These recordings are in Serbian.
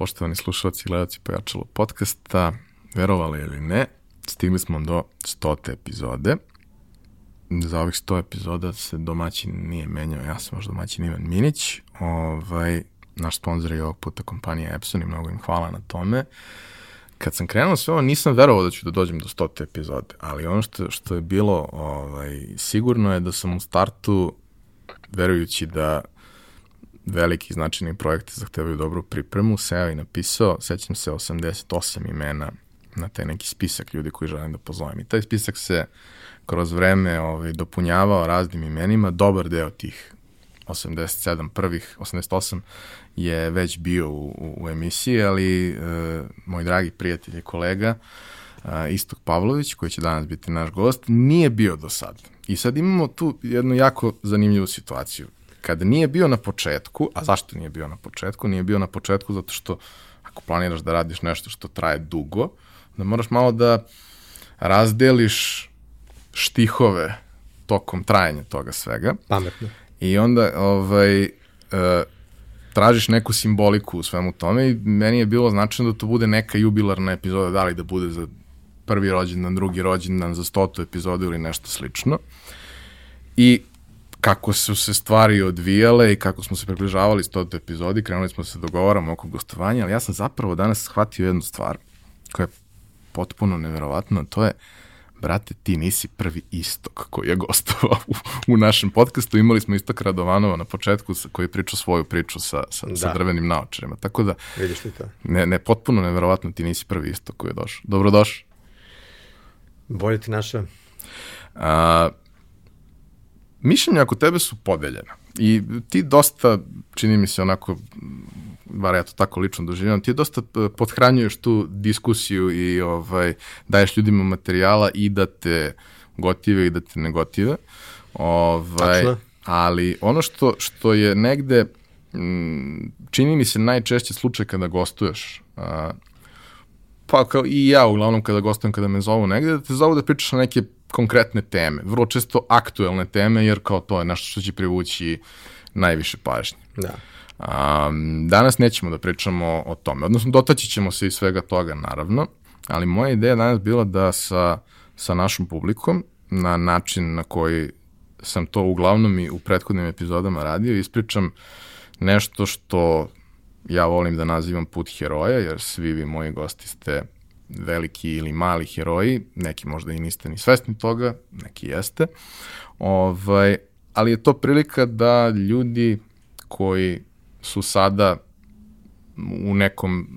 poštovani slušalci i gledalci Pojačalo podcasta. Verovali ili ne, stigli smo do 100. epizode. Za ovih 100 epizoda se domaćin nije menjao, ja sam vaš domaćin Ivan Minić. Ovaj, naš sponsor je ovog puta kompanija Epson i mnogo im hvala na tome. Kad sam krenuo sve ovo, nisam verovao da ću da dođem do 100. epizode, ali ono što, što je bilo ovaj, sigurno je da sam u startu, verujući da veliki značajni projekti zahtevaju dobru pripremu, seo i napisao, sećam se 88 imena na taj neki spisak ljudi koji želim da pozovem. I taj spisak se kroz vreme ovaj, dopunjavao raznim imenima, dobar deo tih 87 prvih, 88 je već bio u, u, u emisiji, ali e, moj dragi prijatelj i kolega e, Istok Pavlović, koji će danas biti naš gost, nije bio do sad. I sad imamo tu jednu jako zanimljivu situaciju kada nije bio na početku, a zašto nije bio na početku? Nije bio na početku zato što ako planiraš da radiš nešto što traje dugo, da moraš malo da razdeliš štihove tokom trajanja toga svega. Pametno. I onda ovaj, uh, tražiš neku simboliku u svemu tome i meni je bilo značajno da to bude neka jubilarna epizoda, da li da bude za prvi rođendan, drugi rođendan, za stotu epizodu ili nešto slično. I kako su se stvari odvijale i kako smo se približavali 100. epizodi, krenuli smo se dogovaramo oko gostovanja, ali ja sam zapravo danas shvatio jednu stvar koja je potpuno neverovatna, to je brate, ti nisi prvi istok koji je gostovao u, u našem podcastu. Imali smo istok Radovanova na početku koji je pričao svoju priču sa, sa, da. sa drvenim naočarima. Tako da, Vidiš ti to? Ne, ne, potpuno neverovatno ti nisi prvi istok koji je došao. Dobrodošao. Bolje ti naša. A, mišljenja oko tebe su podeljena. I ti dosta, čini mi se onako, bar ja to tako lično doživljam, ti dosta e, podhranjuješ tu diskusiju i ovaj, daješ ljudima materijala i da te gotive i da te ne gotive. Ovaj, Tačno. Ali ono što, što je negde, m, čini mi se najčešće slučaj kada gostuješ, a, pa kao i ja uglavnom kada gostujem, kada me zovu negde, da te zovu da pričaš na neke konkretne teme, vrlo često aktuelne teme, jer kao to je nešto što će privući najviše pažnje. Da. Um, danas nećemo da pričamo o tome, odnosno dotaći ćemo se i svega toga, naravno, ali moja ideja danas bila da sa, sa našom publikom, na način na koji sam to uglavnom i u prethodnim epizodama radio, ispričam nešto što ja volim da nazivam put heroja, jer svi vi moji gosti ste veliki ili mali heroji, neki možda i niste ni svesni toga, neki jeste, ovaj, ali je to prilika da ljudi koji su sada u nekom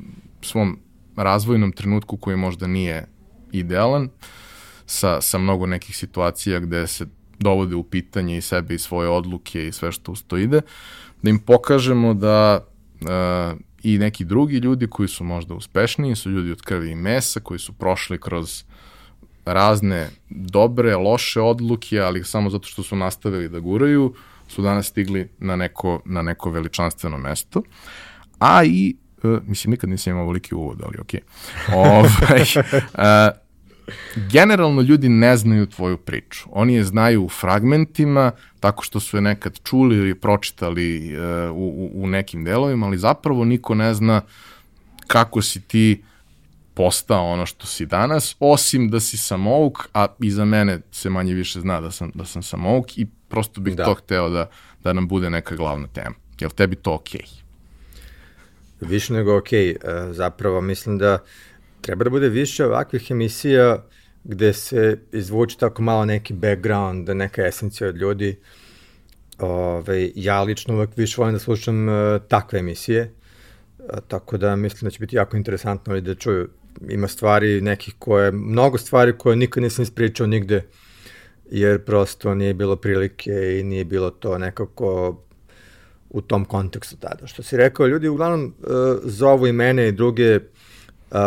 svom razvojnom trenutku koji možda nije idealan, sa, sa mnogo nekih situacija gde se dovode u pitanje i sebe i svoje odluke i sve što usto ide, da im pokažemo da uh, i neki drugi ljudi koji su možda uspešniji, su ljudi od krvi i mesa, koji su prošli kroz razne dobre, loše odluke, ali samo zato što su nastavili da guraju, su danas stigli na neko, na neko veličanstveno mesto. A i, uh, mislim, nikad nisam imao veliki uvod, ali okej. Okay. ovaj, uh, generalno ljudi ne znaju tvoju priču. Oni je znaju u fragmentima, tako što su je nekad čuli ili pročitali uh, u, u nekim delovima, ali zapravo niko ne zna kako si ti postao ono što si danas, osim da si samouk, a i za mene se manje više zna da sam, da sam samouk i prosto bih da. to hteo da, da nam bude neka glavna tema. Je li tebi to okej? Okay? Više nego okej. Okay. E, zapravo mislim da treba da bude više ovakvih emisija gde se izvuči tako malo neki background, neka esencija od ljudi. Ove, ja lično uvek više volim da slušam uh, takve emisije, uh, tako da mislim da će biti jako interesantno da čuju. Ima stvari nekih koje, mnogo stvari koje nikad nisam ispričao nigde, jer prosto nije bilo prilike i nije bilo to nekako u tom kontekstu tada. Što si rekao, ljudi uglavnom uh, zovu i mene i druge uh,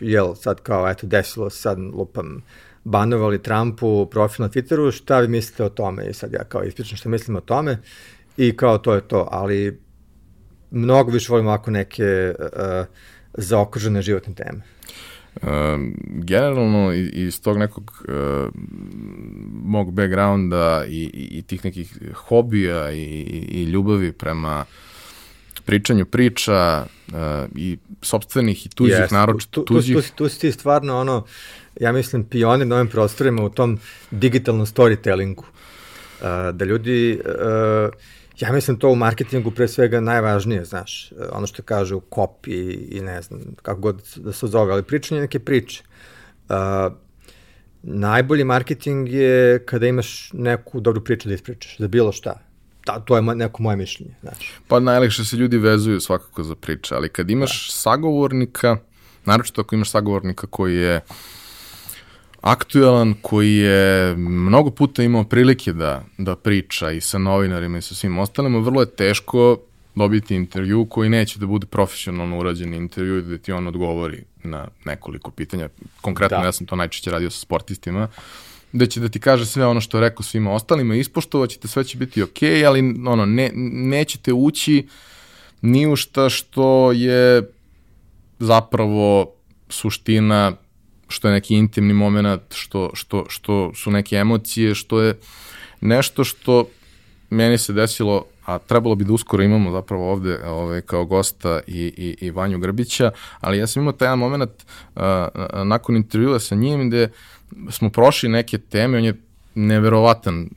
jel, sad kao, eto, desilo se sad, lupam, banovali Trumpu profil na Twitteru, šta vi mislite o tome? I sad ja kao ispričam šta mislim o tome i kao to je to, ali mnogo više volim ovako neke uh, zaokružene životne teme. Um, generalno iz tog nekog uh, mog backgrounda i, i, i tih nekih hobija i, i ljubavi prema pričanju priča uh, i sobstvenih i tuđih, yes. naročito tuđih. Tu, tu, tu, tu si ti stvarno ono, ja mislim, pionir na ovim prostorima u tom digitalnom storytellingu. Uh, da ljudi, uh, ja mislim to u marketingu pre svega najvažnije, znaš, ono što kažu copy i ne znam, kako god da se zove, ali pričanje neke priče. Uh, najbolji marketing je kada imaš neku dobru priču da ispričaš, za bilo šta. Ta, to je neko moje mišljenje. Znači. Pa najlekše se ljudi vezuju svakako za priče, ali kad imaš da. sagovornika, naročito ako imaš sagovornika koji je aktuelan, koji je mnogo puta imao prilike da, da priča i sa novinarima i sa svim ostalima, vrlo je teško dobiti intervju koji neće da bude profesionalno urađen intervju i da ti on odgovori na nekoliko pitanja. Konkretno da. ja sam to najčešće radio sa sportistima, da će da ti kaže sve ono što je rekao svima ostalima, ispoštovaćete, sve će biti okej, ali ono, ne, nećete ući ni u šta što je zapravo suština, što je neki intimni moment, što, što, što su neke emocije, što je nešto što meni se desilo a trebalo bi da uskoro imamo zapravo ovde ove, kao gosta i, i, i Vanju Grbića, ali ja sam imao taj moment uh, nakon intervjua sa njim gde smo prošli neke teme, on je neverovatan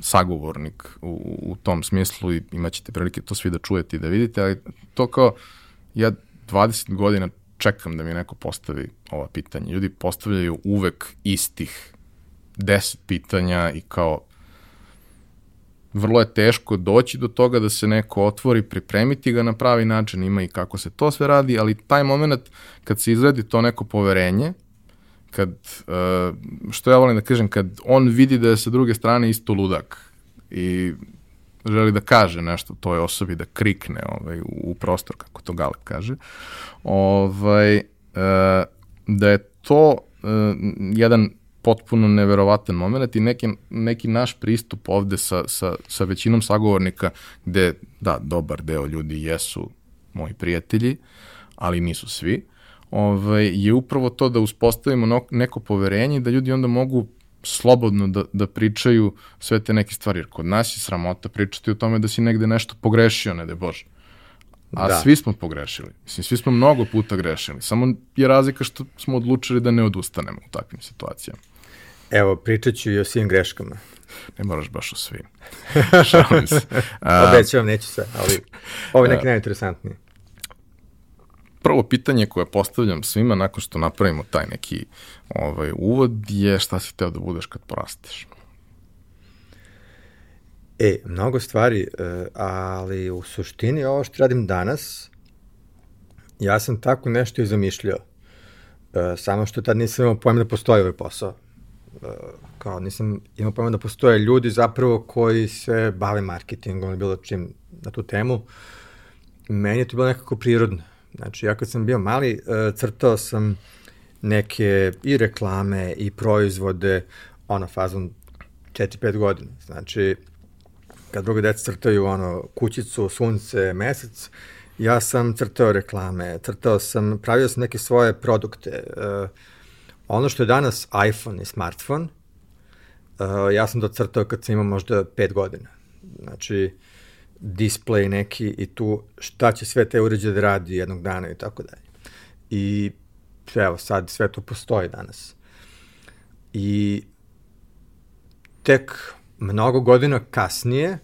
sagovornik u, u tom smislu i imaćete prilike to svi da čujete i da vidite, ali to kao ja 20 godina čekam da mi neko postavi ova pitanja. Ljudi postavljaju uvek istih 10 pitanja i kao vrlo je teško doći do toga da se neko otvori, pripremiti ga na pravi način, ima i kako se to sve radi, ali taj moment kad se izradi to neko poverenje, kad, uh, što ja volim da kažem, kad on vidi da je sa druge strane isto ludak i želi da kaže nešto toj osobi, da krikne ovaj, u prostor, kako to Galeb kaže, ovaj, uh, da je to uh, jedan potpuno neverovatan moment i neki, neki naš pristup ovde sa, sa, sa većinom sagovornika gde, da, dobar deo ljudi jesu moji prijatelji, ali nisu svi, ovaj, je upravo to da uspostavimo neko poverenje da ljudi onda mogu slobodno da, da pričaju sve te neke stvari, jer kod nas je sramota pričati o tome da si negde nešto pogrešio, ne de Bože. A da. svi smo pogrešili. Mislim, svi smo mnogo puta grešili. Samo je razlika što smo odlučili da ne odustanemo u takvim situacijama. Evo, pričat ću i o svim greškama. Ne moraš baš o svim. Šalim se. Obećavam, neću se, ali ovo je neki najinteresantniji. Prvo pitanje koje postavljam svima nakon što napravimo taj neki ovaj, uvod je šta si teo da budeš kad porasteš? E, mnogo stvari, e, ali u suštini ovo što radim danas, ja sam tako nešto i zamišljao. E, samo što tad nisam imao pojma da postoji ovaj posao kao nisam imao pojma da postoje ljudi zapravo koji se bave marketingom ili bilo čim na tu temu. Meni je to bilo nekako prirodno. Znači, ja kad sam bio mali, e, crtao sam neke i reklame i proizvode, ono, fazom 4-5 godina. Znači, kad druge deca crtaju ono, kućicu, sunce, mesec, ja sam crtao reklame, crtao sam, pravio sam neke svoje produkte, uh, Ono što je danas iPhone i smartphone, uh, ja sam docrtao kad sam imao možda 5 godina. Znači, display neki i tu šta će sve te uređaje da radi jednog dana i tako dalje. I evo, sad sve to postoji danas. I tek mnogo godina kasnije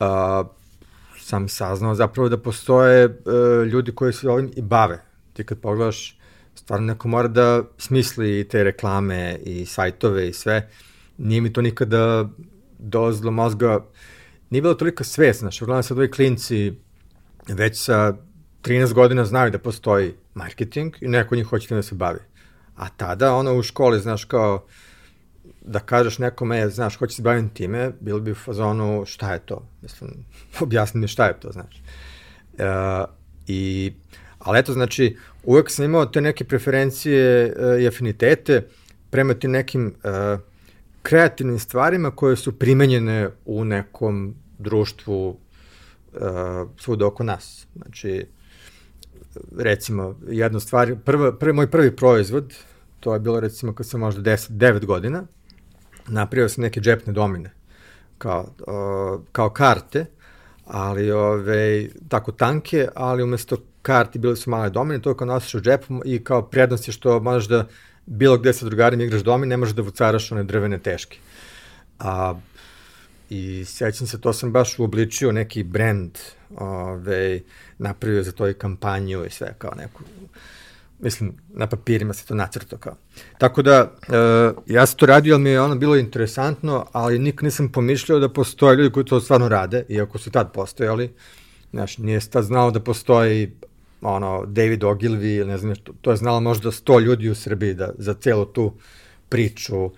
uh, sam saznao zapravo da postoje uh, ljudi koji se ovim i bave. Ti kad pogledaš stvarno neko mora da smisli te reklame i sajtove i sve. Nije mi to nikada dolazilo mozga, nije bilo toliko svest, znaš, uglavnom sad ovi klinci već sa 13 godina znaju da postoji marketing i neko njih hoće da se bavi. A tada, ono, u školi, znaš, kao, da kažeš nekome, znaš, hoće se baviti time, bilo bi u fazonu, šta je to? Mislim, objasni mi šta je to, znaš. Uh, I, ali eto, znači, uvek sam imao te neke preferencije uh, i afinitete prema tim nekim uh, kreativnim stvarima koje su primenjene u nekom društvu uh, svuda oko nas. Znači, recimo, jedna stvar, prva, prvi, moj prvi proizvod, to je bilo recimo kad sam možda 10, 9 godina, napravio sam neke džepne domine, kao, uh, kao karte, ali ove, tako tanke, ali umesto karti bile su male domine, to kao nosiš u džepu i kao prednost je što možeš da bilo gde sa drugarima igraš domin, ne možeš da vucaraš one drvene teške. A, I sećam se, to sam baš uobličio neki brand, ove, napravio za to i kampanju i sve kao neku mislim, na papirima se to nacrto kao. Tako da, e, ja sam to radio, ali mi je ono bilo interesantno, ali nik nisam pomišljao da postoje ljudi koji to stvarno rade, iako su tad postojali. Znaš, nije tad znao da postoji ono, David Ogilvy, ne znam, to, to je znalo možda 100 ljudi u Srbiji da, za celu tu priču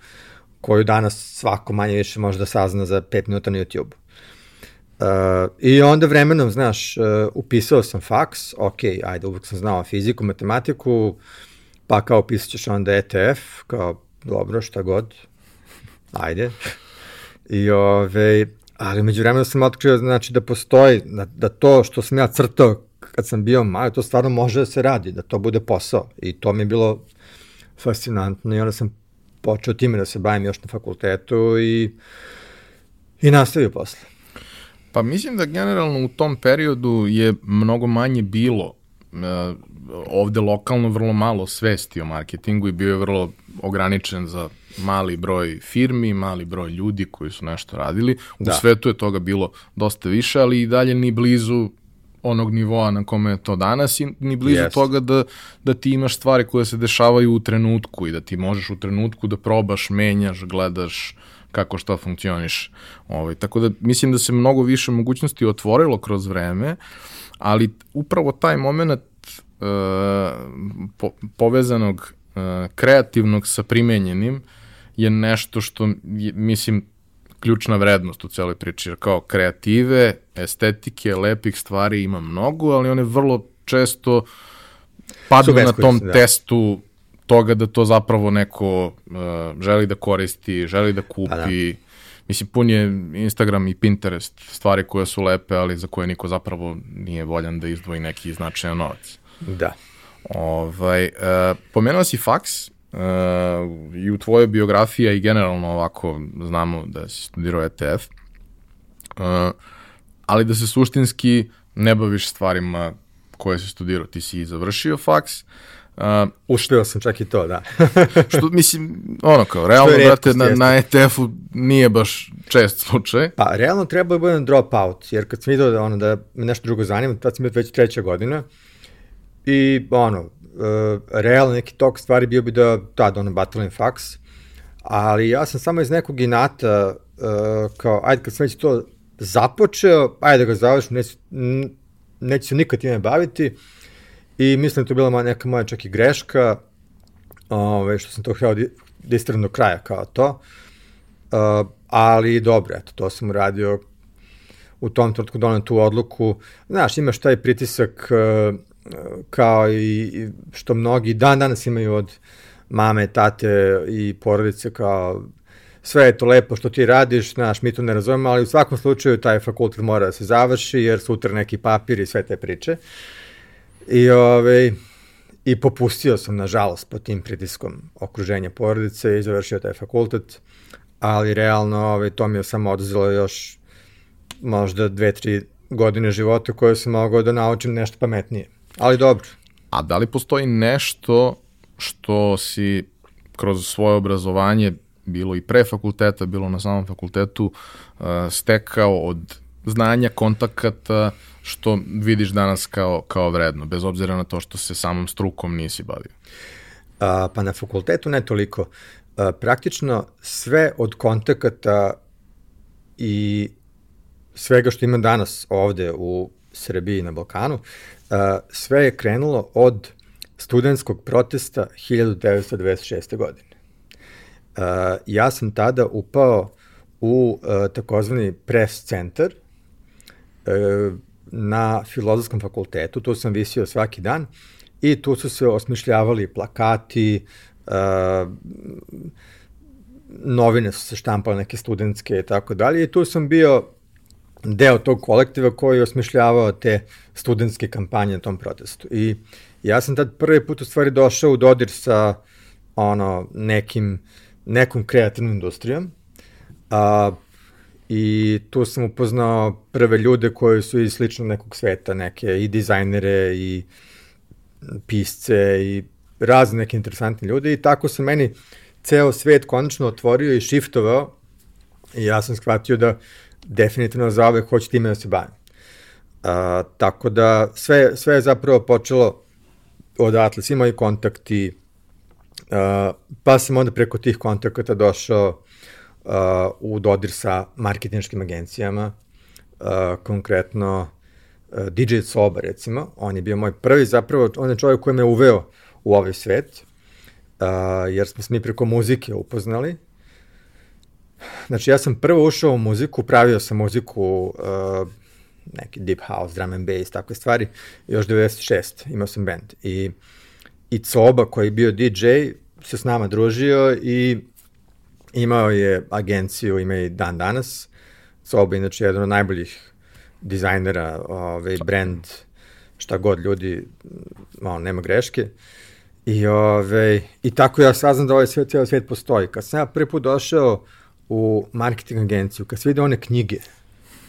koju danas svako manje više može da sazna za 5 minuta na YouTube. Uh, I onda vremenom, znaš, uh, upisao sam faks, ok, ajde, uvek sam znao fiziku, matematiku, pa kao pisat ćeš onda ETF, kao, dobro, šta god, ajde. I ove, ali među vremenom sam otkrio, znači, da postoji, da, da to što sam ja crtao kad sam bio mali, to stvarno može da se radi, da to bude posao. I to mi je bilo fascinantno i onda sam počeo time da se bavim još na fakultetu i, i nastavio posle. Pa mislim da generalno u tom periodu je mnogo manje bilo uh, ovde lokalno vrlo malo svesti o marketingu i bio je vrlo ograničen za mali broj firmi, mali broj ljudi koji su nešto radili. U da. svetu je toga bilo dosta više, ali i dalje ni blizu onog nivoa na kome je to danas i ni blizu yes. toga da, da ti imaš stvari koje se dešavaju u trenutku i da ti možeš u trenutku da probaš, menjaš, gledaš kako šta funkcioniš. Ovaj, tako da mislim da se mnogo više mogućnosti otvorilo kroz vreme, ali upravo taj moment uh, po, povezanog uh, kreativnog sa primenjenim je nešto što je, mislim ključna vrednost u celoj priči, jer kao kreative, estetike, lepih stvari ima mnogo, ali one vrlo često padnu na tom da. testu toga da to zapravo neko uh, želi da koristi, želi da kupi. Pa da. Mislim, pun je Instagram i Pinterest stvari koje su lepe, ali za koje niko zapravo nije voljan da izdvoji neki značajan novac. Da. Ovaj, uh, pomenuo si faks, i u tvojoj biografiji, i generalno ovako znamo da si studirao ETF, uh, ali da se suštinski ne baviš stvarima koje si studirao. Ti si završio faks, Uh, Ušteo sam čak i to, da. što, mislim, ono kao, realno, brate, na, na ETF-u nije baš čest slučaj. Pa, realno treba da budem drop out, jer kad sam vidio da, ono, da me nešto drugo zanima, tad sam bio već treća godina, i, ono, uh, realno neki tok stvari bio bi da, tad, ono, batalim faks, ali ja sam samo iz nekog inata, uh, kao, ajde, kad sam već to započeo, ajde da ga završim, neću, neću se nikad time baviti, I mislim da to bila neka moja čak i greška, ove, što sam to htio da istrem do kraja kao to. Uh, ali dobro, eto, to sam uradio u tom trenutku donem tu odluku. Znaš, imaš taj pritisak uh, kao i što mnogi dan danas imaju od mame, tate i porodice kao sve je to lepo što ti radiš, znaš, mi to ne razumemo, ali u svakom slučaju taj fakultet mora da se završi jer sutra neki papir i sve te priče. I, ove, ovaj, I popustio sam, nažalost, pod tim pritiskom okruženja porodice i završio taj fakultet, ali realno ove, ovaj, to mi je samo oduzelo još možda dve, tri godine života koje sam mogao da naučim nešto pametnije. Ali dobro. A da li postoji nešto što si kroz svoje obrazovanje, bilo i pre fakulteta, bilo na samom fakultetu, uh, stekao od znanja, kontakata, što vidiš danas kao, kao vredno, bez obzira na to što se samom strukom nisi bavio? A, pa na fakultetu ne toliko. A, praktično sve od kontakata i svega što imam danas ovde u Srbiji na Balkanu, sve je krenulo od studentskog protesta 1996. godine. Ja sam tada upao u a, takozvani press centar, a, na filozofskom fakultetu, tu sam visio svaki dan i tu su se osmišljavali plakati, novine su se štampale neke studentske i tako dalje i tu sam bio deo tog kolektiva koji je osmišljavao te studentske kampanje na tom protestu. I ja sam tad prvi put u stvari došao u dodir sa ono, nekim, nekom kreativnom industrijom. A, i tu sam upoznao prve ljude koji su iz sličnog nekog sveta, neke i dizajnere i pisce i razne neke interesantne ljude i tako se meni ceo svet konačno otvorio i shiftovao i ja sam shvatio da definitivno za ove hoću time da se bavim. A, tako da sve, sve je zapravo počelo odatle, svi moji kontakti, a, pa sam onda preko tih kontakata došao a, u dodir sa marketinškim agencijama, a, konkretno a, DJ Soba recimo, on je bio moj prvi zapravo, on je čovjek koji me uveo u ovaj svet, a, jer smo se mi preko muzike upoznali. Znači, ja sam prvo ušao u muziku, pravio sam muziku, uh, neki deep house, drum and bass, takve stvari, još 96, imao sam band. I, i Coba, koji je bio DJ, se s nama družio i imao je agenciju, ima i dan danas. Coba, inače, jedan od najboljih dizajnera, ovaj, brand, šta god ljudi, malo, nema greške. I, ove, I tako ja saznam da ovaj svet, cijel svet postoji. Kad sam ja prvi put došao u marketing agenciju, kad se vide one knjige,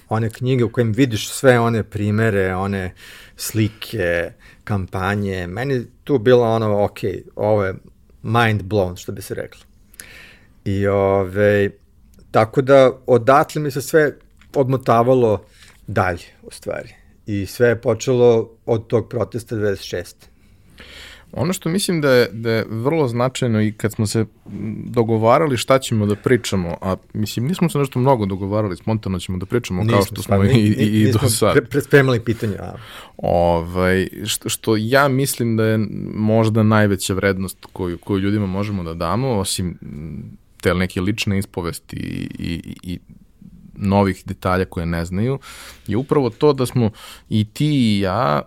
one knjige u kojim vidiš sve one primere, one slike, kampanje, meni tu bilo ono, ok, ovo je mind blown, što bi se reklo. I ove, tako da odatle mi se sve odmotavalo dalje, u stvari. I sve je počelo od tog protesta 26. Ono što mislim da je, da je vrlo značajno i kad smo se dogovarali šta ćemo da pričamo, a mislim nismo se nešto mnogo dogovarali, spontano ćemo da pričamo nismo, kao što smo i, i, i do sad. Pre, prespremali pitanje. A. Ovaj, što, što ja mislim da je možda najveća vrednost koju, koju ljudima možemo da damo, osim te neke lične ispovesti i, i, i novih detalja koje ne znaju, je upravo to da smo i ti i ja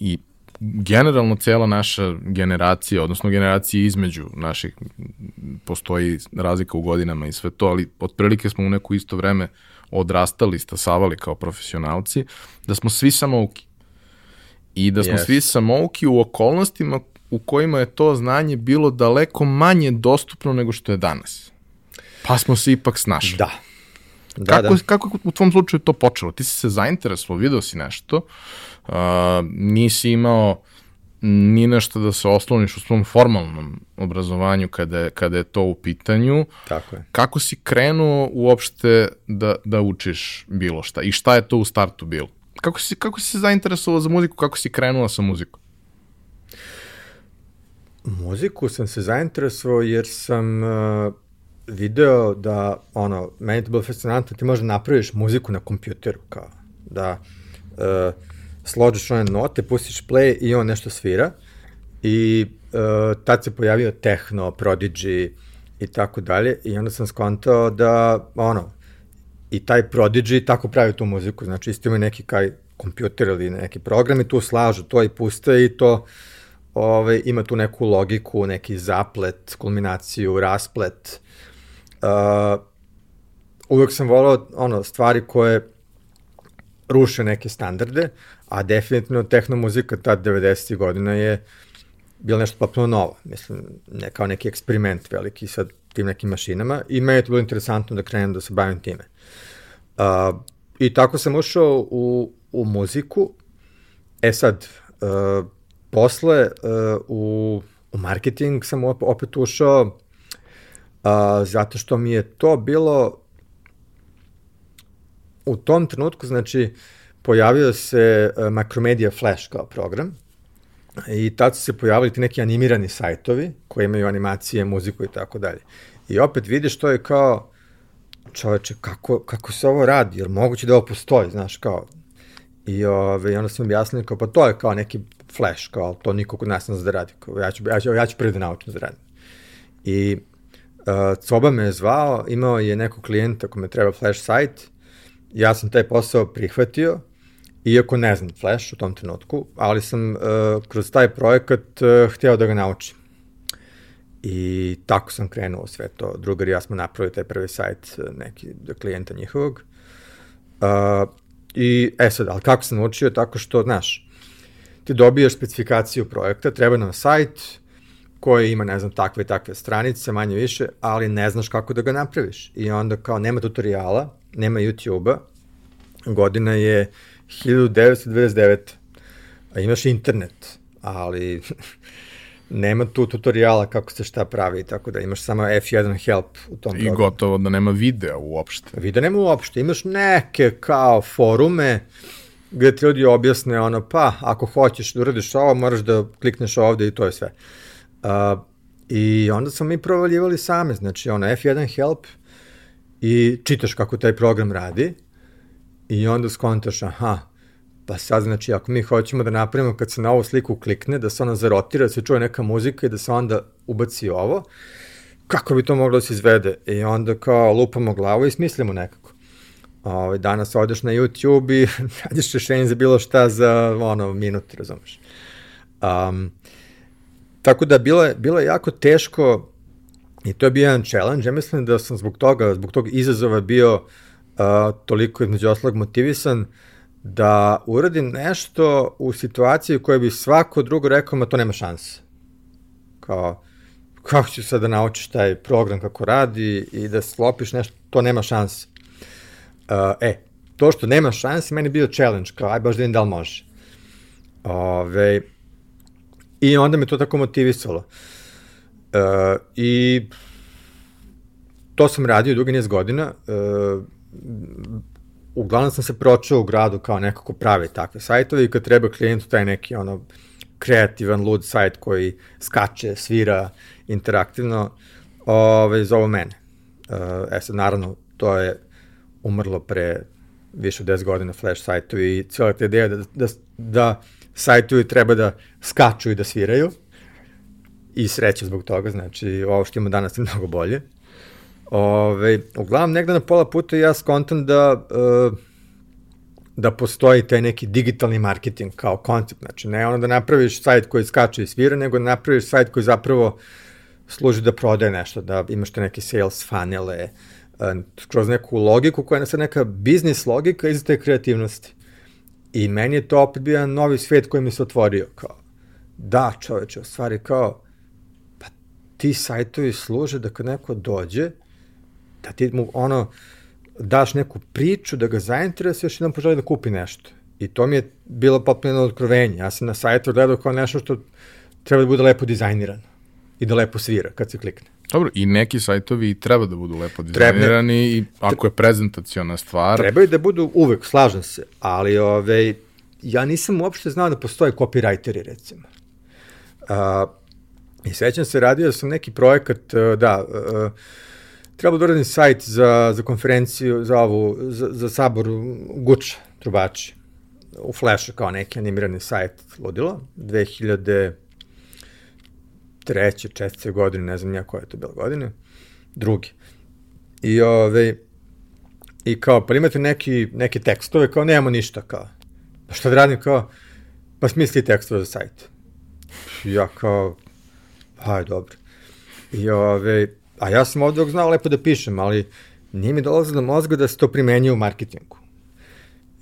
i generalno cela naša generacija, odnosno generacija između naših, postoji razlika u godinama i sve to, ali otprilike smo u neko isto vreme odrastali, stasavali kao profesionalci, da smo svi samouki. I da smo yes. svi samouki u okolnostima u kojima je to znanje bilo daleko manje dostupno nego što je danas. Pa smo se ipak snašli. Da. Da, kako, da. kako u tvom slučaju to počelo? Ti si se zainteresovao, video si nešto, nisi imao ni nešto da se osloniš u svom formalnom obrazovanju kada je, kada je to u pitanju. Tako je. Kako si krenuo uopšte da, da učiš bilo šta i šta je to u startu bilo? Kako si, kako si se zainteresovao za muziku, kako si krenuo sa muzikom? Muziku sam se zainteresovao jer sam uh, video da, ono, meni to bilo fascinantno, ti možda napraviš muziku na kompjuteru, kao, da uh, složiš one note, pustiš play i on nešto svira. I uh, tad se pojavio techno, prodigy i tako dalje. I onda sam skontao da, ono, i taj prodigy tako pravi tu muziku, znači isto ima neki kaj kompjuter ili neki program i tu slažu to i puste i to ove, ima tu neku logiku, neki zaplet, kulminaciju, rasplet, uh, uvek sam volao ono, stvari koje ruše neke standarde, a definitivno tehnomuzika tad 90. godina je bila nešto potpuno novo, mislim, ne, kao neki eksperiment veliki sa tim nekim mašinama i meni je to bilo interesantno da krenem da se bavim time. Uh, I tako sam ušao u, u muziku, e sad, uh, posle uh, u, u marketing sam opet ušao a, zato što mi je to bilo u tom trenutku, znači, pojavio se uh, Macromedia Flash kao program i tad su se pojavili ti neki animirani sajtovi koji imaju animacije, muziku i tako dalje. I opet vidiš to je kao, čoveče, kako, kako se ovo radi, jer moguće da ovo postoji, znaš, kao, i ove, onda sam objasnili kao, pa to je kao neki flash, kao, to niko kod nas ne zna da radi, kao, ja ću, ja ću, ja ću prvi da naučim da radim. I Uh, Coba me je zvao, imao je nekog klijenta kome treba Flash site, ja sam taj posao prihvatio, iako ne znam Flash u tom trenutku, ali sam uh, kroz taj projekat uh, hteo da ga naučim. I tako sam krenuo sve to. Drugar i ja smo napravili taj prvi sajt neki do klijenta njihovog. Uh, I, e sad, ali kako sam naučio? Tako što, znaš, ti dobiješ specifikaciju projekta, treba nam sajt, koji ima, ne znam, takve i takve stranice, manje više, ali ne znaš kako da ga napraviš. I onda kao nema tutoriala, nema YouTube-a, godina je 1999. A imaš internet, ali nema tu tutoriala kako se šta pravi, tako da imaš samo F1 help u tom I programu. gotovo da nema videa uopšte. Videa nema uopšte, imaš neke kao forume gde ti ljudi objasne ono, pa ako hoćeš da uradiš ovo, moraš da klikneš ovde i to je sve. Uh, I onda smo mi provaljivali same, znači ono F1 help i čitaš kako taj program radi i onda skontaš, aha, Pa sad, znači, ako mi hoćemo da napravimo kad se na ovu sliku klikne, da se ona zarotira, da se čuje neka muzika i da se onda ubaci ovo, kako bi to moglo da se izvede? I onda kao lupamo glavu i smislimo nekako. Ove, ovaj, danas odeš na YouTube i nađeš rešenje za bilo šta za ono, minut, razumeš. Um, tako da bilo je, bilo je jako teško i to je bio jedan challenge. Ja mislim da sam zbog toga, zbog tog izazova bio uh, toliko između oslog motivisan da uradim nešto u situaciji u kojoj bi svako drugo rekao, ma to nema šanse. Kao, kako ću sad da naučiš taj program kako radi i da sklopiš nešto, to nema šanse. Uh, e, to što nema šanse, meni je bio challenge, kao, aj baš da vidim da li može. Ove, I onda me to tako motivisalo. Uh, I to sam radio dugi niz godina. Uh, uglavnom sam se pročao u gradu kao neko ko pravi takve sajtove i kad treba klijentu taj neki ono kreativan, lud sajt koji skače, svira interaktivno, ove, zovu mene. E, e sad, naravno, to je umrlo pre više od 10 godina flash sajtovi i cijela ta ideja da, da, da sajtovi treba da skaču i da sviraju i sreće zbog toga, znači ovo što imamo danas je mnogo bolje. Ove, uglavnom, negde na pola puta ja skontam da, uh, da postoji taj neki digitalni marketing kao koncept. Znači, ne ono da napraviš sajt koji skače i svira, nego da napraviš sajt koji zapravo služi da prodaje nešto, da imaš te neke sales funnele, uh, kroz neku logiku koja je sad neka biznis logika iz te kreativnosti. I meni je to opet bio novi svet koji mi se otvorio. Kao, da, čoveče, u stvari kao, pa ti sajtovi služe da kad neko dođe, da ti mu ono, daš neku priču, da ga zainteresuješ i da poželi da kupi nešto. I to mi je bilo potpuno otkrovenje. Ja sam na sajtu gledao kao nešto što treba da bude lepo dizajnirano i da lepo svira kad se klikne. Dobro, i neki sajtovi treba da budu lepo dizajnirani i ako je prezentaciona stvar... Trebaju da budu uvek, slažem se, ali ove, ja nisam uopšte znao da postoje copywriteri, recimo. Uh, I sećam se, radio sam neki projekat, da, uh, Treba da uradim sajt za, za konferenciju, za ovu, za, za sabor Guča, trubači. U Flashu kao neki animirani sajt ludilo. 2003. četvrte godine, ne znam ja koja je to bila godine. Drugi. I ove, i kao, pa imate neki, neke tekstove, kao nemamo ništa, kao. Pa šta da radim, kao, pa smisli tekstove za sajt. Ja kao, aj, dobro. I ove, A ja sam ovde znao lepo da pišem, ali nije mi dolazilo do mozga da se to primenjuje u marketingu.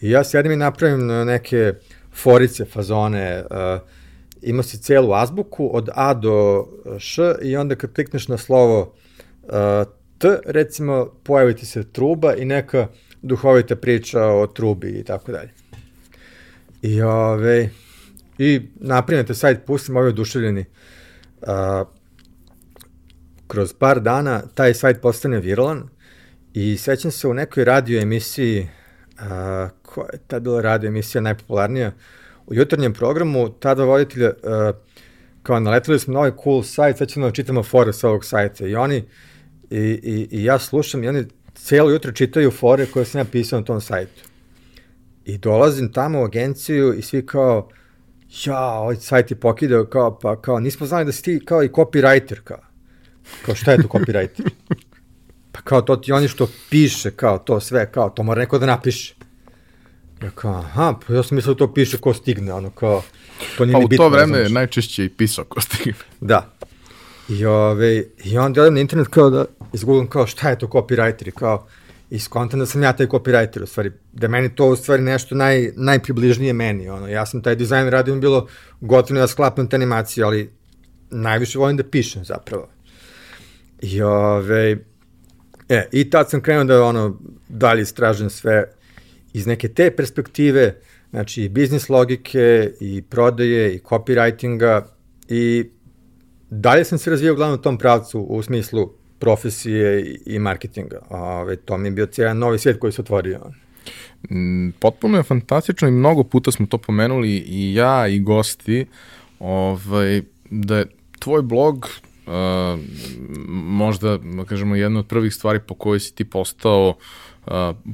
I ja sedim i napravim neke forice, fazone, uh, ima si celu azbuku od A do Š i onda kad klikneš na slovo uh, T, recimo, pojavi ti se truba i neka duhovita priča o trubi i tako dalje. I, ove, i naprimete sajt, pustim ove oduševljeni. Uh, kroz par dana taj sajt postane viralan i sećam se u nekoj radio emisiji, a, koja je tad bila radio emisija najpopularnija, u jutarnjem programu ta dva voditelja a, kao naletili smo na ovaj cool sajt, sad ćemo da čitamo fore sa ovog sajta i oni i, i, i ja slušam i oni cijelo jutro čitaju fore koje sam ja pisao na tom sajtu. I dolazim tamo u agenciju i svi kao, ja, ovaj sajt je pokidao, kao, pa kao, nismo znali da si ti kao i copywriter, kao. Kao šta je to copywriter? Pa kao to ti oni što piše, kao to sve, kao to mora neko da napiše. Ja kao, aha, pa ja sam mislio da to piše ko stigne, ono kao, to nije pa ni bitno. Pa u to vreme je najčešće i pisao ko stigne. Da. I, ove, i onda odem na internet kao da izgooglam kao šta je to copywriter i kao i skontam da sam ja taj copywriter u stvari, da meni to u stvari nešto naj, najpribližnije meni, ono, ja sam taj dizajn radio bilo gotivno da sklapam te animacije, ali najviše volim da pišem zapravo. I, ove, e, i tad sam krenuo da ono, dalje istražujem sve iz neke te perspektive, znači i biznis logike, i prodaje, i copywritinga, i dalje sam se razvijao uglavnom u tom pravcu u smislu profesije i marketinga. Ove, to mi je bio cijel novi svijet koji se otvorio. Mm, potpuno je fantastično i mnogo puta smo to pomenuli i ja i gosti, ovaj, da je tvoj blog uh, možda, da kažemo, jedna od prvih stvari po kojoj si ti postao uh,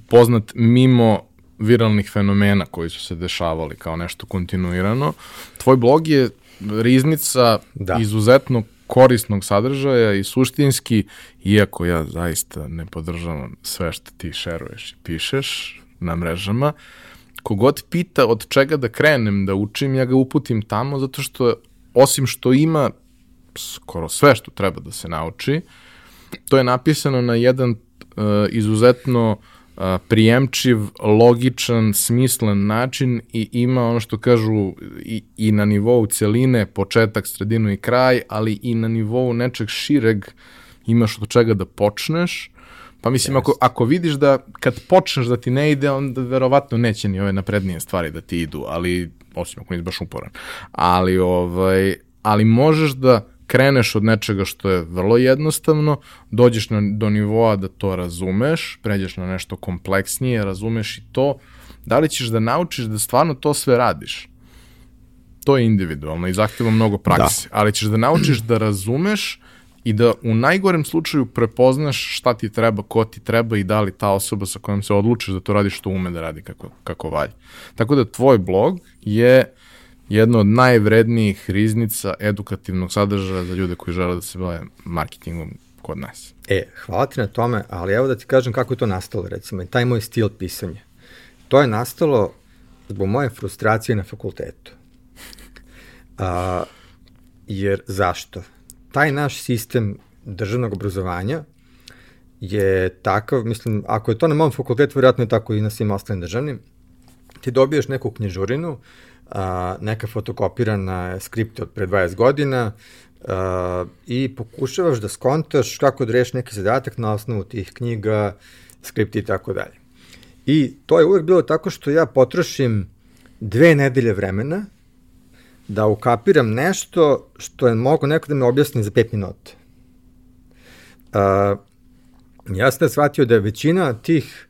poznat mimo viralnih fenomena koji su se dešavali kao nešto kontinuirano. Tvoj blog je riznica da. izuzetno korisnog sadržaja i suštinski, iako ja zaista ne podržavam sve što ti šeruješ i pišeš na mrežama, kogod pita od čega da krenem da učim, ja ga uputim tamo zato što osim što ima skoro sve što treba da se nauči, to je napisano na jedan uh, izuzetno uh, prijemčiv, logičan, smislen način i ima ono što kažu i, i na nivou celine, početak, sredinu i kraj, ali i na nivou nečeg šireg imaš od čega da počneš. Pa mislim, yes. ako, ako vidiš da kad počneš da ti ne ide, onda verovatno neće ni ove naprednije stvari da ti idu, ali osim ako nisi baš uporan. Ali, ovaj, ali možeš da kreneš od nečega što je vrlo jednostavno, dođeš na, do nivoa da to razumeš, pređeš na nešto kompleksnije, razumeš i to, da li ćeš da naučiš da stvarno to sve radiš? To je individualno i zahteva mnogo prakse, da. ali ćeš da naučiš da razumeš i da u najgorem slučaju prepoznaš šta ti treba, ko ti treba i da li ta osoba sa kojom se odlučiš da to radi što ume da radi kako, kako valje. Tako da tvoj blog je jedna od najvrednijih riznica edukativnog sadržaja za ljude koji žele da se bave marketingom kod nas. E, hvala ti na tome, ali evo da ti kažem kako je to nastalo, recimo, i taj moj stil pisanja. To je nastalo zbog moje frustracije na fakultetu. A, jer zašto? Taj naš sistem državnog obrazovanja je takav, mislim, ako je to na mom fakultetu, vjerojatno je tako i na svim ostalim državnim, ti dobiješ neku knjižurinu a, neka fotokopirana skripta od pre 20 godina a, i pokušavaš da skontaš kako da reš neki zadatak na osnovu tih knjiga, skripti i tako dalje. I to je uvek bilo tako što ja potrošim dve nedelje vremena da ukapiram nešto što je mogo neko da me objasni za pet minuta. Uh, ja sam shvatio da je većina tih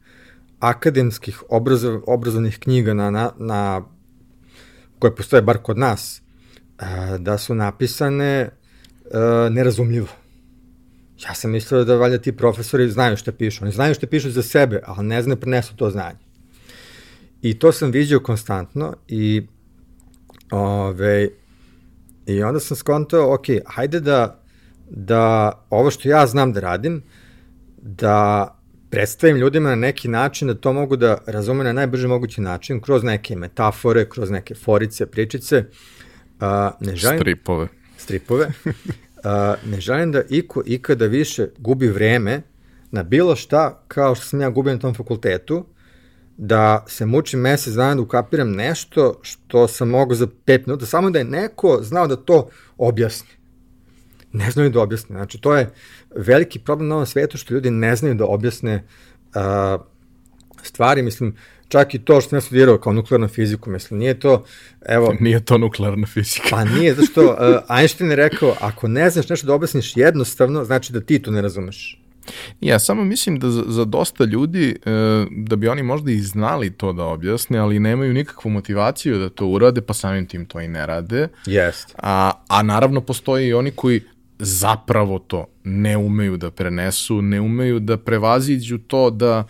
akademskih obrazov, obrazovnih knjiga na, na, na koje postoje bar kod nas, da su napisane nerazumljivo. Ja sam mislio da valjda ti profesori znaju šta pišu. Oni znaju šta pišu za sebe, ali ne znaju prenesu to znanje. I to sam vidio konstantno i ove, i onda sam skontao, ok, hajde da, da ovo što ja znam da radim, da predstavim ljudima na neki način da to mogu da razume na najbrži mogući način, kroz neke metafore, kroz neke forice, pričice. Uh, ne želim, stripove. Stripove. Uh, ne želim da iko ikada više gubi vreme na bilo šta kao što sam ja gubio na tom fakultetu, da se mučim mesec dana da ukapiram nešto što sam mogao za pet minuta, samo da je neko znao da to objasni. Ne znaju da objasne. Znači, to je veliki problem na ovom svetu što ljudi ne znaju da objasne uh, stvari, mislim, čak i to što sam ja studirao kao nuklearnu fiziku, mislim, nije to, evo... Nije to nuklearna fizika. Pa nije, zašto uh, Einstein je rekao, ako ne znaš nešto da objasniš jednostavno, znači da ti to ne razumeš. Ja samo mislim da za, za dosta ljudi, e, da bi oni možda i znali to da objasne, ali nemaju nikakvu motivaciju da to urade, pa samim tim to i ne rade. Jest. A, a naravno postoji i oni koji zapravo to ne umeju da prenesu, ne umeju da prevaziđu to da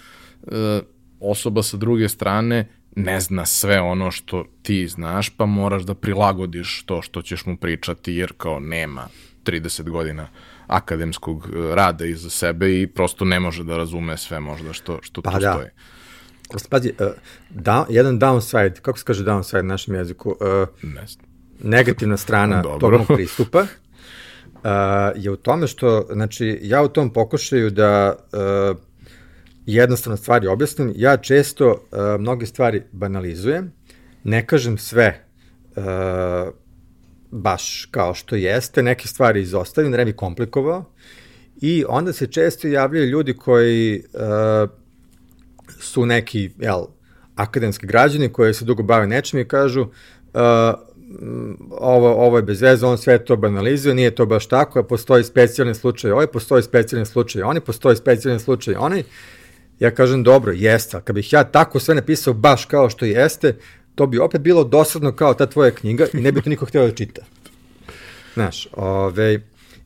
e, osoba sa druge strane ne zna sve ono što ti znaš, pa moraš da prilagodiš to što ćeš mu pričati, jer kao nema 30 godina akademskog e, rada iza sebe i prosto ne može da razume sve možda što, što pa tu da. stoji. Pazi, uh, da, jedan downside, kako se kaže downside na našem jeziku? Uh, ne znam. Negativna strana Dobro. tog mog pristupa je u tome što, znači, ja u tom pokušaju da uh, jednostavno stvari objasnim, ja često uh, mnoge stvari banalizujem, ne kažem sve uh, baš kao što jeste, neke stvari izostavim, ne bi komplikovao. I onda se često javljaju ljudi koji uh, su neki, jel, akademski građani koji se dugo bave nečim i kažu uh, ovo, ovo je bez veze, on sve to banalizuje, nije to baš tako, postoji specijalni slučaj ovaj, postoji specijalni slučaj oni, postoji specijalni slučaj oni. Ja kažem, dobro, jeste, ali kad bih ja tako sve napisao baš kao što jeste, to bi opet bilo dosadno kao ta tvoja knjiga i ne bi to niko htio da čita. Znaš, ove,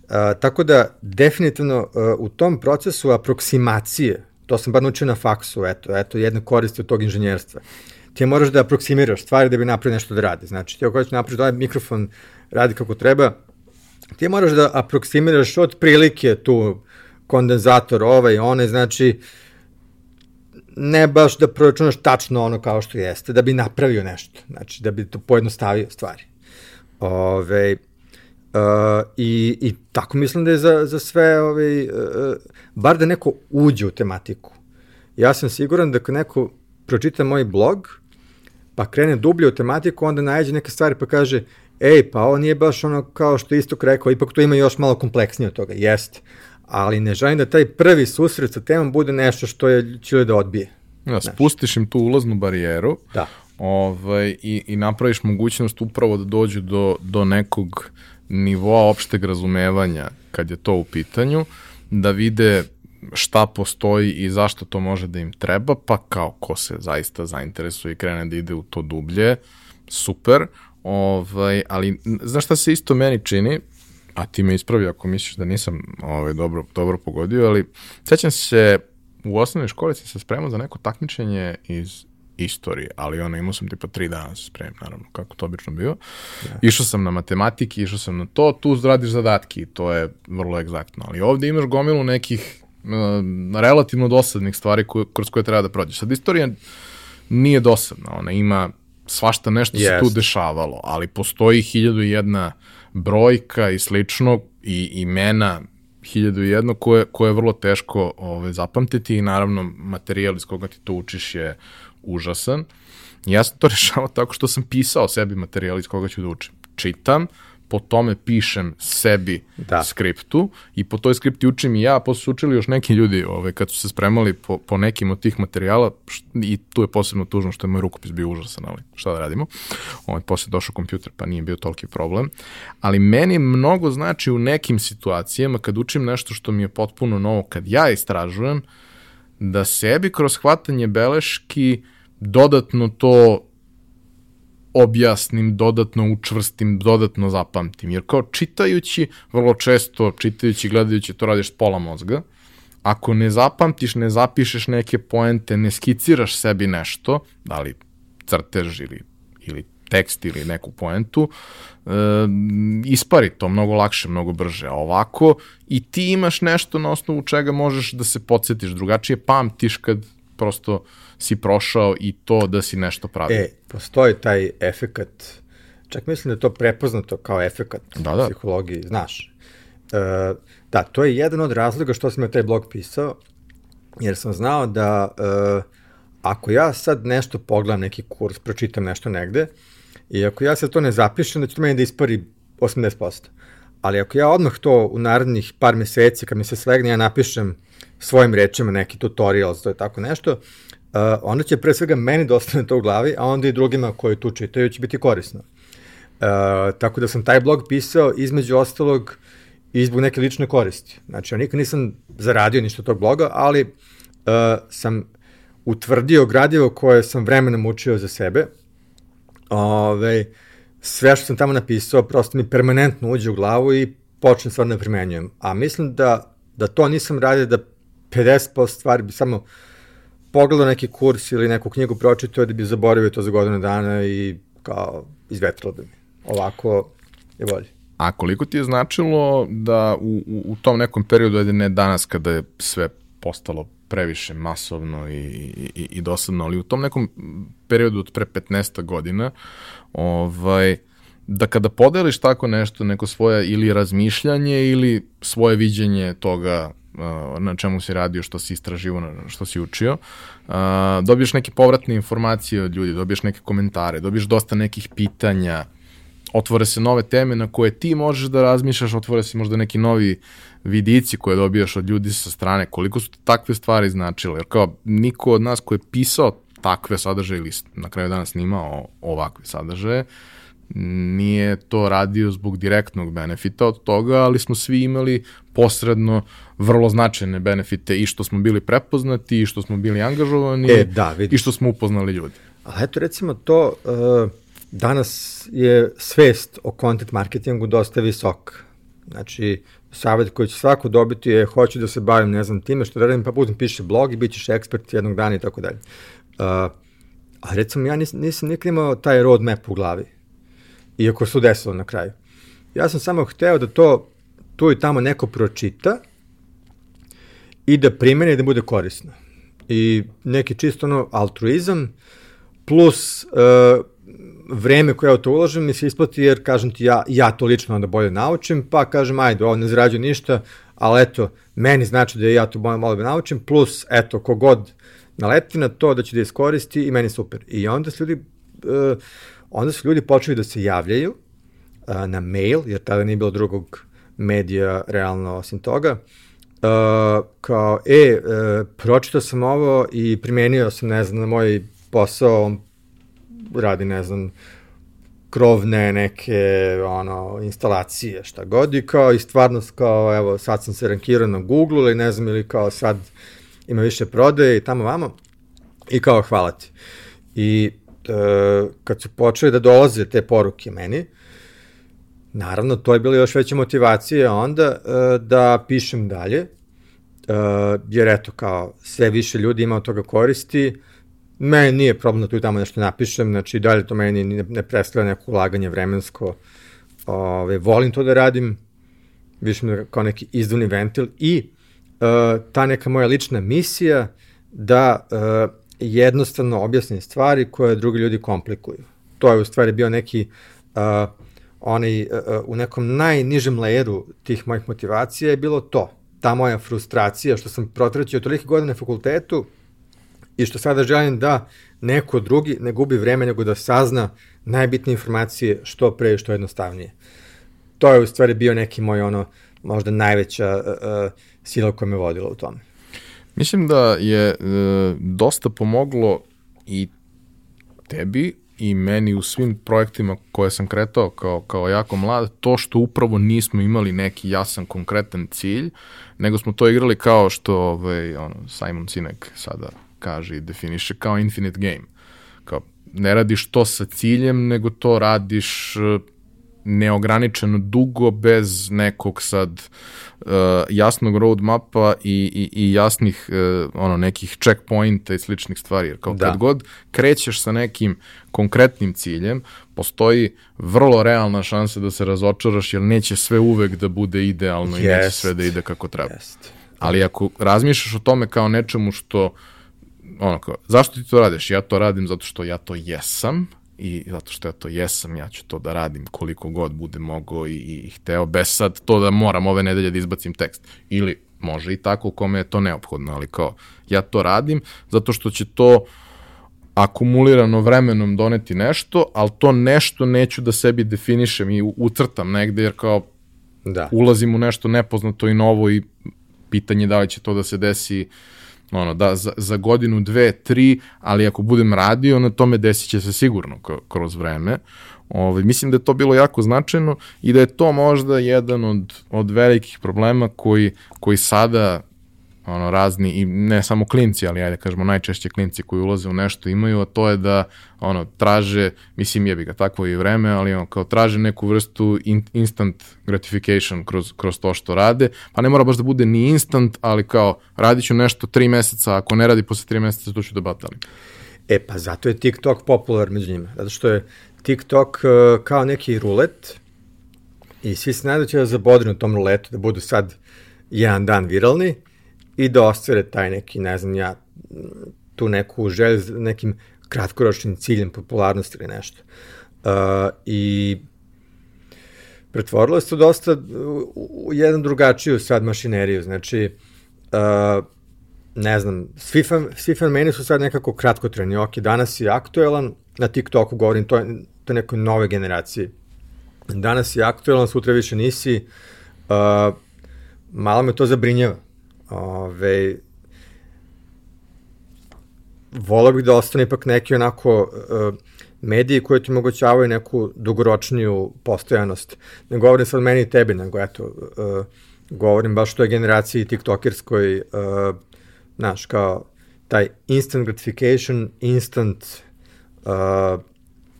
a, tako da definitivno a, u tom procesu aproksimacije, to sam bar naučio na faksu, eto, eto, jedna korist od tog inženjerstva. Ti moraš da aproksimiraš stvari da bi napravio nešto da radi. Znači, ti ako hoćeš da napraviš da ovaj mikrofon radi kako treba, ti moraš da aproksimiraš od prilike tu kondenzator ovaj, one, znači, ne baš da proračunaš tačno ono kao što jeste, da bi napravio nešto, znači da bi to pojednostavio stvari. Ove, uh, i, I tako mislim da je za, za sve, ove, uh, bar da neko uđe u tematiku. Ja sam siguran da kad neko pročita moj blog, pa krene dublje u tematiku, onda nađe neke stvari pa kaže, ej, pa ovo nije baš ono kao što Istok rekao, ipak to ima još malo kompleksnije od toga. Jeste ali ne želim da taj prvi susret sa temom bude nešto što je će da odbije. Ja, spustiš im tu ulaznu barijeru da. ovaj, i, i napraviš mogućnost upravo da dođu do, do nekog nivoa opšteg razumevanja kad je to u pitanju, da vide šta postoji i zašto to može da im treba, pa kao ko se zaista zainteresuje i krene da ide u to dublje, super, ovaj, ali znaš šta se isto meni čini, a ti me ispravi ako misliš da nisam ovaj, dobro, dobro pogodio, ali sećam se, u osnovnoj školi sam se spremao za neko takmičenje iz istorije, ali ono, imao sam tipa tri dana da se spremim, naravno, kako to obično bio. Ja. Išao sam na matematiki, išao sam na to, tu radiš zadatki to je vrlo egzaktno, ali ovde imaš gomilu nekih relativno dosadnih stvari koje, kroz koje treba da prođeš. Sad, istorija nije dosadna, ona ima svašta nešto yes. se tu dešavalo, ali postoji hiljadu i jedna brojka i slično i imena hiljadu i jedno koje, koje je vrlo teško ove, zapamtiti i naravno materijal iz koga ti to učiš je užasan. Ja sam to rešavao tako što sam pisao sebi materijal iz koga ću da učim. Čitam, po tome pišem sebi da. skriptu i po toj skripti učim i ja, posle su učili još neki ljudi ove, kad su se spremali po, po nekim od tih materijala i tu je posebno tužno što je moj rukopis bio užasan, ali šta da radimo. Ovaj, posle došao kompjuter pa nije bio toliki problem. Ali meni mnogo znači u nekim situacijama kad učim nešto što mi je potpuno novo, kad ja istražujem, da sebi kroz hvatanje beleški dodatno to objasnim, dodatno učvrstim, dodatno zapamtim. Jer kao čitajući, vrlo često čitajući, gledajući, to radiš pola mozga. Ako ne zapamtiš, ne zapišeš neke poente, ne skiciraš sebi nešto, da li crtež ili, ili tekst ili neku poentu, e, ispari to mnogo lakše, mnogo brže. A ovako i ti imaš nešto na osnovu čega možeš da se podsjetiš drugačije, pamtiš kad prosto si prošao i to da si nešto pravio. E, postoji taj efekat, čak mislim da je to prepoznato kao efekat da, da. psihologiji, znaš. E, da, to je jedan od razloga što sam ja taj blog pisao, jer sam znao da e, ako ja sad nešto pogledam neki kurs, pročitam nešto negde, i ako ja sad to ne zapišem, da će to meni da ispari 80%. Ali ako ja odmah to u narednih par meseci, kad mi se svegne, ja napišem svojim rečima neki tutorial, to je tako nešto, onda će pre svega meni da ostane to u glavi, a onda i drugima koji tu čitaju će biti korisno. Uh, tako da sam taj blog pisao između ostalog i zbog neke lične koristi. Znači, ja nikad nisam zaradio ništa tog bloga, ali uh, sam utvrdio gradivo koje sam vremenom učio za sebe. Ove, sve što sam tamo napisao prosto mi permanentno uđe u glavu i počnem stvarno da primenjujem. A mislim da, da to nisam radio da 50% stvari bi samo pogledao neki kurs ili neku knjigu pročitao da bi zaboravio to za godinu dana i kao izvetrilo bi mi. Ovako je bolje. A koliko ti je značilo da u, u, u tom nekom periodu, ajde ne danas kada je sve postalo previše masovno i, i, i dosadno, ali u tom nekom periodu od pre 15 godina, ovaj, da kada podeliš tako nešto, neko svoje ili razmišljanje ili svoje viđenje toga na čemu si radio, što si istraživo, što si učio, uh, dobiješ neke povratne informacije od ljudi, dobiješ neke komentare, dobiješ dosta nekih pitanja, otvore se nove teme na koje ti možeš da razmišljaš, otvore se možda neki novi vidici koje dobijaš od ljudi sa strane, koliko su takve stvari značile, jer kao niko od nas ko je pisao takve sadržaje ili na kraju dana snimao ovakve sadržaje, nije to radio zbog direktnog benefita od toga, ali smo svi imali posredno vrlo značajne benefite i što smo bili prepoznati i što smo bili angažovani e, da, i što smo upoznali ljudi. Ali eto recimo to, uh, danas je svest o content marketingu dosta visok. Znači, savjet koji će svako dobiti je hoću da se bavim, ne znam, time što radim, pa putem piše blog i bit ćeš ekspert jednog dana i tako dalje. Uh, a recimo ja nisam, nisam nikad imao taj roadmap u glavi iako su desilo na kraju. Ja sam samo hteo da to tu i tamo neko pročita i da primene i da bude korisno. I neki čisto ono altruizam plus uh, vreme koje ja to uložim mi se isplati jer kažem ti ja, ja to lično onda bolje naučim, pa kažem ajde, ovo ne zarađujem ništa, ali eto, meni znači da ja to bolje malo naučim, plus eto, kogod naleti na to da će da iskoristi i meni super. I onda se ljudi uh, onda su ljudi počeli da se javljaju uh, na mail, jer tada nije bilo drugog medija realno osim toga, uh, kao, e, uh, pročitao sam ovo i primenio sam, ne znam, na moj posao, on radi, ne znam, krovne neke ono instalacije šta god i kao i stvarno kao evo sad sam se rankirao na Google ili ne znam ili kao sad ima više prodaje i tamo vamo i kao hvala ti. I kad su počeli da dolaze te poruke meni, naravno, to je bila još veća motivacija onda uh, da pišem dalje, uh, jer eto, kao sve više ljudi ima od toga koristi, meni nije problem da tu i tamo nešto napišem, znači dalje to meni ne, ne predstavlja neko ulaganje vremensko, ove, volim to da radim, više mi kao neki izduvni ventil i uh, ta neka moja lična misija da uh, jednostavno objasnim stvari koje drugi ljudi komplikuju. To je u stvari bio neki uh, onaj, uh, u nekom najnižem layeru tih mojih motivacija je bilo to. Ta moja frustracija što sam protraćio tolike godine na fakultetu i što sada želim da neko drugi ne gubi vreme nego da sazna najbitnije informacije što pre i što jednostavnije. To je u stvari bio neki moj ono možda najveća uh, uh, sila koja me vodila u tome. Mislim da je e, dosta pomoglo i tebi i meni u svim projektima koje sam kretao kao, kao jako mlad, to što upravo nismo imali neki jasan, konkretan cilj, nego smo to igrali kao što ovaj, ono, Simon Sinek sada kaže i definiše kao infinite game. Kao, ne radiš to sa ciljem, nego to radiš e, neograničeno dugo bez nekog sad uh, jasnog roadmapa i, i, i jasnih uh, ono nekih checkpointa i sličnih stvari. Jer kao da. kad god krećeš sa nekim konkretnim ciljem, postoji vrlo realna šansa da se razočaraš jer neće sve uvek da bude idealno yes. i neće sve da ide kako treba. Yes. Ali ako razmišljaš o tome kao nečemu što ono kao, zašto ti to radiš? Ja to radim zato što ja to jesam i zato što ja to jesam, ja ću to da radim koliko god bude mogao i, i hteo, bez sad to da moram ove nedelje da izbacim tekst. Ili može i tako u kome je to neophodno, ali kao ja to radim zato što će to akumulirano vremenom doneti nešto, ali to nešto neću da sebi definišem i ucrtam negde, jer kao da. ulazim u nešto nepoznato i novo i pitanje da li će to da se desi uh, ono, da, za, za godinu, dve, tri, ali ako budem radio, na tome desit će se sigurno kroz vreme. Ove, ovaj, mislim da je to bilo jako značajno i da je to možda jedan od, od velikih problema koji, koji sada ono, razni, i ne samo klinci, ali ajde kažemo najčešće klinci koji ulaze u nešto imaju, a to je da ono, traže, mislim jebi ga, takvo i vreme, ali ono, kao traže neku vrstu in, instant gratification kroz, kroz to što rade, pa ne mora baš da bude ni instant, ali kao radit ću nešto tri meseca, ako ne radi posle tri meseca, to ću da batalim. E pa zato je TikTok popular među njima, zato što je TikTok uh, kao neki rulet i svi se nadaju da će zabodri na tom ruletu, da budu sad jedan dan viralni, i da ostvare taj neki, ne znam ja, tu neku želju za nekim kratkoročnim ciljem popularnosti ili nešto. Uh, I pretvorilo se to dosta u, u jedan drugačiju sad mašineriju, znači uh, ne znam, svi, fan, svi fenomeni su sad nekako kratkotreni, ok, danas je aktuelan, na TikToku govorim, to je, to je nekoj nove generaciji danas je aktualan, sutra više nisi, uh, malo me to zabrinjava. Ove, volao bih da ostane ipak neki onako uh, mediji koji ti omogućavaju neku dugoročniju postojanost. Ne govorim sad meni i tebi, nego eto, uh, govorim baš toj generaciji tiktokerskoj, uh, znaš, kao taj instant gratification, instant uh,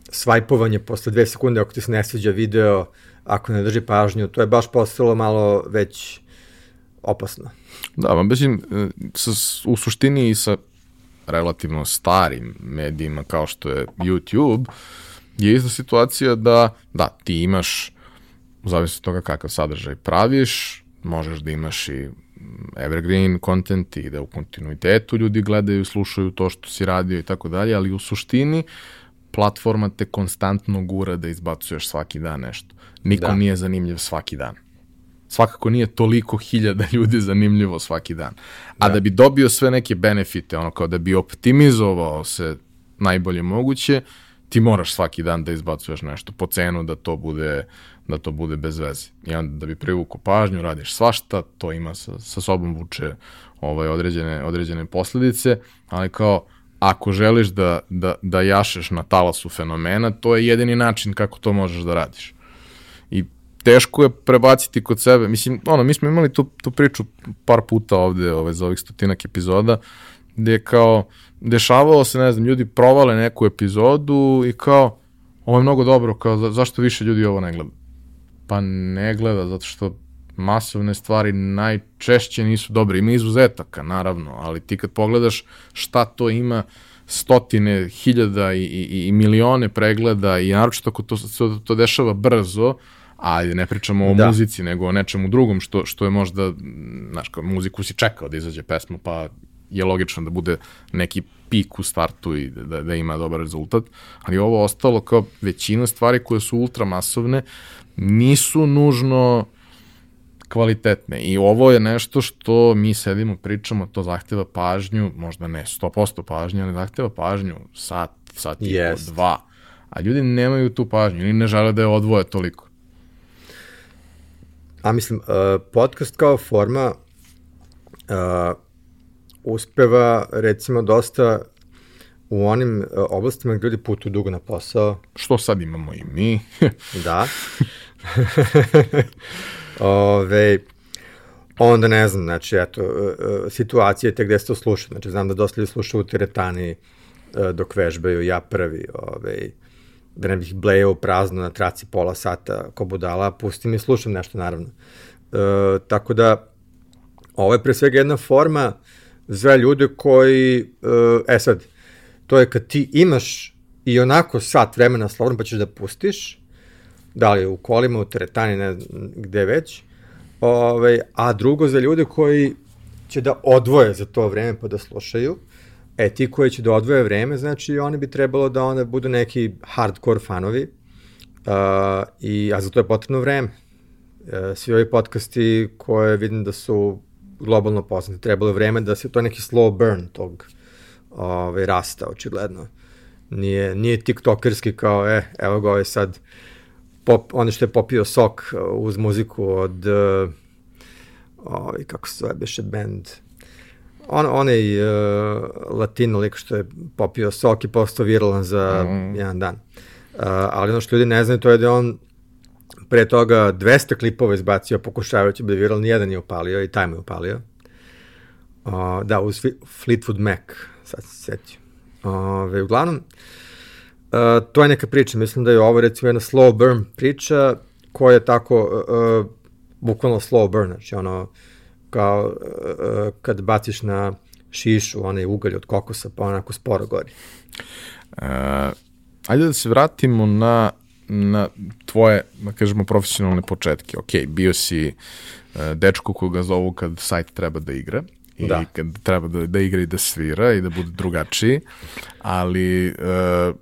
svajpovanje posle dve sekunde ako ti se ne sviđa video, ako ne drži pažnju, to je baš postalo malo već opasno. Da, ma mislim, e, sa, u suštini i sa relativno starim medijima kao što je YouTube, je ista situacija da, da, ti imaš, u zavisnosti toga kakav sadržaj praviš, možeš da imaš i evergreen content i da u kontinuitetu ljudi gledaju, slušaju to što si radio i tako dalje, ali u suštini platforma te konstantno gura da izbacuješ svaki dan nešto. Niko da. nije zanimljiv svaki dan. Svakako nije toliko hiljada ljudi zanimljivo svaki dan. A da. da bi dobio sve neke benefite, ono kao da bi optimizovao se najbolje moguće, ti moraš svaki dan da izbacuješ nešto po cenu da to bude da to bude bez veze. I onda da bi privukao pažnju, radiš svašta, to ima sa, sa sobom vuče ovaj, određene, određene posledice, ali kao ako želiš da, da, da jašeš na talasu fenomena, to je jedini način kako to možeš da radiš. Teško je prebaciti kod sebe. Mislim, ono, mi smo imali tu, tu priču par puta ovde ovaj, za ovih stotinak epizoda, gde je kao, dešavalo se, ne znam, ljudi provale neku epizodu i kao, ovo je mnogo dobro, kao, za, zašto više ljudi ovo ne gleda? Pa ne gleda, zato što masovne stvari najčešće nisu dobre. Ima izuzetaka, naravno, ali ti kad pogledaš šta to ima stotine, hiljada i, i, i milione pregleda i naročito ako to, to, to dešava brzo, a ne pričamo o da. muzici, nego o nečemu drugom što, što je možda, znaš, kao muziku si čekao da izađe pesma, pa je logično da bude neki pik u startu i da, da ima dobar rezultat, ali ovo ostalo kao većina stvari koje su ultramasovne nisu nužno kvalitetne. I ovo je nešto što mi sedimo, pričamo, to zahteva pažnju, možda ne 100% pažnje, ali zahteva pažnju sat, sat i yes. dva. A ljudi nemaju tu pažnju, ili ne žele da je odvoje toliko. A mislim, uh, podcast kao forma uh, uspeva recimo dosta u onim uh, oblastima gde ljudi putuju dugo na posao. Što sad imamo i mi. da. Ove, onda ne znam, znači, eto, situacije te gde se to sluša. Znači, znam da dosta ljudi sluša u teretani dok vežbaju, ja prvi, ove, da ne bih blejao prazno na traci pola sata ko budala, pustim i slušam nešto, naravno. E, tako da, ovo je pre svega jedna forma za ljude koji, e sad, to je kad ti imaš i onako sat vremena slobodno pa ćeš da pustiš, da li u kolima, u teretani, ne gde već, ovaj, a drugo za ljude koji će da odvoje za to vreme pa da slušaju, e, ti koji će da odvoje vreme, znači oni bi trebalo da onda budu neki hardcore fanovi, uh, i, a za to je potrebno vreme. Uh, svi ovi podcasti koje vidim da su globalno poznati, trebalo je vreme da se to neki slow burn tog ovaj, rasta, očigledno. Nije, nije tiktokerski kao, e, evo ga ovaj sad pop, ono što je popio sok uh, uz muziku od uh, ovaj, kako se zove beše band on, onaj uh, latino lik što je popio sok i postao viralan za mm. jedan dan. Uh, ali ono što ljudi ne znaju to je da on pre toga 200 klipova izbacio pokušavajući da viral, nijedan je upalio i taj mu je upalio. Uh, da, uz Fleetwood Mac, sad se setio. Uh, uglavnom, Uh, to je neka priča, mislim da je ovo recimo jedna slow burn priča koja je tako uh, uh, bukvalno slow burn, znači ono kao uh, kad baciš na šišu onaj ugalj od kokosa pa onako sporo gori. Uh, ajde da se vratimo na na tvoje, da kažemo, profesionalne početke. Ok, bio si uh, dečko koga zovu kad sajt treba da igra i da. kad treba da, da igra i da svira i da bude drugačiji, ali uh,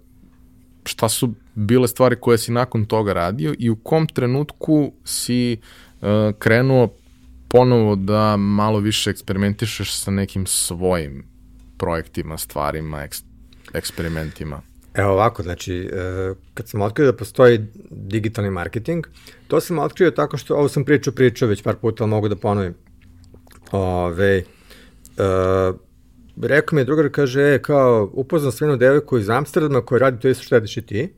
šta su bile stvari koje si nakon toga radio i u kom trenutku si uh, krenuo ponovo da malo više eksperimentišeš sa nekim svojim projektima, stvarima, eks, eksperimentima? Evo ovako, znači, e, kad sam otkrio da postoji digitalni marketing, to sam otkrio tako što, ovo sam pričao, pričao već par puta, ali mogu da ponovim. Ove, uh, rekao mi je drugar, kaže, e, kao, upoznam sam jednu devojku iz Amsterdama koja radi to isto što radiš i ti.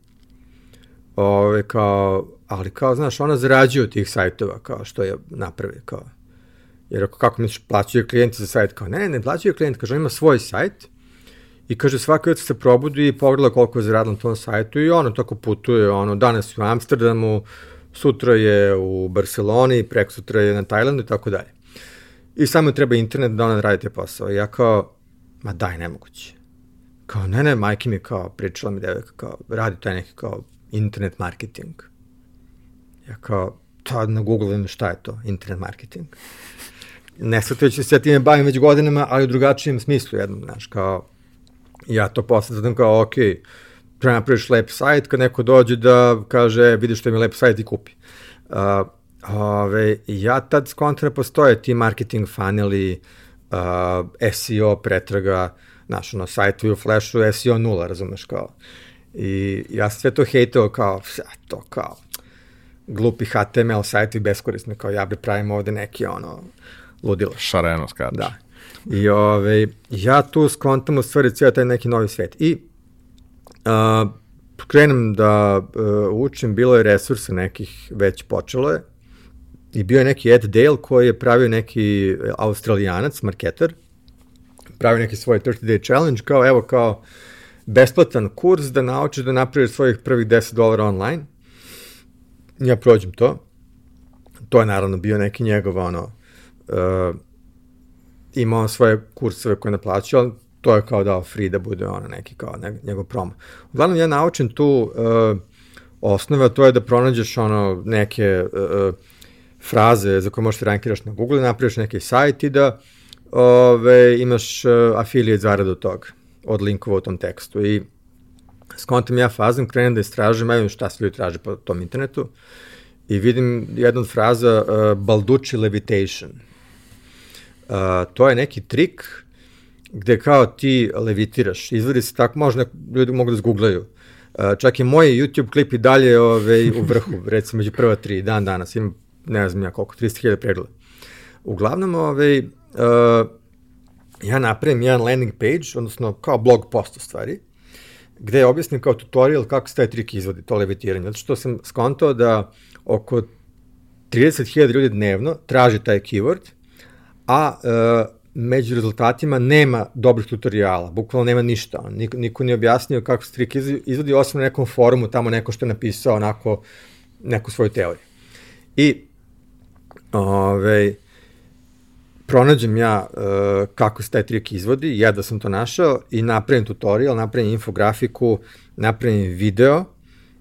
Ove, kao, ali kao, znaš, ona zarađuje od tih sajtova, kao što je napravi, kao. Jer ako, kako misliš, plaćaju klijenti za sajt? Kao, ne, ne, ne plaćaju klijenti, kaže, on ima svoj sajt i kaže, svaka jutro se probudi i pogleda koliko je zaradila na tom sajtu i ono tako putuje, ono, danas u Amsterdamu, sutra je u Barceloni, prek sutra je na Tajlandu i tako dalje. I samo treba internet da ona radi te posao. I ja kao, ma daj, nemoguće. Kao, ne, ne, majke mi kao, pričala mi devojka, kao, radi taj neki kao internet marketing. Ja kao, tad na Google šta je to, internet marketing. Ne shvatajući se ja time bavim već godinama, ali u drugačijem smislu jednom, znaš, kao, ja to posle kao, ok, treba napraviš lep sajt, kad neko dođe da kaže, vidiš što mi lep sajt i kupi. Uh, ove, ja tad skontra postoje ti marketing funneli, uh, SEO pretraga, znaš, ono, sajtu u Flashu, SEO nula, razumeš, kao. I ja sve to hejtao kao, to kao, glupi HTML sajti beskorisni, kao ja bi pravim ovde neki, ono, ludilo. Šareno skače. Da. I ove, ja tu skontam u stvari cijel taj neki novi svet. I uh, krenem da uh, učim, bilo je resursa nekih, već počelo je, i bio je neki Ed Dale koji je pravio neki australijanac, marketer, pravio neki svoj 30 day challenge, kao evo kao besplatan kurs da naučiš da napraviš svojih prvih 10 dolara online. Ja prođem to. To je naravno bio neki njegov ono, uh, imao svoje kurseve koje ne plaćao, ali to je kao dao free da bude ono neki kao ne, njegov promo. Uglavnom ja naučim tu uh, osnove, to je da pronađeš ono neke uh, fraze za koje možeš da rankiraš na Google, napraviš neki sajt i da ove, imaš uh, affiliate zaradu od od linkova u tom tekstu. I skontam ja fazom, krenem da istražujem, vidim šta se ljudi traže po tom internetu i vidim jednu od fraza uh, Balducci Levitation. Uh, to je neki trik gde kao ti levitiraš. Izvedi se tako, možda ljudi mogu da zgooglaju. Uh, čak i moj YouTube klip i dalje ove, u vrhu, recimo među prva tri dan danas, imam ne znam ja koliko, 300.000 pregleda. Uglavnom, ovaj, uh, ja napravim jedan landing page, odnosno kao blog post u stvari, gde je objasnim kao tutorial kako se taj trik izvodi, to levitiranje. Zato što sam skontao da oko 30.000 ljudi dnevno traži taj keyword, a uh, među rezultatima nema dobrih tutoriala, bukvalno nema ništa. Niko, niko nije objasnio kako se trik izvodi, osim na nekom forumu, tamo neko što je napisao onako neku svoju teoriju. I Ove, pronađem ja uh, kako se taj trik izvodi, ja da sam to našao i napravim tutorial, napravim infografiku, napravim video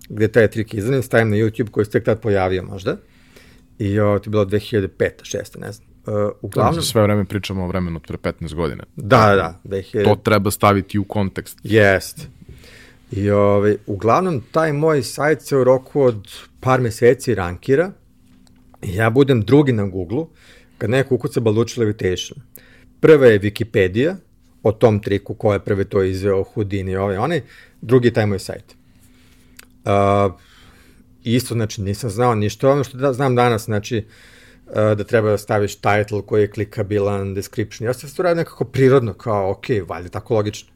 gde taj trik izvodim, stavim na YouTube koji se tek tad pojavio možda. I ovo to je bilo 2005. 6. ne znam. Uh, uglavnom... Sve vreme pričamo o vremenu pre 15 godina. Da, da. 2000... To treba staviti u kontekst. Jest. I ovaj, uglavnom, taj moj sajt se u roku od par meseci rankira, ja budem drugi na Google kad neko ukuca Baluchi Levitation. Prva je Wikipedia o tom triku ko je prvi to izveo Houdini ovaj onaj, drugi je taj moj sajt. Uh, isto, znači, nisam znao ništa, ono što da, znam danas, znači, uh, da treba da staviš title koji je klikabilan, description. Ja sam to radio nekako prirodno, kao, ok, valjda tako logično.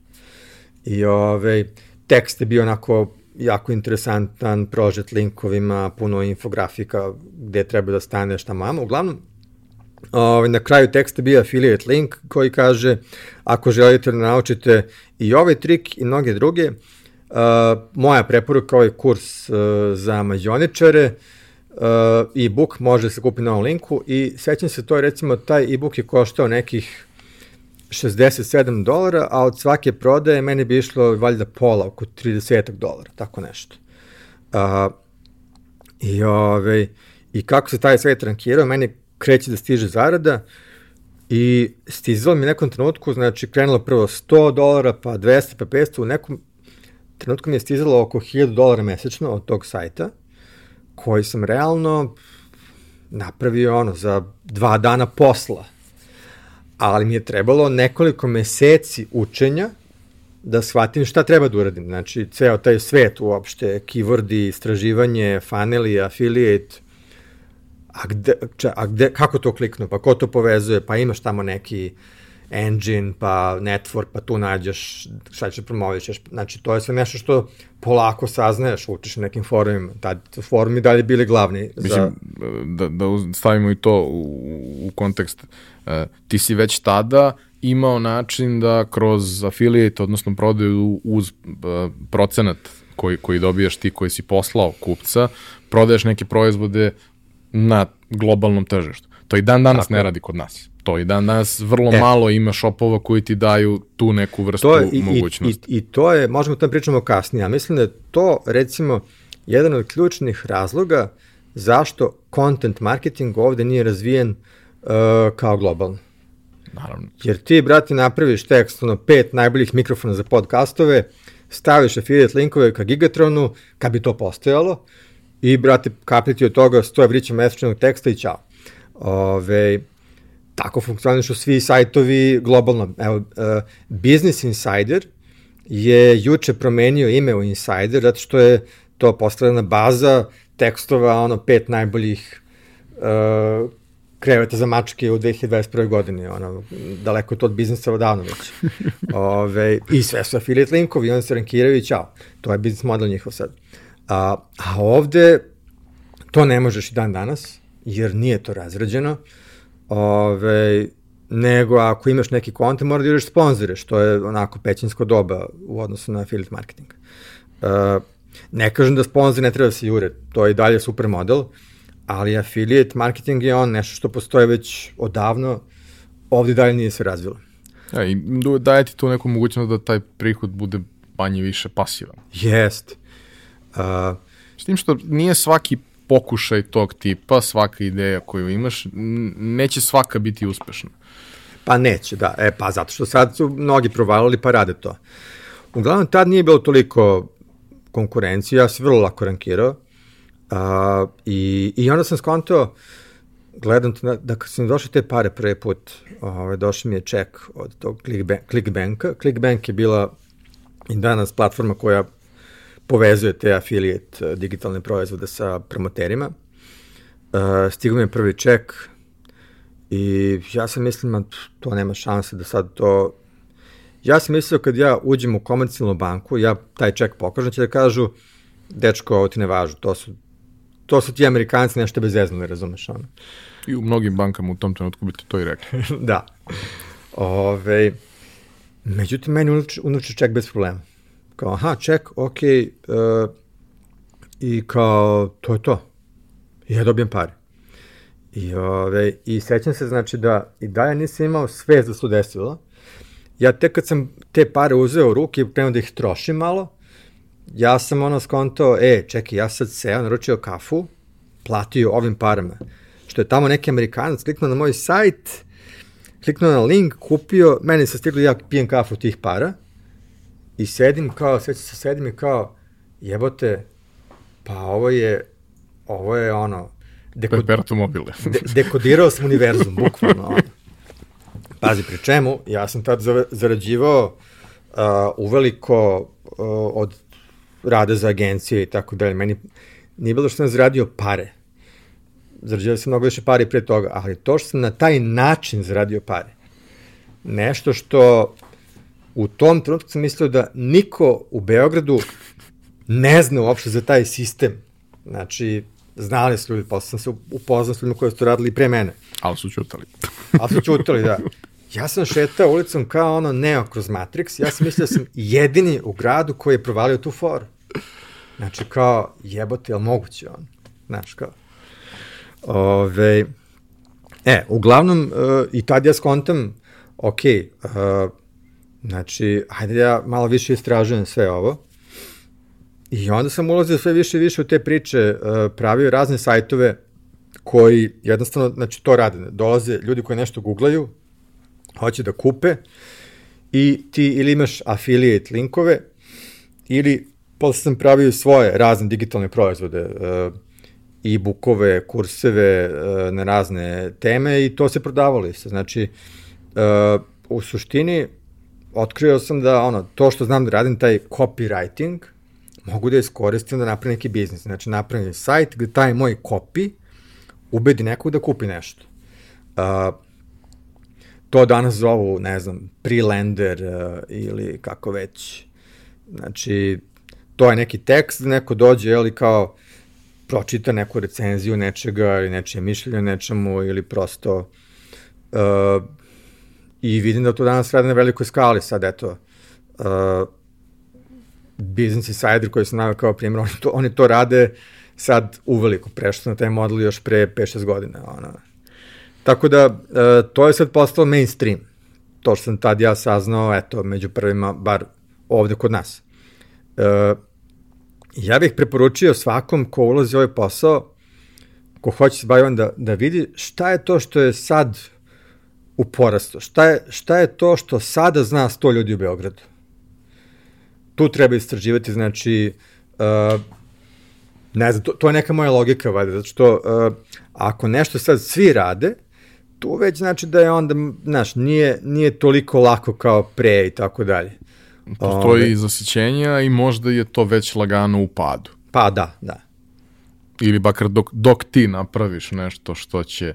I ovaj, tekst je bio onako jako interesantan, prožet linkovima, puno infografika gde treba da stane šta mama. Uglavnom, ovaj, na kraju teksta bio affiliate link koji kaže ako želite da naučite i ovaj trik i mnoge druge, uh, moja preporuka ovaj kurs uh, za mađioničare, uh, e-book može se kupiti na ovom linku i sećam se to je recimo taj e-book je koštao nekih 67 dolara, a od svake prodaje meni bi išlo valjda pola, oko 30 dolara, tako nešto. Uh, i, ove, ovaj, I kako se taj svet rankirao, meni kreće da stiže zarada i stizalo mi nekom trenutku, znači krenulo prvo 100 dolara, pa 200, pa 500, u nekom trenutku mi je stizalo oko 1000 dolara mesečno od tog sajta, koji sam realno napravio ono za dva dana posla ali mi je trebalo nekoliko meseci učenja da shvatim šta treba da uradim. Znači, ceo taj svet uopšte, keywordi, istraživanje, funneli, affiliate, a, gde, a gde, kako to kliknu, pa ko to povezuje, pa imaš tamo neki engine, pa network, pa tu nađeš šta će promovišeš. Znači, to je sve nešto što polako saznaješ, učiš na nekim forumima. Tad forumi dalje bili glavni. Mislim, za... da, da stavimo i to u, u kontekst. Uh, ti si već tada imao način da kroz affiliate, odnosno prodaju uz uh, procenat koji, koji dobijaš ti koji si poslao kupca, prodaješ neke proizvode na globalnom tržištu. To i dan danas Tako. ne radi kod nas. To i dan danas vrlo e. malo ima šopova koji ti daju tu neku vrstu to je, i, mogućnosti. I, I to je, možemo to pričamo kasnije, a mislim da je to recimo jedan od ključnih razloga zašto content marketing ovde nije razvijen uh, kao globalno. Naravno. Jer ti, brati, napraviš tekst, ono, pet najboljih mikrofona za podcastove, staviš affiliate linkove ka Gigatronu, kad bi to postojalo, i, brate, kapiti od toga 100 evrića mesečnog teksta i čao. Ove, tako funkcionišu svi sajtovi globalno. Evo, uh, Business Insider je juče promenio ime u Insider, zato što je to postavljena baza tekstova, ono, pet najboljih uh, kreveta za mačke u 2021. godini, ono, daleko to od biznisa odavno već. Ove, I sve su affiliate linkovi, oni se rankiraju i čao. To je biznis model njihov sad. A, a ovde to ne možeš i dan danas, jer nije to razrađeno. Ove, nego ako imaš neki kontent, mora da ideš sponzore, što je onako pećinsko doba u odnosu na affiliate marketing. Uh, ne kažem da sponzor ne treba da se jure, to je i dalje super model, ali affiliate marketing je on nešto što postoje već odavno, ovde dalje nije se razvilo. Ja, i daje ti tu neku mogućnost da taj prihod bude manje više pasivan. Jest. Uh, S tim što nije svaki pokušaj tog tipa, svaka ideja koju imaš, neće svaka biti uspešna. Pa neće, da. E, pa zato što sad su mnogi provalili pa rade to. Uglavnom, tad nije bilo toliko konkurencije, ja sam vrlo lako rankirao. A, i, I onda sam skontao, gledam to, da kad sam došao te pare prvi put, ovaj, došao mi je ček od tog Clickbank, Clickbanka. Clickbank je bila i danas platforma koja povezuje te affiliate eh, digitalne proizvode sa promoterima. Uh, stigao mi je prvi ček i ja sam mislim, to nema šanse da sad to... Ja sam mislio kad ja uđem u komercijalnu banku, ja taj ček pokažem, će da kažu, dečko, ovo ti ne važu, to su, to su ti amerikanci nešto bez ne razumeš ono. I u mnogim bankama u tom trenutku bi to i rekli. da. Ove, međutim, meni unuči ček bez problema kao, aha, ček, ok, uh, i kao, to je to. I ja dobijem pare. I, ove, I sećam se, znači, da i dalje nisam imao sve da se desilo. Ja tek kad sam te pare uzeo u ruke i krenuo da ih trošim malo, ja sam ono skontao, e, čekaj, ja sad seo, naručio kafu, platio ovim parama. Što je tamo neki amerikanac kliknuo na moj sajt, kliknuo na link, kupio, meni se stiglo ja pijem kafu tih para, I sedim kao, sveća se sedim i kao, jebote, pa ovo je, ovo je ono, dekod... Mobile. de, dekodirao sam univerzum, bukvalno. Ono. Pazi, pri čemu, ja sam tad zarađivao uh, uveliko uh, od rada za agencije i tako dalje. Meni nije bilo što sam zaradio pare. Zarađivao sam mnogo više pare pre toga, ali to što sam na taj način zaradio pare, nešto što u tom trenutku sam mislio da niko u Beogradu ne zna uopšte za taj sistem. Znači, znali su ljudi, posle sam se upoznao s ljudima koji su to radili pre mene. Ali su čutali. Ali su čutali, da. Ja sam šetao ulicom kao ono Neo kroz Matrix, ja sam mislio da sam jedini u gradu koji je provalio tu foru. Znači, kao, jebote, je li moguće on? Znaš, kao. Ove, e, uglavnom, uh, i tad ja skontam, ok, uh, Znači, hajde da ja malo više istražujem sve ovo. I onda sam ulazio sve više i više u te priče, uh, pravio razne sajtove koji jednostavno, znači to rade. Dolaze ljudi koji nešto googlaju, hoće da kupe i ti ili imaš affiliate linkove ili posle sam pravio svoje razne digitalne proizvode, uh, e-bookove, kurseve uh, na razne teme i to se prodavalo se. Znači, u suštini otkrio sam da ono, to što znam da radim, taj copywriting, mogu da iskoristim da napravim neki biznis. Znači, napravim sajt gde taj moj copy ubedi nekog da kupi nešto. Uh, to danas zovu, ne znam, pre-lender uh, ili kako već. Znači, to je neki tekst, neko dođe, ili kao, pročita neku recenziju nečega ili nečije mišljenje o nečemu ili prosto uh, i vidim da to danas rade na velikoj skali sad, eto, uh, Business Insider koji sam navio kao primjer, oni to, oni to rade sad uveliko, prešli na taj model još pre 5-6 godina. Ono. Tako da, uh, to je sad postalo mainstream. To što sam tad ja saznao, eto, među prvima, bar ovde kod nas. Uh, ja bih preporučio svakom ko ulazi u ovaj posao, ko hoće se baviti da, da vidi šta je to što je sad u porastu. Šta je, šta je to što sada zna 100 ljudi u Beogradu? Tu treba istraživati, znači, uh, ne znam, to, to je neka moja logika, valjda, zato što uh, ako nešto sad svi rade, tu već znači da je onda, znaš, nije, nije toliko lako kao pre i tako dalje. Postoji Ove, zasićenja i možda je to već lagano u padu. Pa da, da. Ili bakar dok, dok ti napraviš nešto što će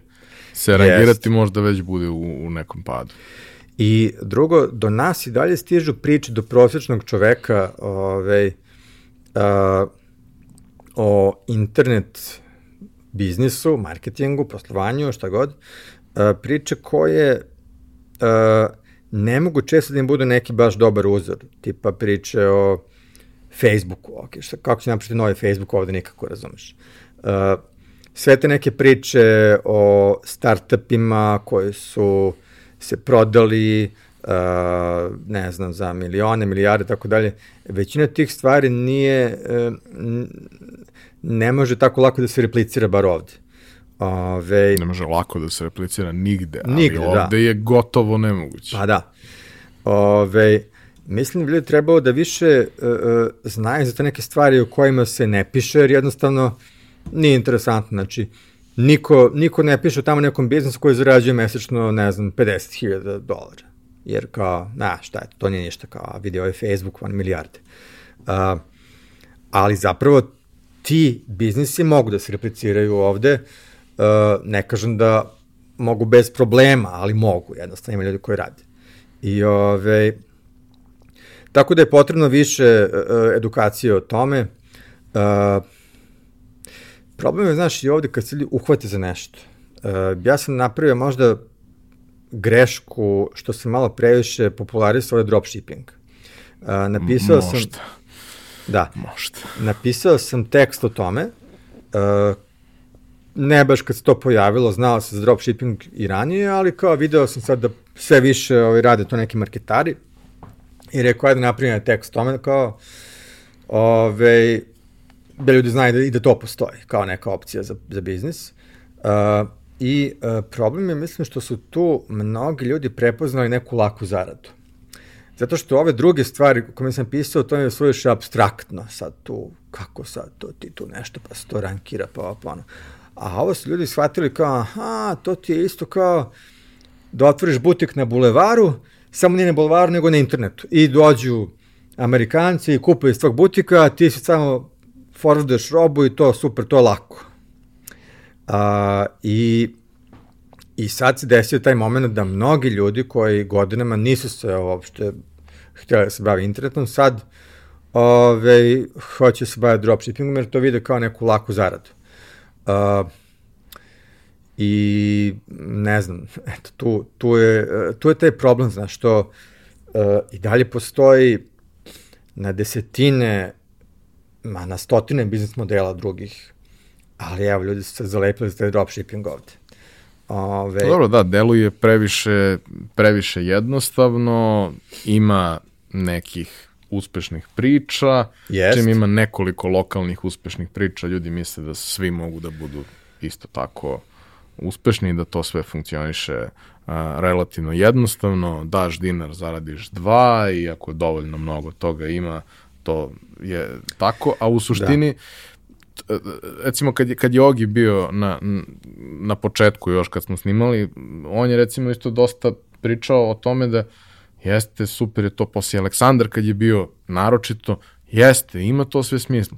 se reagirati, možda već bude u, u nekom padu. I drugo, do nas i dalje stižu priče do prosječnog čoveka ovaj, a, o internet biznisu, marketingu, poslovanju, šta god, a, priče koje a, ne mogu često da im budu neki baš dobar uzor, tipa priče o Facebooku, ok, šta, kako će napraviti novi Facebook ovde nikako razumeš. Uh, sve te neke priče o startupima koji su se prodali, uh, ne znam, za milione, milijarde, tako dalje, većina tih stvari nije, uh, ne može tako lako da se replicira bar ovde. Ove, ne može lako da se replicira nigde, nigde ali da. ovde da. je gotovo nemoguće. Pa da. Ove, mislim da ljudi trebalo da više uh, znaju za te neke stvari o kojima se ne piše, jer jednostavno nije interesantno. Znači, niko, niko ne piše tamo nekom biznisu koji zarađuje mesečno, ne znam, 50.000 dolara. Jer kao, na, šta je, to nije ništa, kao, vidi ovaj Facebook, van milijarde. Uh, ali zapravo ti biznisi mogu da se repliciraju ovde, uh, ne kažem da mogu bez problema, ali mogu, jednostavno ima ljudi koji rade. I ove, tako da je potrebno više uh, edukacije o tome. Uh, problem je, znaš, i ovde kad se ljudi uhvate za nešto. Uh, ja sam napravio možda grešku što sam malo previše popularisao dropshipping. Uh, napisao Možda. sam... Da. Možda. Napisao sam tekst o tome uh, ne baš kad se to pojavilo, znao se za dropshipping i ranije, ali kao video sam sad da sve više ovaj, rade to neki marketari i rekao, ajde napravim tekst tome, kao, ove, da ljudi znaju da, i da to postoji, kao neka opcija za, za biznis. Uh, I uh, problem je, mislim, što su tu mnogi ljudi prepoznali neku laku zaradu. Zato što ove druge stvari koje sam pisao, to je svojiš abstraktno sad tu, kako sad to ti tu nešto, pa se to rankira, pa pa ono. A ovo su ljudi shvatili kao, aha, to ti je isto kao da otvoriš butik na bulevaru, samo nije na bulevaru, nego na internetu. I dođu Amerikanci i kupuju iz tvog butika, ti si samo forwarduješ robu i to super, to je lako. A, i, I sad se desio taj moment da mnogi ljudi koji godinama nisu se uopšte htjeli da se bavi internetom, sad ove, hoće se baviti dropshippingom jer to vide kao neku laku zaradu. Uh, I ne znam, eto, tu, tu, je, tu je taj problem, znaš, što uh, i dalje postoji na desetine, ma na stotine biznis modela drugih, ali evo, ljudi su se zalepili za taj dropshipping ovde. Ove... Dobro, da, deluje previše, previše jednostavno, ima nekih uspešnih priča, Jest. čim ima nekoliko lokalnih uspešnih priča, ljudi misle da svi mogu da budu isto tako uspešni da to sve funkcioniše a, relativno jednostavno, daš dinar, zaradiš dva i ako dovoljno mnogo toga ima, to je tako, a u suštini da. recimo kad je, kad je Ogi bio na, na početku još kad smo snimali, on je recimo isto dosta pričao o tome da jeste, super je to, poslije Aleksandar kad je bio naročito, jeste, ima to sve smisla.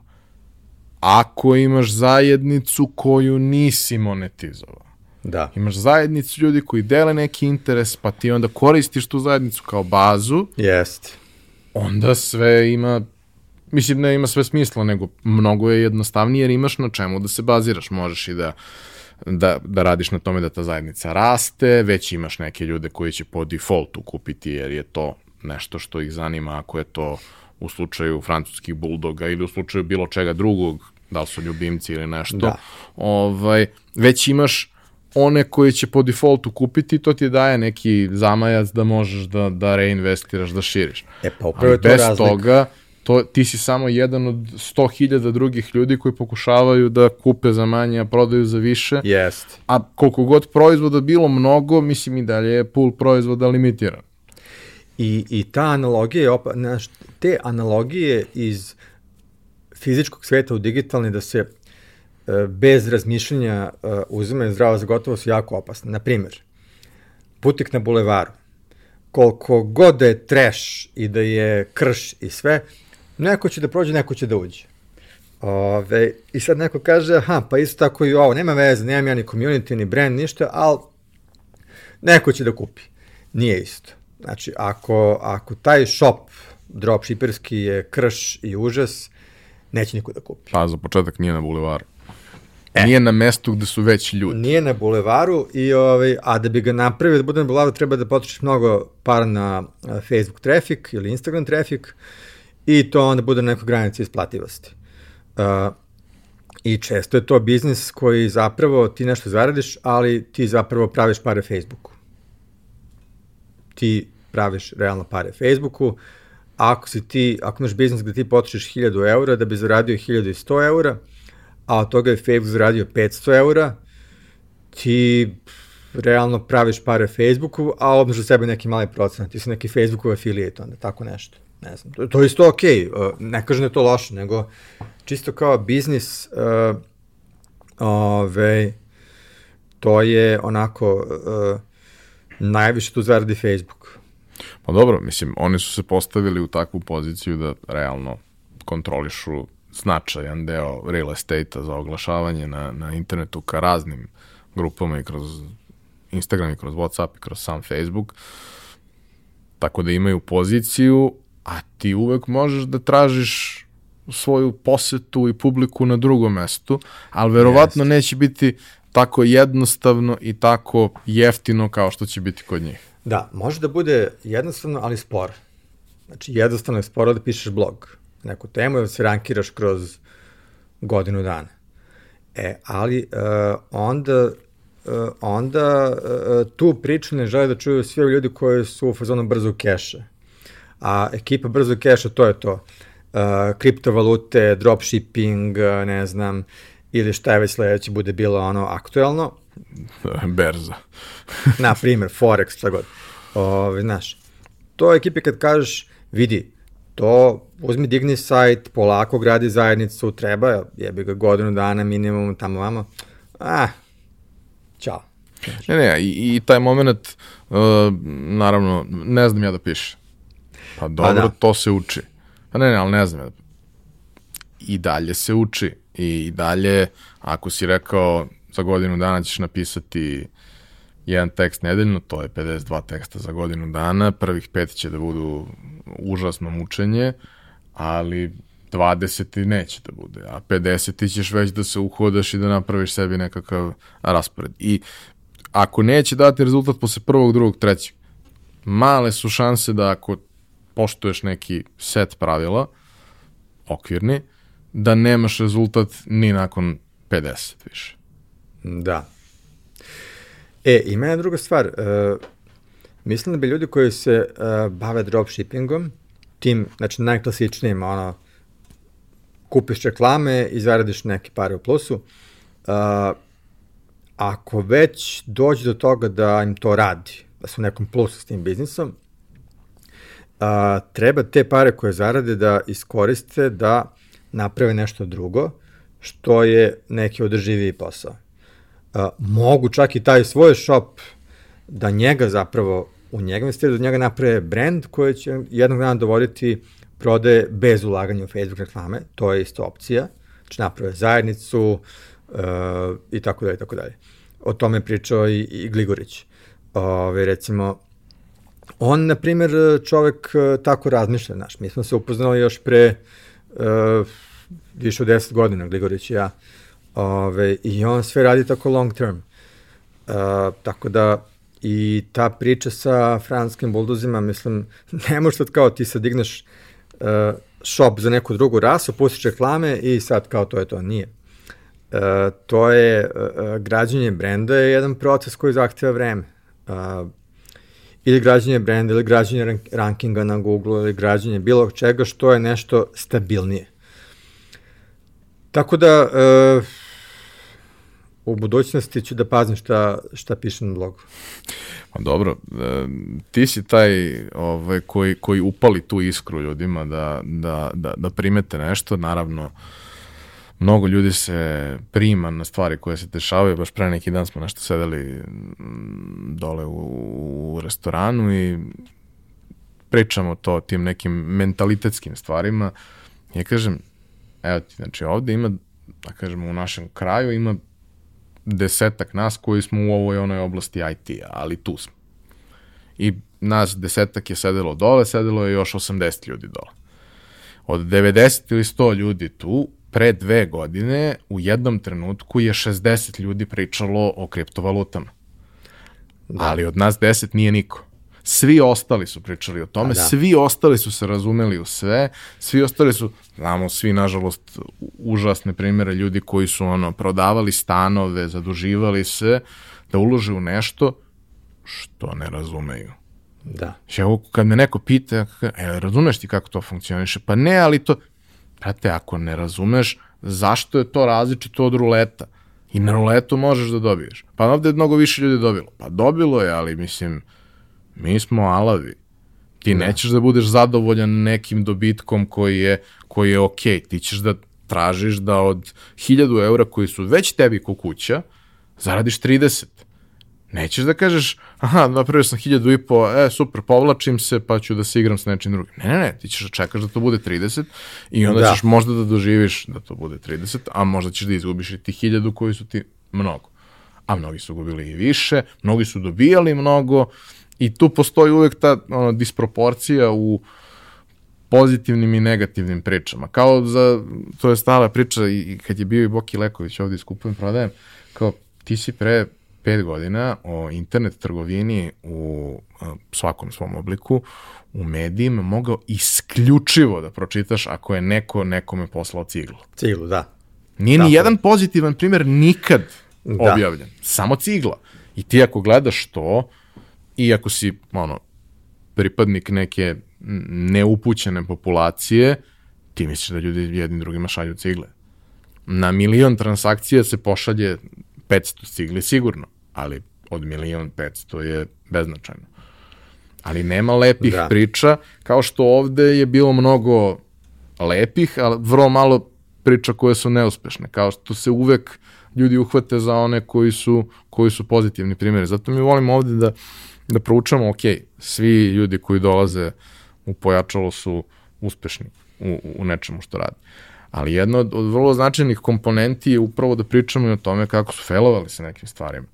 Ako imaš zajednicu koju nisi monetizovao, Da. imaš zajednicu ljudi koji dele neki interes, pa ti onda koristiš tu zajednicu kao bazu, Jeste. onda sve ima, mislim ne ima sve smisla, nego mnogo je jednostavnije jer imaš na čemu da se baziraš, možeš i da da, da radiš na tome da ta zajednica raste, već imaš neke ljude koji će po defaultu kupiti jer je to nešto što ih zanima ako je to u slučaju francuskih buldoga ili u slučaju bilo čega drugog, da li su ljubimci ili nešto, Da. ovaj, već imaš one koji će po defaultu kupiti, to ti daje neki zamajac da možeš da, da reinvestiraš, da širiš. E pa upravo je to bez razlika. toga, to, ti si samo jedan od 100.000 drugih ljudi koji pokušavaju da kupe za manje, a prodaju za više. Jeste. A koliko god proizvoda bilo mnogo, mislim i dalje je pool proizvoda limitiran. I, i ta analogija, opa, te analogije iz fizičkog sveta u digitalni da se bez razmišljanja e, uzimaju zdravo za gotovo su jako opasne. Na primjer, butik na bulevaru. Koliko god da je trash i da je krš i sve, neko će da prođe, neko će da uđe. Ove, I sad neko kaže, aha, pa isto tako i ovo, nema veze, nemam ja ni community, ni brand, ništa, ali neko će da kupi. Nije isto. Znači, ako, ako taj shop dropshipperski je krš i užas, neće niko da kupi. Pa za početak nije na bulevaru. E. Nije na mestu gde su već ljudi. Nije na bulevaru, i, ovaj, a da bi ga napravio da bude na bulevaru, treba da potrošiš mnogo para na Facebook traffic ili Instagram traffic i to onda bude na nekoj granici isplativosti. Uh, I često je to biznis koji zapravo ti nešto zaradiš, ali ti zapravo praviš pare Facebooku. Ti praviš realno pare Facebooku, ako si ti, ako imaš biznis gde ti potrošiš 1000 eura da bi zaradio 1100 eura, a od toga je Facebook zaradio 500 eura, ti realno praviš pare Facebooku, a obnoš za sebe neki mali procenat, ti si neki Facebookov affiliate, onda tako nešto. Ne znam, to, to je isto okej, okay. ne kažem da je to loše, nego čisto kao biznis, uh, ove, to je onako, uh, najviše tu zaradi Facebook. Pa dobro, mislim, oni su se postavili u takvu poziciju da realno kontrolišu značajan deo real estate-a za oglašavanje na, na internetu ka raznim grupama i kroz Instagram i kroz Whatsapp i kroz sam Facebook. Tako da imaju poziciju, a ti uvek možeš da tražiš svoju posetu i publiku na drugom mestu, ali verovatno Jeste. neće biti tako jednostavno i tako jeftino kao što će biti kod njih. Da, može da bude jednostavno, ali sporo. Znači, jednostavno je sporo da pišeš blog neku temu i da se rankiraš kroz godinu dana. E, ali uh, onda, uh, onda uh, tu priču ne žele da čuju svi ljudi koji su u fazonu brzog keša. A ekipa brzog keša, to je to. Uh, kriptovalute, dropshipping, uh, ne znam, ili šta je već sledeće bude bilo ono aktuelno, Berza. na primjer, Forex, šta god. Ove, znaš, to ekipi kad kažeš, vidi, to uzmi, digni sajt, polako gradi zajednicu, treba, jebi ga godinu dana minimum tamo vamo, ah, čao. Ne, ne, i, i taj moment, uh, naravno, ne znam ja da piše. Pa dobro, da. to se uči. Pa ne, ne, ali ne znam ja da I dalje se uči. I dalje, ako si rekao za godinu dana ćeš napisati jedan tekst nedeljno, to je 52 teksta za godinu dana, prvih pet će da budu užasno mučenje, ali 20 neće da bude, a 50 ćeš već da se uhodaš i da napraviš sebi nekakav raspored. I ako neće dati rezultat posle prvog, drugog, trećeg, male su šanse da ako poštuješ neki set pravila, okvirni, da nemaš rezultat ni nakon 50 više. Da. E, ima jedna druga stvar. Uh, mislim da bi ljudi koji se uh, bave dropshippingom, tim, znači najklasičnijim, ono, kupiš reklame i zaradiš neke pare u plusu, uh, ako već dođe do toga da im to radi, da su u nekom plusu s tim biznisom, a, treba te pare koje zarade da iskoriste da naprave nešto drugo, što je neki održiviji posao. Mogu čak i taj svoj shop da njega zapravo u njega investiraju da njega naprave brand koji će jednog dana dovoditi prodaje bez ulaganja u Facebook reklame, to je isto opcija, znači naprave zajednicu uh, i tako dalje i tako dalje. O tome je pričao i, i Gligorić. Ove, recimo, on, na primjer, čovek uh, tako razmišlja, znaš, mi smo se upoznali još pre uh, više od 10 godina, Gligorić i ja, Ove, i on sve radi tako long term. Uh, tako da, i ta priča sa franskim buldozima, mislim, ne možeš sad kao ti sad digneš uh, shop za neku drugu rasu, pustiš reklame i sad kao to je to, nije. Uh, to je, uh, građenje brenda je jedan proces koji zahteva vreme. Uh, ili građenje brenda, ili građenje rank rankinga na Google, ili građenje bilo čega što je nešto stabilnije. Tako da, uh, u budućnosti ću da pazim šta, šta pišem na blogu. Pa dobro, e, ti si taj ovaj, koji, koji upali tu iskru ljudima da, da, da, da primete nešto, naravno mnogo ljudi se prima na stvari koje se dešavaju, baš pre neki dan smo nešto sedeli dole u, u restoranu i pričamo to tim nekim mentalitetskim stvarima. Ja kažem, evo ti, znači ovde ima, da kažemo, u našem kraju ima desetak nas koji smo u ovoj onoj oblasti IT-a, ali tu smo. I nas desetak je sedelo dole, sedelo je još 80 ljudi dole. Od 90 ili 100 ljudi tu, pre dve godine, u jednom trenutku je 60 ljudi pričalo o kriptovalutama. Da. Ali od nas 10 nije niko. Svi ostali su pričali o tome, da. svi ostali su se razumeli u sve, svi ostali su, znamo svi nažalost užasne primere ljudi koji su ono prodavali stanove, zaduživali se da ulože u nešto što ne razumeju. Da. Evo, kad me neko pita, e, razumeš ti kako to funkcioniše? Pa ne, ali to, prate, ako ne razumeš, zašto je to različito od ruleta? I na ruletu možeš da dobiješ. Pa ovde je mnogo više ljudi dobilo. Pa dobilo je, ali mislim, Mi smo alavi. Ti da. nećeš da budeš zadovoljan nekim dobitkom koji je, koji je okej. Okay. Ti ćeš da tražiš da od 1000 eura koji su već tebi kuća, zaradiš 30. Nećeš da kažeš, aha, napravio sam 1000 i po, e, super, povlačim se, pa ću da se igram sa nečim drugim. Ne, ne, ne, ti ćeš da čekaš da to bude 30 i onda da. ćeš možda da doživiš da to bude 30, a možda ćeš da izgubiš i ti 1000 koji su ti mnogo. A mnogi su gubili i više, mnogi su dobijali mnogo, I tu postoji uvek ta ono, disproporcija u pozitivnim i negativnim pričama. Kao za, to je stala priča i kad je bio i Boki Leković ovdje iskupujem, prodajem, kao ti si pre pet godina o internet trgovini u svakom svom obliku u medijima mogao isključivo da pročitaš ako je neko nekome poslao ciglu. Ciglu, da. Nije ni jedan pozitivan primjer nikad da. objavljen. Samo cigla. I ti ako gledaš to, i ako si ono, pripadnik neke neupućene populacije, ti misliš da ljudi jednim drugima šalju cigle. Na milion transakcija se pošalje 500 cigli sigurno, ali od milion 500 je beznačajno. Ali nema lepih da. priča, kao što ovde je bilo mnogo lepih, ali vrlo malo priča koje su neuspešne, kao što se uvek ljudi uhvate za one koji su, koji su pozitivni primjeri. Zato mi volimo ovde da da proučamo, ok, svi ljudi koji dolaze u pojačalo su uspešni u, u nečemu što rade. Ali jedna od, od vrlo značajnih komponenti je upravo da pričamo i o tome kako su failovali sa nekim stvarima.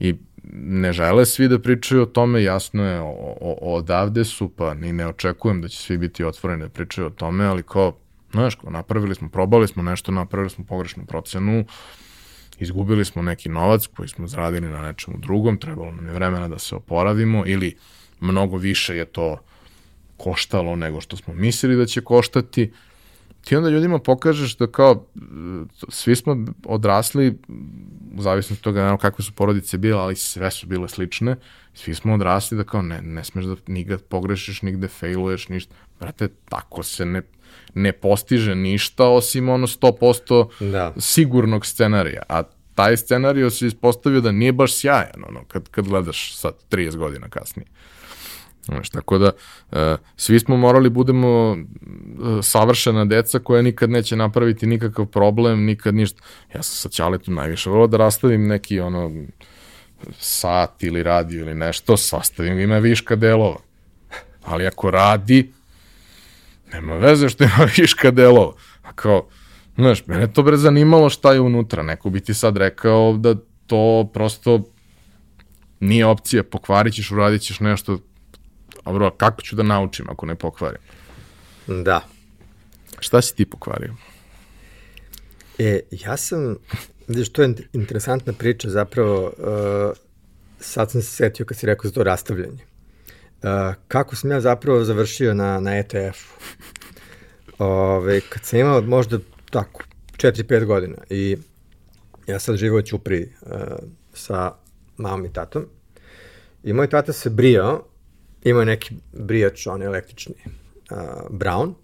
I ne žele svi da pričaju o tome, jasno je, o, o, odavde su, pa ni ne očekujem da će svi biti otvoreni da pričaju o tome, ali kao, znaš, kao, napravili smo, probali smo nešto, napravili smo pogrešnu procenu, izgubili smo neki novac koji smo zaradili na nečemu drugom, trebalo nam je vremena da se oporavimo ili mnogo više je to koštalo nego što smo mislili da će koštati. Ti onda ljudima pokažeš da kao svi smo odrasli, u zavisnosti od toga naravno kakve su porodice bile, ali sve su bile slične, svi smo odrasli da kao ne, ne smeš da nigde pogrešiš, nigde failuješ, ništa. Brate, tako se ne, ne postiže ništa osim ono 100% da. sigurnog scenarija. A taj scenario se ispostavio da nije baš sjajan, ono, kad, kad gledaš sad 30 godina kasnije. Znaš, tako da, uh, svi smo morali budemo uh, savršena deca koja nikad neće napraviti nikakav problem, nikad ništa. Ja sam sa Ćaletom najviše volao da rastavim neki, ono, sat ili radio ili nešto, sastavim ima viška delova. Ali ako radi, nema veze što ima viška delova. A kao, znaš, mene to bre zanimalo šta je unutra. Neko bi ti sad rekao da to prosto nije opcija, pokvarit ćeš, uradit ćeš nešto, dobro, kako ću da naučim ako ne pokvarim? Da. Šta si ti pokvario? E, ja sam, vidiš, to je interesantna priča zapravo, uh, sad sam se setio kad si rekao za to rastavljanje. Uh, kako sam ja zapravo završio na, na ETF-u? Ove, kad sam imao možda tako, 4-5 godina i ja sad živo u Ćupri uh, sa mamom i tatom i moj tata se brijao, imao neki brijač, on električni, uh, Brown,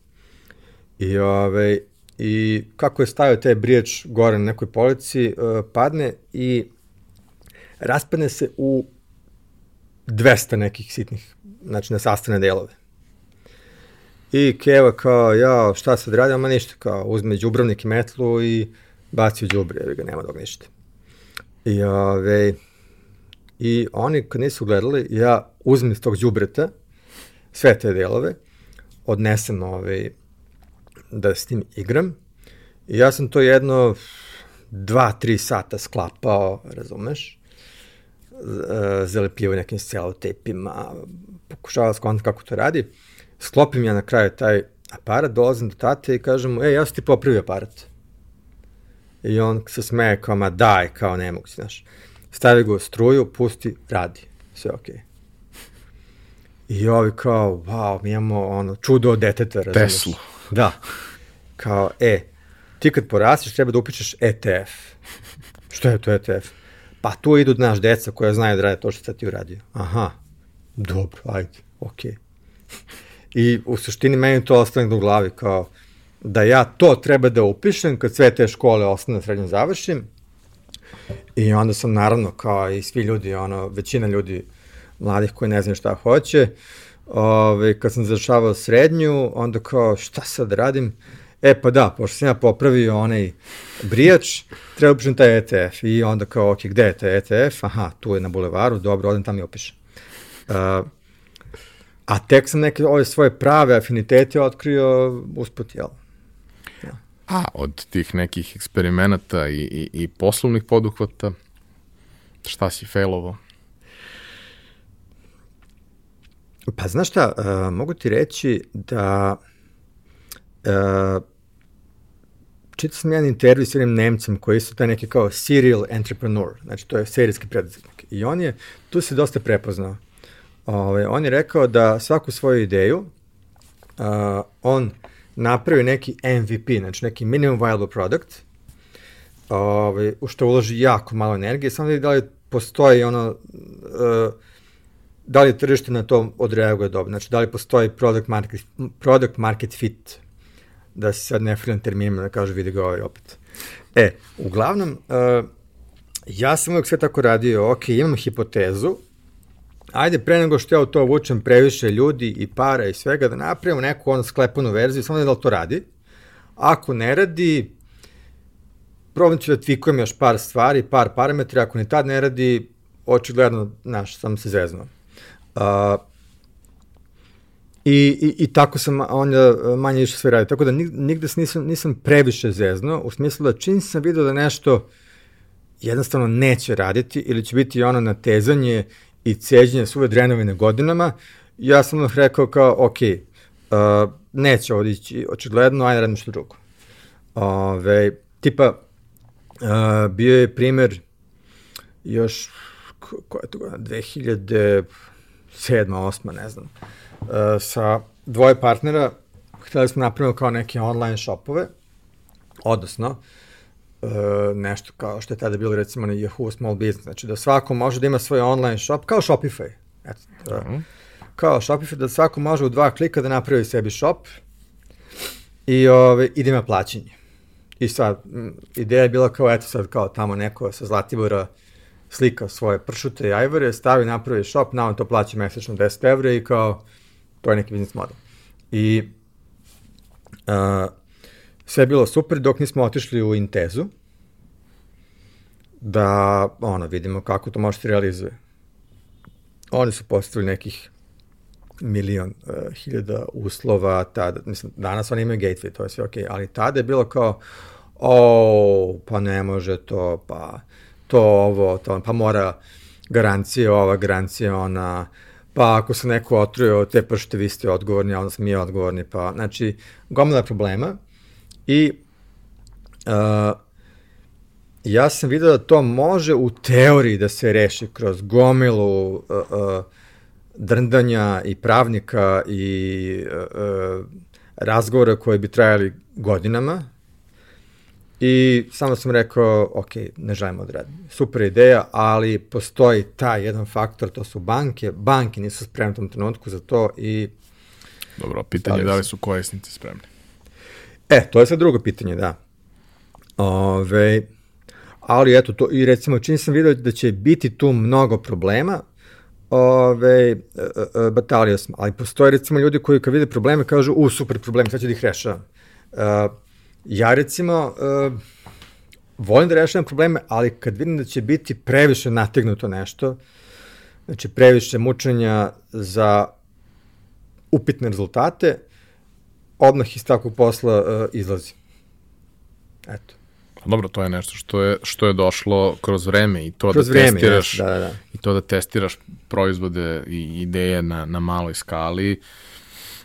i, ove, i kako je stavio taj brijač gore na nekoj polici, uh, padne i raspadne se u 200 nekih sitnih, znači na sastavne delove. I Keva kao, ja, šta sad radi, ama ništa, kao, uzme džubrovnik i metlu i baci u džubre, jer ga nema dok ništa. I, ove, I oni, kad nisu gledali, ja uzmem iz tog džubreta sve te delove, odnesem ove, da s tim igram. I ja sam to jedno dva, tri sata sklapao, razumeš? Zalepio nekim celotepima, pokušavao skonti kako to radi. Sklopim ja na kraju taj aparat, dolazim do tate i kažem mu, ej, ja sam ti popravio aparat. I on se smeje kao, ma daj, kao ne mogu, znaš. Stavi go struju, pusti, radi. Sve okej. Okay. I ovi kao, wow, mi imamo ono, čudo od deteta, razumiješ? Teslu. Da. Kao, e, ti kad porasteš treba da upišeš ETF. Što je to ETF? Pa tu idu naš deca koja znaju da rade to što ti uradio. Aha, dobro, ajde, okej. I u suštini meni to ostane u glavi kao da ja to treba da upišem kad sve te škole osnovne srednje završim. I onda sam naravno kao i svi ljudi, ono, većina ljudi mladih koji ne znaju šta hoće, ove, kad sam završavao srednju, onda kao šta sad radim? E pa da, pošto sam ja popravio onaj brijač, treba upišem taj ETF. I onda kao, ok, gde je taj ETF? Aha, tu je na bulevaru, dobro, odem tamo i opišem. Uh, A tek sam neke ove svoje prave afinitete otkrio usput, jel? Ja. A, od tih nekih eksperimenata i, i, i poslovnih poduhvata, šta si failovo? Pa znaš šta, uh, mogu ti reći da uh, čitao sam jedan intervju s jednim Nemcem koji su taj neki kao serial entrepreneur, znači to je serijski preduzetnik. I on je, tu se dosta prepoznao. Ove, ovaj, on je rekao da svaku svoju ideju uh, on napravi neki MVP, znači neki minimum viable product, ove, ovaj, u što uloži jako malo energije, samo da li postoji ono, uh, da li tržište na to odreaguje dobro, znači da li postoji product market, product market fit, da se sad ne frilam terminima da kažu vidi ga ovaj opet. E, uglavnom, uh, ja sam uvek sve tako radio, ok, imam hipotezu, ajde pre nego što ja u to vučem previše ljudi i para i svega, da napravimo neku ono sklepanu verziju, samo da li to radi. Ako ne radi, probam ću da tvikujem još par stvari, par parametri, ako ni tad ne radi, očigledno, znaš, sam se zeznuo. Uh, I, i, I tako sam onda manje više sve radio. Tako da nigde nisam, nisam previše zeznuo, u smislu da čim sam vidio da nešto jednostavno neće raditi ili će biti ono natezanje i ceđenje suve drenovine godinama, ja sam onda rekao kao, ok, uh, neće ovdje ići očigledno, ajde radim što drugo. Ove, tipa, uh, bio je primer još, koja je to godina, 2007. 8. ne znam, sa dvoje partnera, hteli smo napraviti kao neke online shopove, odnosno, uh, nešto kao što je tada bilo recimo na Yahoo Small Business, znači da svako može da ima svoj online shop, kao Shopify. Eto, uh -huh. Kao Shopify, da svako može u dva klika da napravi sebi shop i, ove, i da ima plaćanje. I sad, ideja je bila kao, eto sad, kao tamo neko sa Zlatibora slika svoje pršute i ajvore, stavi, napravi shop, na on to plaća mesečno 10 evra i kao, to je neki biznis model. I uh, sve je bilo super dok nismo otišli u Intezu. da ono, vidimo kako to može se realizuje. Oni su postavili nekih milion uh, hiljada uslova, tada, mislim, danas oni imaju gateway, to je sve okej, okay, ali tada je bilo kao, o, pa ne može to, pa to ovo, to, pa mora garancija ova, garancija ona, pa ako se neko otruje te pršte, vi ste odgovorni, a onda smo mi odgovorni, pa, znači, gomila problema. I uh, ja sam vidio da to može u teoriji da se reši kroz gomilu uh, uh, drndanja i pravnika i uh, uh, razgovora koji bi trajali godinama, I samo sam rekao, ok, ne želimo da radim. Super ideja, ali postoji taj jedan faktor, to su banke. Banke nisu spremne u tom trenutku za to i... Dobro, pitanje je da li su korisnici spremni. E, to je sad drugo pitanje, da. Ove, ali eto, to, i recimo, čini sam vidio da će biti tu mnogo problema, ove, e, e, e batalio smo, ali postoje recimo ljudi koji kad vide probleme kažu, u, super problem, sad ću da ih rešavam. Uh, Ja recimo uh, volim da rešavam probleme, ali kad vidim da će biti previše nategnuto nešto, znači previše mučenja za upitne rezultate, odmah iz takvog posla uh, izlazi. Eto. Dobro, to je nešto što je, što je došlo kroz vreme i to kroz da vreme, testiraš da, da, da. i to da testiraš proizvode i ideje na, na maloj skali. Uh,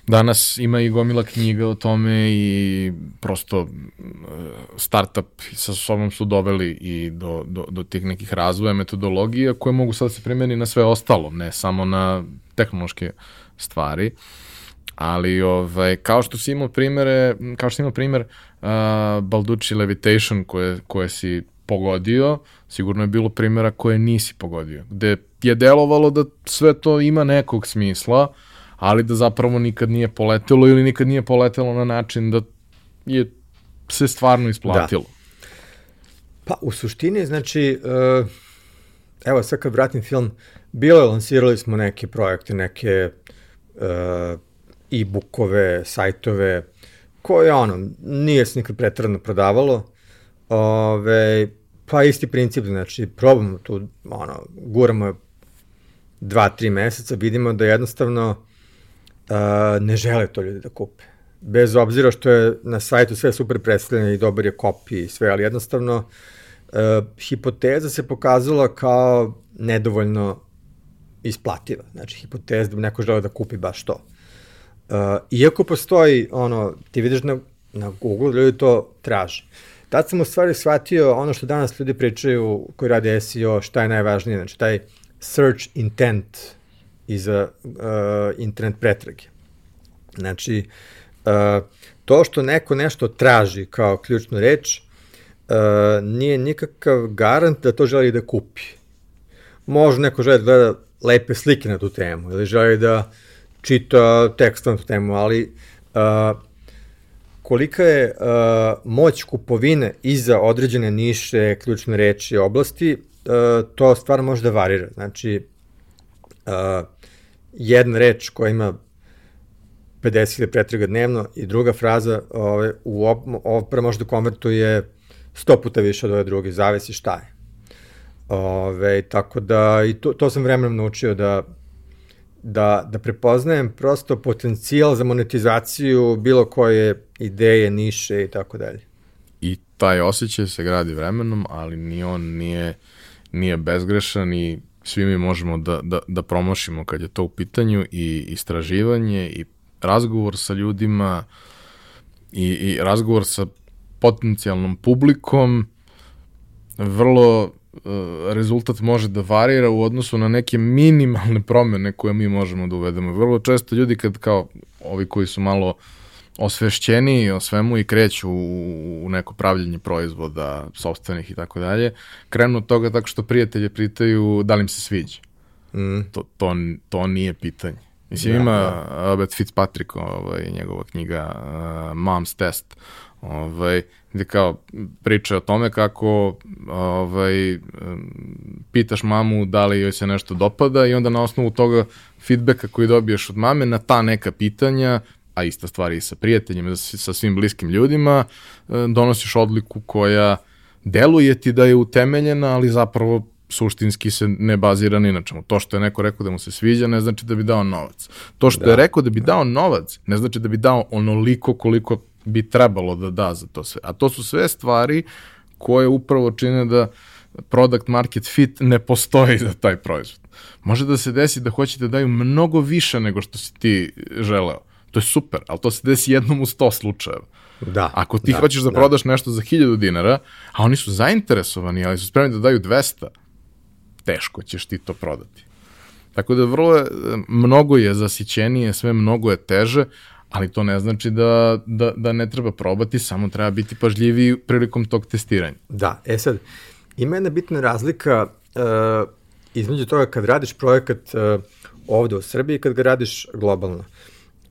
Danas ima i gomila knjiga o tome i prosto e, startup sa sobom su doveli i do, do, do tih nekih razvoja metodologija koje mogu sad da se primeni na sve ostalo, ne samo na tehnološke stvari. Ali ovaj, kao što si imao primere, kao što si imao primer uh, Balducci Levitation koje, koje si pogodio, sigurno je bilo primera koje nisi pogodio, gde je delovalo da sve to ima nekog smisla, ali da zapravo nikad nije poletelo ili nikad nije poletelo na način da je se stvarno isplatilo. Da. Pa, u suštini, znači, uh, evo sad kad vratim film, bilo je, lansirali smo neke projekte, neke uh, e-bookove, sajtove, koje, ono, nije se nikad pretredno prodavalo, ove, pa isti princip, znači, probamo tu, ono, guramo dva, tri meseca, vidimo da jednostavno a, ne žele to ljudi da kupe. Bez obzira što je na sajtu sve super predstavljeno i dobar je kopi i sve, ali jednostavno a, hipoteza se pokazala kao nedovoljno isplativa. Znači, hipoteza da neko želeo da kupi baš to. Uh, iako postoji, ono, ti vidiš na, na Google, ljudi to traže. Tad sam u stvari shvatio ono što danas ljudi pričaju koji rade SEO, šta je najvažnije, znači taj search intent iza uh, internet pretrage. Znači, uh, to što neko nešto traži kao ključnu reč, uh, nije nikakav garant da to želi da kupi. Može neko želi da gleda lepe slike na tu temu ili želi da čita tekst na tu temu, ali uh, kolika je uh, moć kupovine iza određene niše, ključne reči, oblasti, uh, to stvarno može da varira. Znači, uh, jedna reč koja ima 50.000 pretraga dnevno i druga fraza ove, u op, prva može da konvertuje 100 puta više od ove druge, zavisi šta je. Ove, tako da, i to, to sam vremenom naučio da, da, da prepoznajem prosto potencijal za monetizaciju bilo koje ideje, niše i tako dalje. I taj osjećaj se gradi vremenom, ali ni on nije, nije bezgrešan i svi mi možemo da, da, da promošimo kad je to u pitanju i istraživanje i razgovor sa ljudima i, i razgovor sa potencijalnom publikom vrlo uh, rezultat može da varira u odnosu na neke minimalne promene koje mi možemo da uvedemo. Vrlo često ljudi kad kao ovi koji su malo uh, osvešćeni o svemu i kreću u, u neko pravljenje proizvoda, sobstvenih i tako dalje, krenu od toga tako što prijatelje pitaju da li im se sviđa. Mm. To, to, to nije pitanje. Mislim, da, ima da. Albert Fitzpatrick, ovaj, njegova knjiga uh, Mom's Test, ovaj, gde kao priča o tome kako ovaj, pitaš mamu da li joj se nešto dopada i onda na osnovu toga feedbacka koji dobiješ od mame na ta neka pitanja a ista stvar i sa prijateljima, sa svim bliskim ljudima, e, donosiš odliku koja deluje ti da je utemeljena, ali zapravo suštinski se ne bazira ni na čemu. To što je neko rekao da mu se sviđa ne znači da bi dao novac. To što da. je rekao da bi dao novac ne znači da bi dao onoliko koliko bi trebalo da da za to sve. A to su sve stvari koje upravo čine da product market fit ne postoji za taj proizvod. Može da se desi da hoćete da daju mnogo više nego što si ti želeo. To je super, ali to se desi jednom u sto slučajeva. Da. Ako ti da, hoćeš da, da prodaš nešto za 1000 dinara, a oni su zainteresovani, ali su spremni da daju 200, teško ćeš ti to prodati. Tako da vrlo je, mnogo je zasićenije, sve mnogo je teže, ali to ne znači da, da, da ne treba probati, samo treba biti pažljiviji prilikom tog testiranja. Da, e sad, ima jedna bitna razlika uh, između toga kad radiš projekat uh, ovde u Srbiji i kad ga radiš globalno.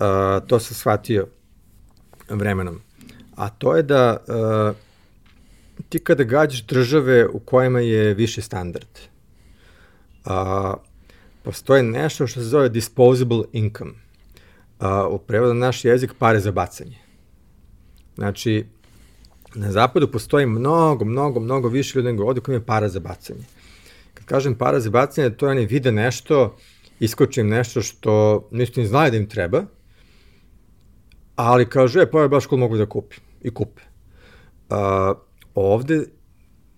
Uh, to sam shvatio vremenom. A to je da uh, ti kada gađaš države u kojima je više standard, uh, postoje nešto što se zove disposable income. Uh, u prevodu na naš jezik pare za bacanje. Znači, na zapadu postoji mnogo, mnogo, mnogo više ljudi nego ovde koji imaju para za bacanje. Kad kažem para za bacanje, to oni vide nešto, iskočim nešto što nisu ni znali da im treba, ali kažu, e, pa je baš kod mogu da kupi. I kupe. Uh, ovde,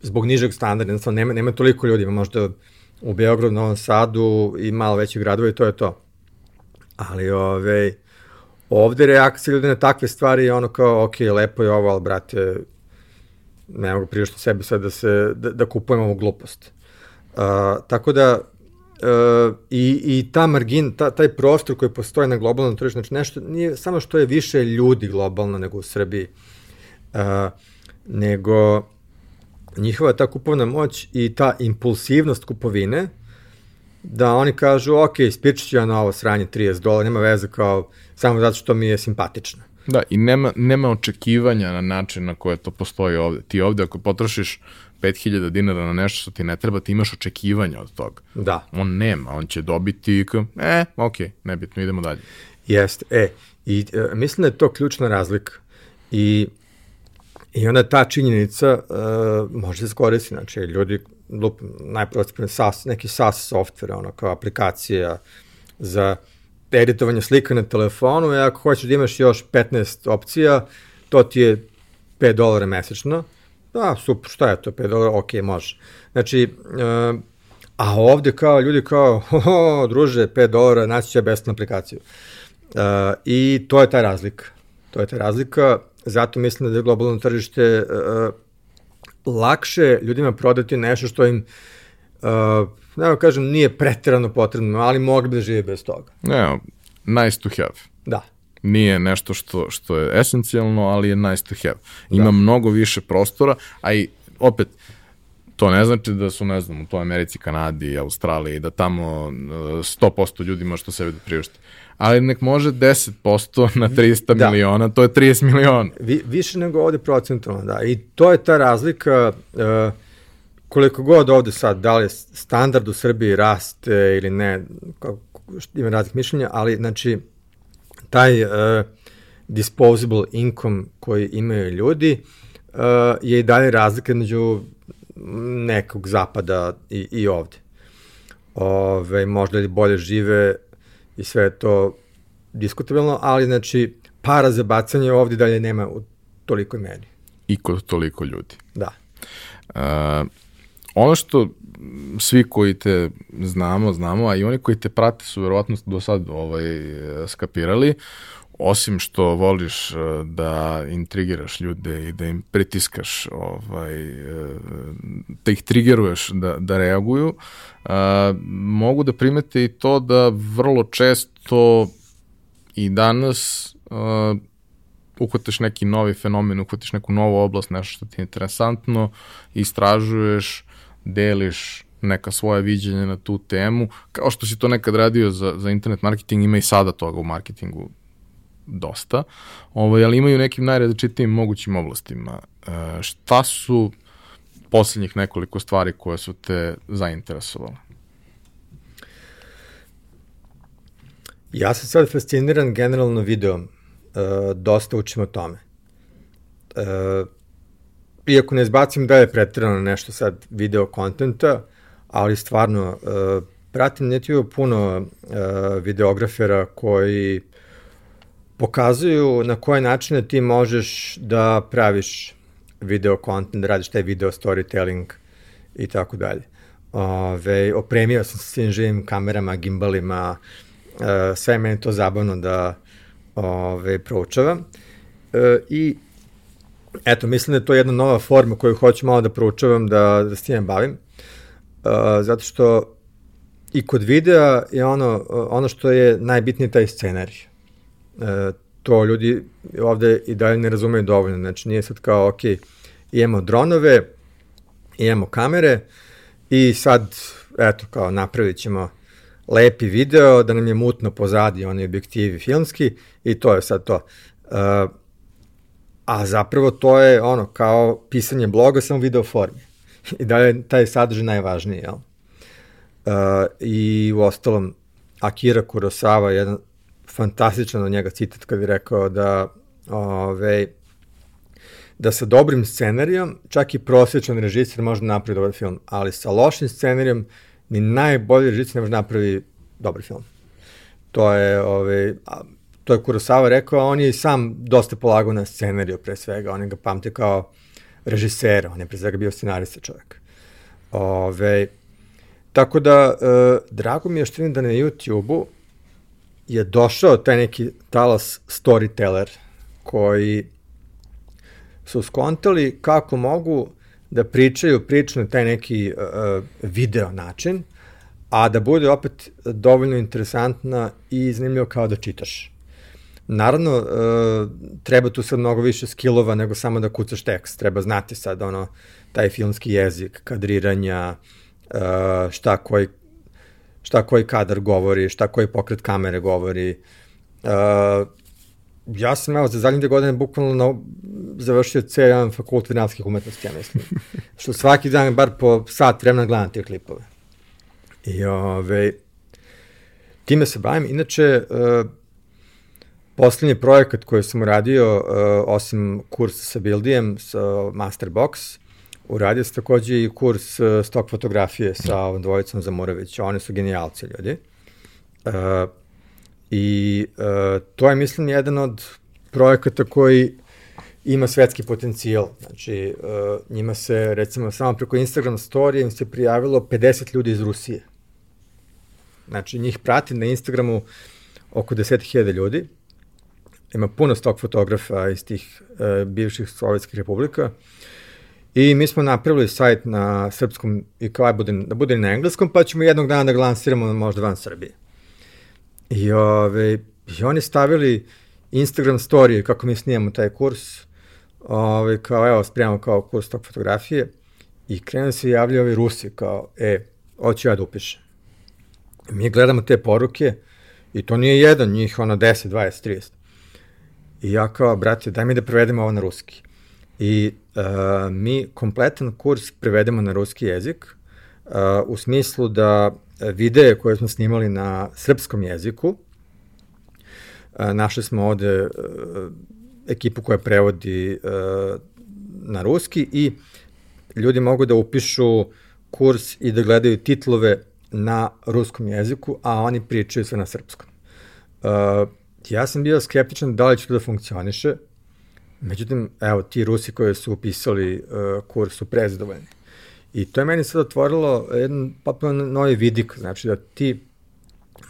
zbog nižeg standarda, nema, nema toliko ljudi, ima možda u Beogradu, Novom Sadu i malo veći gradova i to je to. Ali ove, ovde reakcija ljudi na takve stvari je ono kao, ok, lepo je ovo, ali brate, ne mogu priješto sebi sad da, se, da, da kupujem ovu glupost. Uh, tako da, uh, i, i ta margin, ta, taj prostor koji postoji na globalnom tržištu, znači nešto, nije samo što je više ljudi globalno nego u Srbiji, uh, nego njihova ta kupovna moć i ta impulsivnost kupovine, da oni kažu, ok, spičit ću ja na ovo sranje 30 dolara, nema veze kao samo zato što mi je simpatično. Da, i nema, nema očekivanja na način na koje to postoji ovde. Ti ovde ako potrošiš 5000 dinara na nešto što ti ne treba, ti imaš očekivanja od toga. Da. On nema, on će dobiti, e, ok, nebitno, idemo dalje. Jeste, e, i e, mislim da je to ključna razlika. I, i onda ta činjenica e, može se skoristi, znači ljudi lup, najprostipne SAS, neki SAS software, ono kao aplikacija za editovanje slika na telefonu i ako hoćeš da imaš još 15 opcija, to ti je 5 dolara mesečno. Da, super, šta je to, 5 dolara, ok, može. Znači, uh, a ovde kao ljudi kao, ho, druže, 5 dolara, naći će besplatnu aplikaciju. Uh, I to je ta razlika. To je ta razlika, zato mislim da je globalno tržište uh, lakše ljudima prodati nešto što im uh, ne kažem, nije pretirano potrebno, ali mogli bi da žive bez toga. Ne, nice to have. Da. Nije nešto što, što je esencijalno, ali je nice to have. Ima da. mnogo više prostora, a i opet, to ne znači da su, ne znam, u toj Americi, Kanadi, Australiji, da tamo 100% uh, ljudi može to sebi da priušti. Ali nek može 10% na 300 da. miliona, to je 30 miliona. Vi, više nego ovde procentualno, da. I to je ta razlika, uh, koliko god ovde sad, da li standard u Srbiji raste ili ne, kako, ima raznih mišljenja, ali znači taj uh, disposable income koji imaju ljudi uh, je i dalje razlika među nekog zapada i, i ovde. Ove, možda li bolje žive i sve to diskutabilno, ali znači para za bacanje ovde dalje nema u tolikoj meri. I kod toliko ljudi. Da. Uh, ono što svi koji te znamo, znamo, a i oni koji te prate su verovatno do sad ovaj, skapirali, osim što voliš eh, da intrigiraš ljude i da im pritiskaš, ovaj, eh, da ih trigeruješ da, da reaguju, a, eh, mogu da primete i to da vrlo često i danas a, uhvatiš neki novi fenomen, uhvatiš neku novu oblast, nešto što ti je interesantno, istražuješ, deliš neka svoja viđenja na tu temu, kao što si to nekad radio za, za internet marketing, ima i sada toga u marketingu dosta, ovaj, ali imaju nekim najrazličitijim mogućim oblastima. E, šta su poslednjih nekoliko stvari koje su te zainteresovale? Ja sam sad fasciniran generalno videom. E, dosta učim o tome. E, iako ne izbacim da je pretirano nešto sad video kontenta, ali stvarno, uh, pratim netiju puno uh, videografera koji pokazuju na koje načine ti možeš da praviš video content, da radiš taj video storytelling i tako dalje. Ove, opremio sam se svim živim kamerama, gimbalima, e, sve meni to zabavno da ove, proučavam. E, I eto, mislim da je to jedna nova forma koju hoću malo da proučavam, da, da s tim bavim. E, zato što i kod videa je ono, ono što je najbitnije taj scenarij. E, to ljudi ovde i dalje ne razumeju dovoljno. Znači, nije sad kao, ok, imamo dronove, imamo kamere i sad, eto, kao napravit ćemo lepi video, da nam je mutno pozadi oni objektivi filmski i to je sad to. Uh, a zapravo to je ono kao pisanje bloga samo video formi. I da je taj sadržaj najvažniji, jel? Uh, I u ostalom, Akira Kurosawa je jedan fantastičan od njega citat kad je rekao da ove, da sa dobrim scenarijom, čak i prosječan režiser može napraviti dobar film, ali sa lošim scenarijom ni najbolji režiser ne može napraviti dobar film. To je, ove, to je Kurosawa rekao, on je sam dosta polagao na scenariju pre svega, on ga pamte kao režisera, on je pre svega bio scenarista čovjek. Ove, tako da, e, drago mi je što vidim da na YouTube-u je došao taj neki talas storyteller koji su skontali kako mogu da pričaju priču na taj neki uh, video način, a da bude opet dovoljno interesantna i zanimljivo kao da čitaš. Naravno, uh, treba tu sad mnogo više skillova nego samo da kucaš tekst. Treba znati sad ono, taj filmski jezik, kadriranja, uh, šta koji šta koji kadar govori, šta koji pokret kamere govori. Uh, ja sam, evo, za zadnje dve godine bukvalno završio C1 fakult vinarskih umetnosti, ja mislim. Što svaki dan, bar po sat vremena gledam te klipove. I ove, time se bavim. Inače, uh, poslednji projekat koji sam uradio, uh, osim kursa sa Buildijem, sa Masterbox, Uradio sam takođe i kurs uh, stok fotografije sa ovom dvojicom Zamoravić. Oni su genijalci ljudi. Uh, I uh, to je, mislim, jedan od projekata koji ima svetski potencijal. Znači, uh, njima se, recimo, samo preko Instagram storije im se prijavilo 50 ljudi iz Rusije. Znači, njih prati na Instagramu oko 10.000 ljudi. Ima puno stok fotografa iz tih uh, bivših sovjetskih republika. I mi smo napravili sajt na srpskom i kao bude, da bude na engleskom, pa ćemo jednog dana da ga lansiramo možda van Srbije. I, ove, i oni stavili Instagram story kako mi snijemo taj kurs, ove, kao evo, spremamo kao kurs tog fotografije i krenu se javljaju ovi Rusi kao, e, hoću ja da upišem. Mi gledamo te poruke i to nije jedan, njih ono 10, 20, 30. I ja kao, brate, daj mi da prevedemo ovo na ruski. I uh, mi kompletan kurs prevedemo na ruski jezik, uh, u smislu da videe koje smo snimali na srpskom jeziku, uh, našli smo ovde uh, ekipu koja prevodi uh, na ruski i ljudi mogu da upišu kurs i da gledaju titlove na ruskom jeziku, a oni pričaju sve na srpskom. Uh, ja sam bio skeptičan da li će to da funkcioniše, Međutim, evo, ti Rusi koji su upisali uh, kurs su prezadovoljni. I to je meni sad otvorilo jedan potpuno novi vidik, znači da ti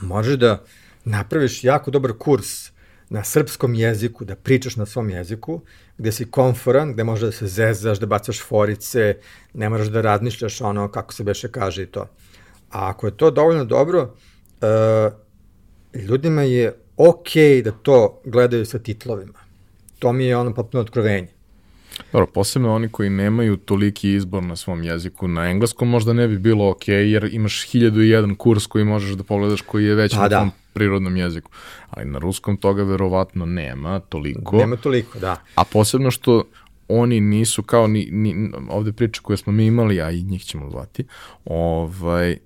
možeš da napraviš jako dobar kurs na srpskom jeziku, da pričaš na svom jeziku, gde si konforan, gde možeš da se zezaš, da bacaš forice, ne moraš da razmišljaš ono kako se beše kaže i to. A ako je to dovoljno dobro, uh, ljudima je okay da to gledaju sa titlovima to mi je ono potpuno otkrovenje. Dobro, posebno oni koji nemaju toliki izbor na svom jeziku. Na engleskom možda ne bi bilo ok, jer imaš hiljadu i jedan kurs koji možeš da pogledaš koji je već pa, na da. prirodnom jeziku. Ali na ruskom toga verovatno nema toliko. Nema toliko, da. A posebno što oni nisu kao ni, ni ovde priče koje smo mi imali, a i njih ćemo zvati, ovaj,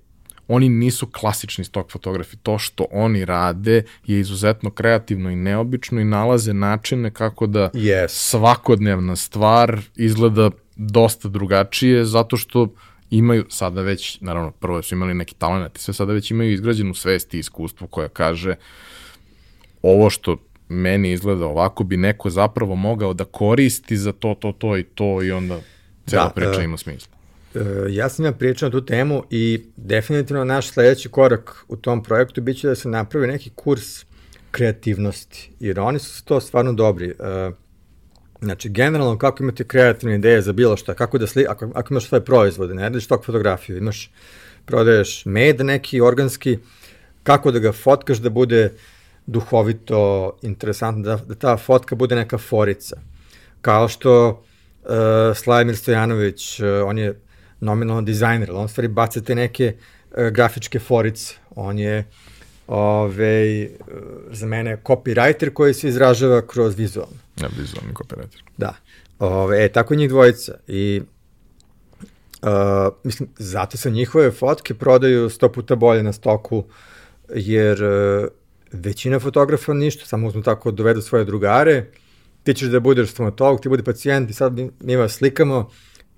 oni nisu klasični stok fotografi. To što oni rade je izuzetno kreativno i neobično i nalaze načine kako da yes. svakodnevna stvar izgleda dosta drugačije zato što imaju sada već, naravno prvo su imali neki talent i sve sada već imaju izgrađenu svest i iskustvo koja kaže ovo što meni izgleda ovako bi neko zapravo mogao da koristi za to, to, to i to i onda cela da, priča uh, ima smisla. Uh, ja sam ja pričao na tu temu i definitivno naš sledeći korak u tom projektu biće da se napravi neki kurs kreativnosti, jer oni su to stvarno dobri. Uh, Znači, generalno, kako imate kreativne ideje za bilo šta, kako da sli, ako, ako imaš svoje proizvode, ne radiš tog fotografiju, imaš, prodaješ med neki, organski, kako da ga fotkaš da bude duhovito, interesantno, da, da ta fotka bude neka forica. Kao što uh, Slavimir Stojanović, uh, on je nominalno dizajner, on stvari baca te neke uh, grafičke forice. On je ove, za mene copywriter koji se izražava kroz vizualno. Ja, vizualni copywriter. Da. Ove, e, tako njih dvojica. I uh, mislim, zato se njihove fotke prodaju sto puta bolje na stoku, jer uh, većina fotografa ništa, samo uzmu tako dovedu svoje drugare, ti ćeš da budeš stomatolog, ti bude pacijent i sad mi, mi vas slikamo,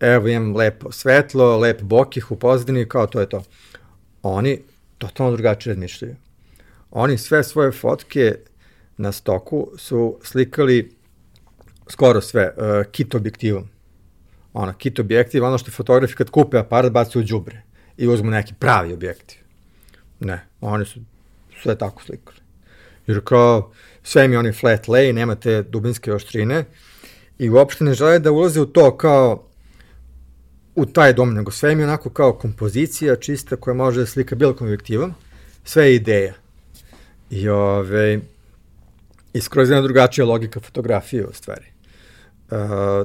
evo imam lepo svetlo, lep bokih u pozadini, kao to je to. Oni totalno drugačije razmišljaju. Oni sve svoje fotke na stoku su slikali skoro sve uh, kit objektivom. Ono, kit objektiv, ono što fotografi kad kupe aparat baci u džubre i uzmu neki pravi objektiv. Ne, oni su sve tako slikali. Jer kao, sve mi oni flat lay, nema te dubinske oštrine i uopšte ne žele da ulaze u to kao u taj dom, nego sve mi onako kao kompozicija čista koja može da slika bilo kom objektivom, sve je ideja. I ove, i skroz jedna drugačija logika fotografije u stvari. Uh,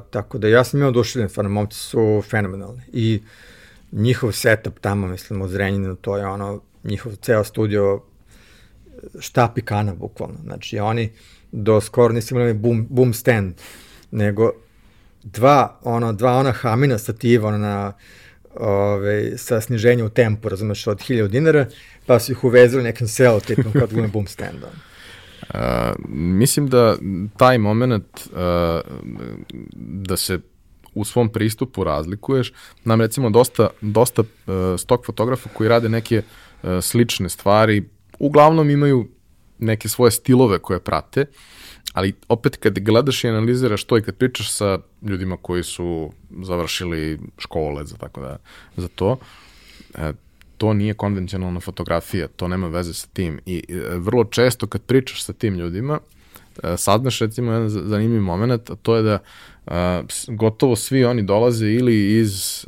tako da ja sam imao oduševljen, stvarno, momci su fenomenalni. I njihov setup tamo, mislim, u Zrenjinu, to je ono, njihov ceo studio štap i kana, bukvalno. Znači, oni do skoro nisu imali boom, boom stand, nego dva, ono, dva ona hamina stativa, ono, na, ove, sa sniženjem u tempu, razumeš, od 1000 dinara, pa su ih uvezali nekim selotipom kad glumim boom stand-om. Uh, mislim da taj moment uh, da se u svom pristupu razlikuješ, nam recimo dosta, dosta uh, stok fotografa koji rade neke uh, slične stvari, uglavnom imaju neke svoje stilove koje prate, ali opet kad gledaš i analiziraš to i kad pričaš sa ljudima koji su završili škole za tako da za to, e, to nije konvencionalna fotografija, to nema veze sa tim. I e, vrlo često kad pričaš sa tim ljudima, e, saznaš recimo jedan zanimljiv moment, a to je da gotovo svi oni dolaze ili iz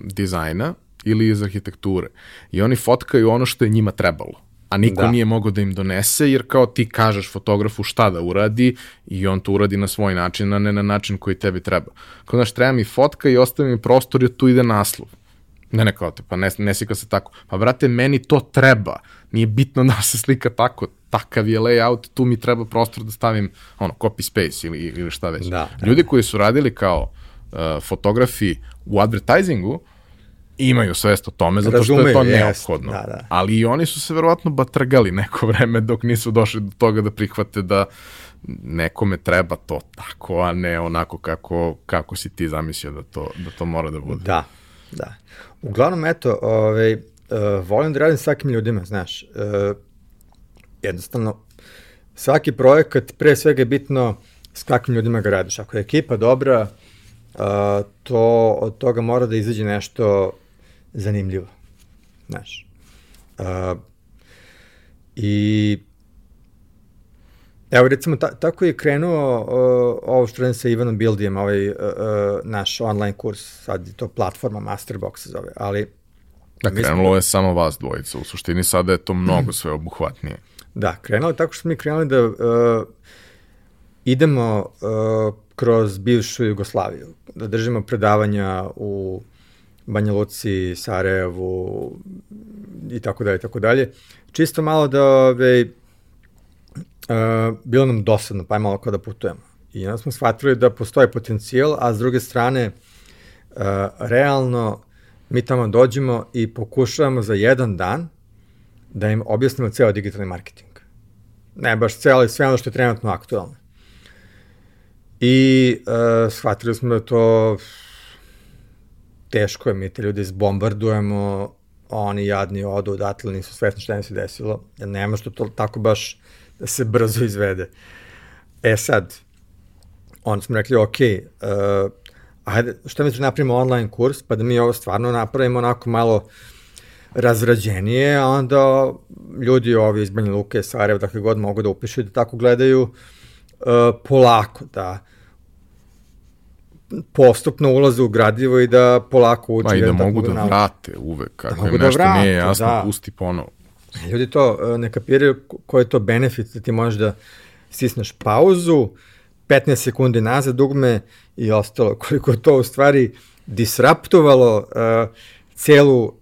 dizajna ili iz arhitekture i oni fotkaju ono što je njima trebalo a niko da. nije mogao da im donese, jer kao ti kažeš fotografu šta da uradi i on to uradi na svoj način, a ne na način koji tebi treba. Kao znaš, treba mi fotka i ostavi mi prostor jer tu ide naslov. Ne, ne, kao te, pa ne, ne slika se tako. Pa, brate, meni to treba. Nije bitno da se slika tako. Takav je layout, tu mi treba prostor da stavim, ono, copy space ili, ili šta već. Da, da. Ljudi koji su radili kao uh, fotografi u advertisingu, imaju svest o tome, zato što je to neophodno. Da, da. Ali i oni su se verovatno batrgali neko vreme dok nisu došli do toga da prihvate da nekome treba to tako, a ne onako kako, kako si ti zamislio da to, da to mora da bude. Da, da. Uglavnom, eto, ovaj, uh, volim da radim s svakim ljudima, znaš. Uh, jednostavno, svaki projekat, pre svega je bitno s kakvim ljudima ga radiš. Ako je ekipa dobra, uh, to od toga mora da izađe nešto zanimljivo. Znaš. Uh, I Evo, recimo, ta, tako je krenuo uh, ovo što radim sa Ivanom Bildijem, ovaj uh, uh, naš online kurs, sad je to platforma Masterbox se zove, ali... Da, krenulo smo... je samo vas dvojica, u suštini sada je to mnogo sve obuhvatnije. Da, krenulo je tako što smo mi krenuli da uh, idemo uh, kroz bivšu Jugoslaviju, da držimo predavanja u Banja Luci, Sarajevu i tako dalje, tako dalje. Čisto malo da ove, uh, bilo nam dosadno, pa je malo kao da putujemo. I onda smo shvatili da postoji potencijal, a s druge strane, uh, realno, mi tamo dođemo i pokušavamo za jedan dan da im objasnimo ceo digitalni marketing. Ne baš ceo, ali sve ono što je trenutno aktualno. I uh, shvatili smo da to teško je, mi te ljude izbombardujemo, oni jadni odu odatle, nisu svesni šta im se desilo, jer nema što to tako baš da se brzo izvede. E sad, onda smo rekli, ok, uh, ajde, šta mi da napravimo online kurs, pa da mi ovo stvarno napravimo onako malo razrađenije, a onda ljudi ovi iz Banja Luke, Sarajeva, dakle god mogu da upišu i da tako gledaju uh, polako, da postupno ulaze u gradivo i da polako uče. Pa i da mogu da, da vrate uvek, kako da da nešto da vrate, nije jasno, da. pusti ponovo. Ljudi to uh, ne kapiraju koji je to benefit da ti možeš da stisneš pauzu, 15 sekundi nazad dugme i ostalo. Koliko to u stvari disraptovalo uh, celu uh,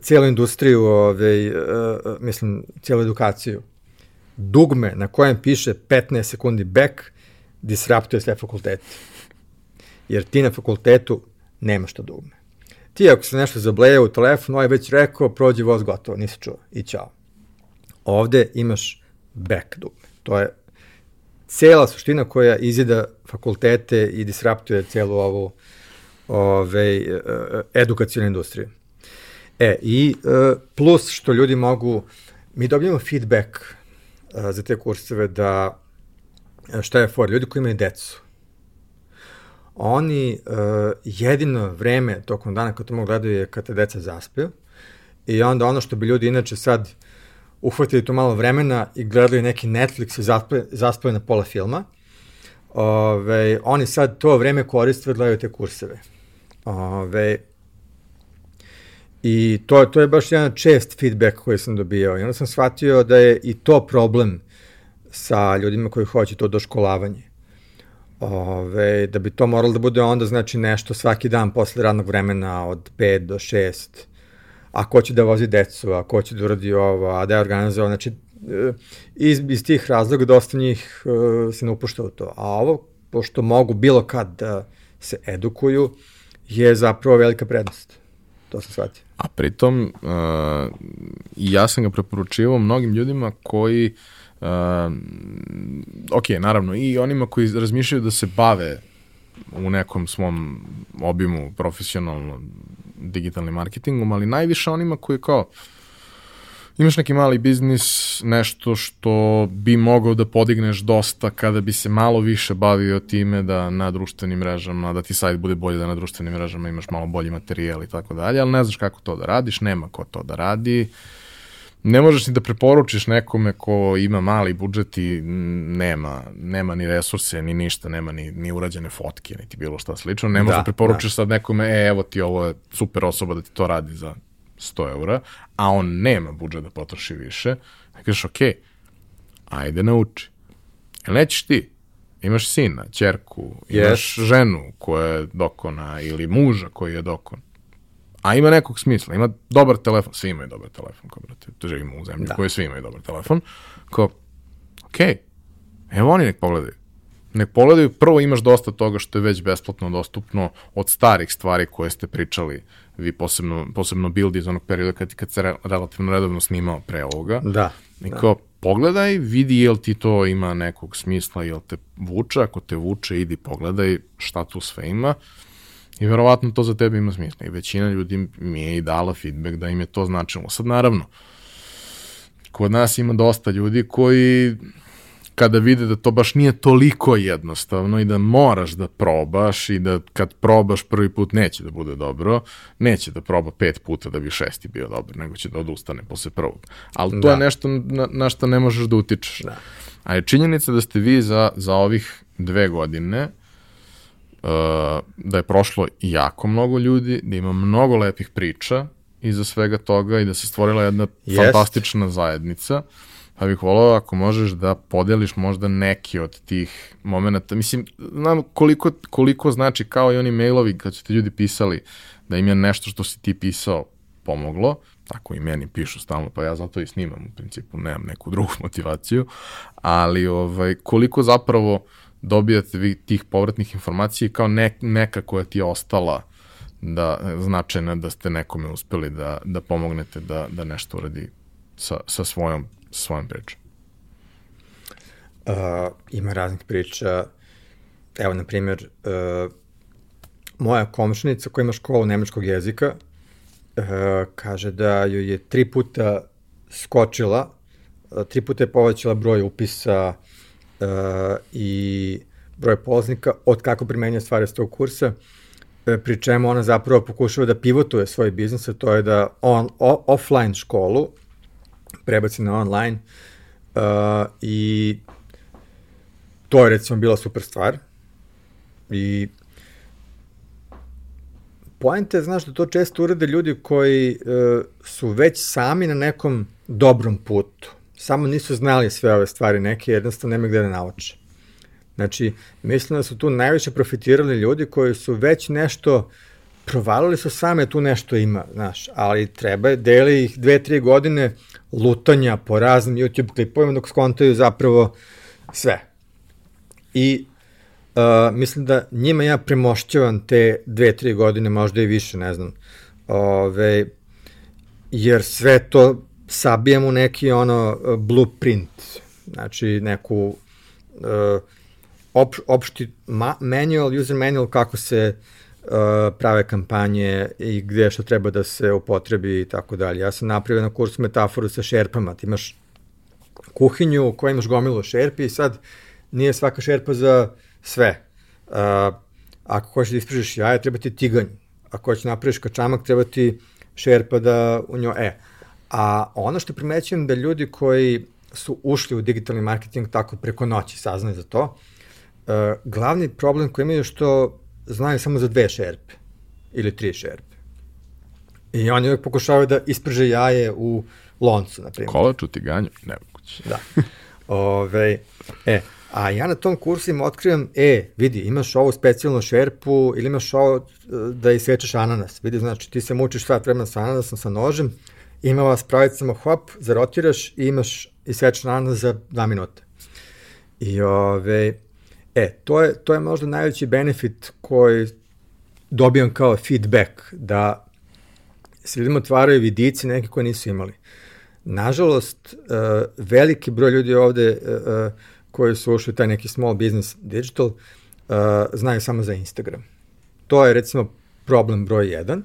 cijelu industriju, ovaj, uh, mislim, cijelu edukaciju. Dugme na kojem piše 15 sekundi back disraptuje sve fakultete. Jer ti na fakultetu nemaš to dugme. Ti ako se nešto zableje u telefon, ovaj već rekao, prođi voz gotovo, nisi čuo i čao. Ovde imaš back dugme. To je cela suština koja izida fakultete i disraptuje celu ovu ove, e, edukacijnu industriju. E, i e, plus što ljudi mogu, mi dobijamo feedback e, za te kurseve da šta je for, ljudi koji imaju decu, oni jedino vreme tokom dana kad to mogu gledaju je kad te deca zaspe i onda ono što bi ljudi inače sad uhvatili to malo vremena i gledali neki Netflix i zaspali na pola filma, ove, oni sad to vreme koriste da gledaju te kurseve. Ove, I to, to je baš jedan čest feedback koji sam dobijao. I onda sam shvatio da je i to problem sa ljudima koji hoće to doškolavanje. Ove, da bi to moralo da bude onda znači nešto svaki dan posle radnog vremena od 5 do 6 a ko će da vozi decu, a ko će da uradi ovo, a da je organizovao, znači e, iz, iz tih razloga dosta njih uh, se ne upušta u to. A ovo, pošto mogu bilo kad da se edukuju, je zapravo velika prednost. To sam shvatio. A pritom, uh, ja sam ga preporučivao mnogim ljudima koji, uh, ok, naravno, i onima koji razmišljaju da se bave u nekom svom obimu profesionalno digitalnim marketingom, ali najviše onima koji kao imaš neki mali biznis, nešto što bi mogao da podigneš dosta kada bi se malo više bavio time da na društvenim mrežama, da ti sajt bude bolje da na društvenim mrežama imaš malo bolji materijal i tako dalje, ali ne znaš kako to da radiš, nema ko to da radi. Ne možeš ni da preporučiš nekome ko ima mali budžet i nema, nema ni resurse, ni ništa, nema ni, ni urađene fotke, niti bilo šta slično. Ne možeš da, da preporučiš da. sad nekome, e, evo ti ovo je super osoba da ti to radi za 100 eura, a on nema budžet da potroši više, da kažeš, ok, ajde nauči. Jel nećeš ti? Imaš sina, čerku, imaš yes. ženu koja je dokona ili muža koji je dokon. A ima nekog smisla, ima dobar telefon, svi imaju dobar telefon, kao brate, to živimo u zemlji da. koji svi imaju dobar telefon, kao, ok, evo oni nek pogledaju. Nek pogledaju, prvo imaš dosta toga što je već besplatno dostupno od starih stvari koje ste pričali vi posebno, posebno build iz onog perioda kad, kad se re, relativno redovno snimao pre ovoga. Da. I kao, da. pogledaj, vidi jel ti to ima nekog smisla, jel te vuče, ako te vuče, idi pogledaj šta tu sve ima. I verovatno to za tebe ima smisla. I većina ljudi mi je i dala feedback da im je to značilo. Sad naravno, kod nas ima dosta ljudi koji kada vide da to baš nije toliko jednostavno i da moraš da probaš i da kad probaš prvi put neće da bude dobro, neće da proba pet puta da bi šesti bio dobar, nego će da odustane posle prvog. Ali to da. je nešto na, na što ne možeš da utičeš. Da. A je činjenica da ste vi za, za ovih dve godine uh, da je prošlo jako mnogo ljudi, da ima mnogo lepih priča iza svega toga i da se stvorila jedna Jest. fantastična zajednica. Uh, pa bih volao ako možeš da podeliš možda neki od tih momenta. Mislim, znam koliko, koliko znači kao i oni mailovi kad su ti ljudi pisali da im je nešto što si ti pisao pomoglo, tako i meni pišu stalno, pa ja zato i snimam u principu, nemam neku drugu motivaciju, ali ovaj, koliko zapravo dobijate vi tih povratnih informacija kao ne, neka koja ti je ostala da značajna da ste nekome uspeli da, da pomognete da, da nešto uradi sa, sa svojom svojom pričom? Uh, ima raznih priča. evo, na primjer, uh, moja komšnica koja ima školu nemačkog jezika, uh, kaže da joj je tri puta skočila, uh, tri puta je povećala broj upisa uh, i broj polaznika od kako primenja stvari s tog kursa, pri čemu ona zapravo pokušava da pivotuje svoj biznis, a to je da on, o, offline školu prebaci na online uh, i to je recimo bila super stvar i Poenta je, znaš, da to često urade ljudi koji e, su već sami na nekom dobrom putu. Samo nisu znali sve ove stvari, neke jednostavno nema gde da nauče. Znači, mislim da su tu najviše profitirali ljudi koji su već nešto provalili su same tu nešto ima, znaš, ali treba deli ih dve, tri godine lutanja po raznim YouTube klipovima dok skontaju zapravo sve. I Uh, mislim da njima ja premošćavam te dve, tri godine, možda i više, ne znam. Ove, jer sve to sabijam u neki ono blueprint, znači neku uh, op, opšti ma, manual, user manual kako se uh, prave kampanje i gde što treba da se upotrebi i tako dalje. Ja sam napravio na kursu metaforu sa šerpama. Ti imaš kuhinju u kojoj imaš gomilu šerpi i sad nije svaka šerpa za sve. Uh, ako hoćeš da isprižeš jaje, treba ti tiganj. Ako hoćeš da napraviš kačamak, treba ti šerpa da u njoj, e. A ono što primećujem da ljudi koji su ušli u digitalni marketing tako preko noći saznaju za to, uh, glavni problem koji imaju je što znaju samo za dve šerpe ili tri šerpe. I oni uvek pokušavaju da isprže jaje u loncu, na primjer. Kolač u tiganju? Nemoguće. Da. Ove, e, A ja na tom kursu im otkrivam, e, vidi, imaš ovu specijalnu šerpu ili imaš ovo e, da isečeš ananas. Vidi, znači, ti se mučiš svat vremena sa ananasom, sa nožem, ima vas pravicama hop, zarotiraš i imaš isečeš ananas za dva minuta. I ove, e, to je, to je možda najveći benefit koji dobijam kao feedback, da se ljudima otvaraju vidici neki koji nisu imali. Nažalost, uh, veliki broj ljudi ovde uh, koji su ušli taj neki small business digital, znaju samo za Instagram. To je recimo problem broj 1.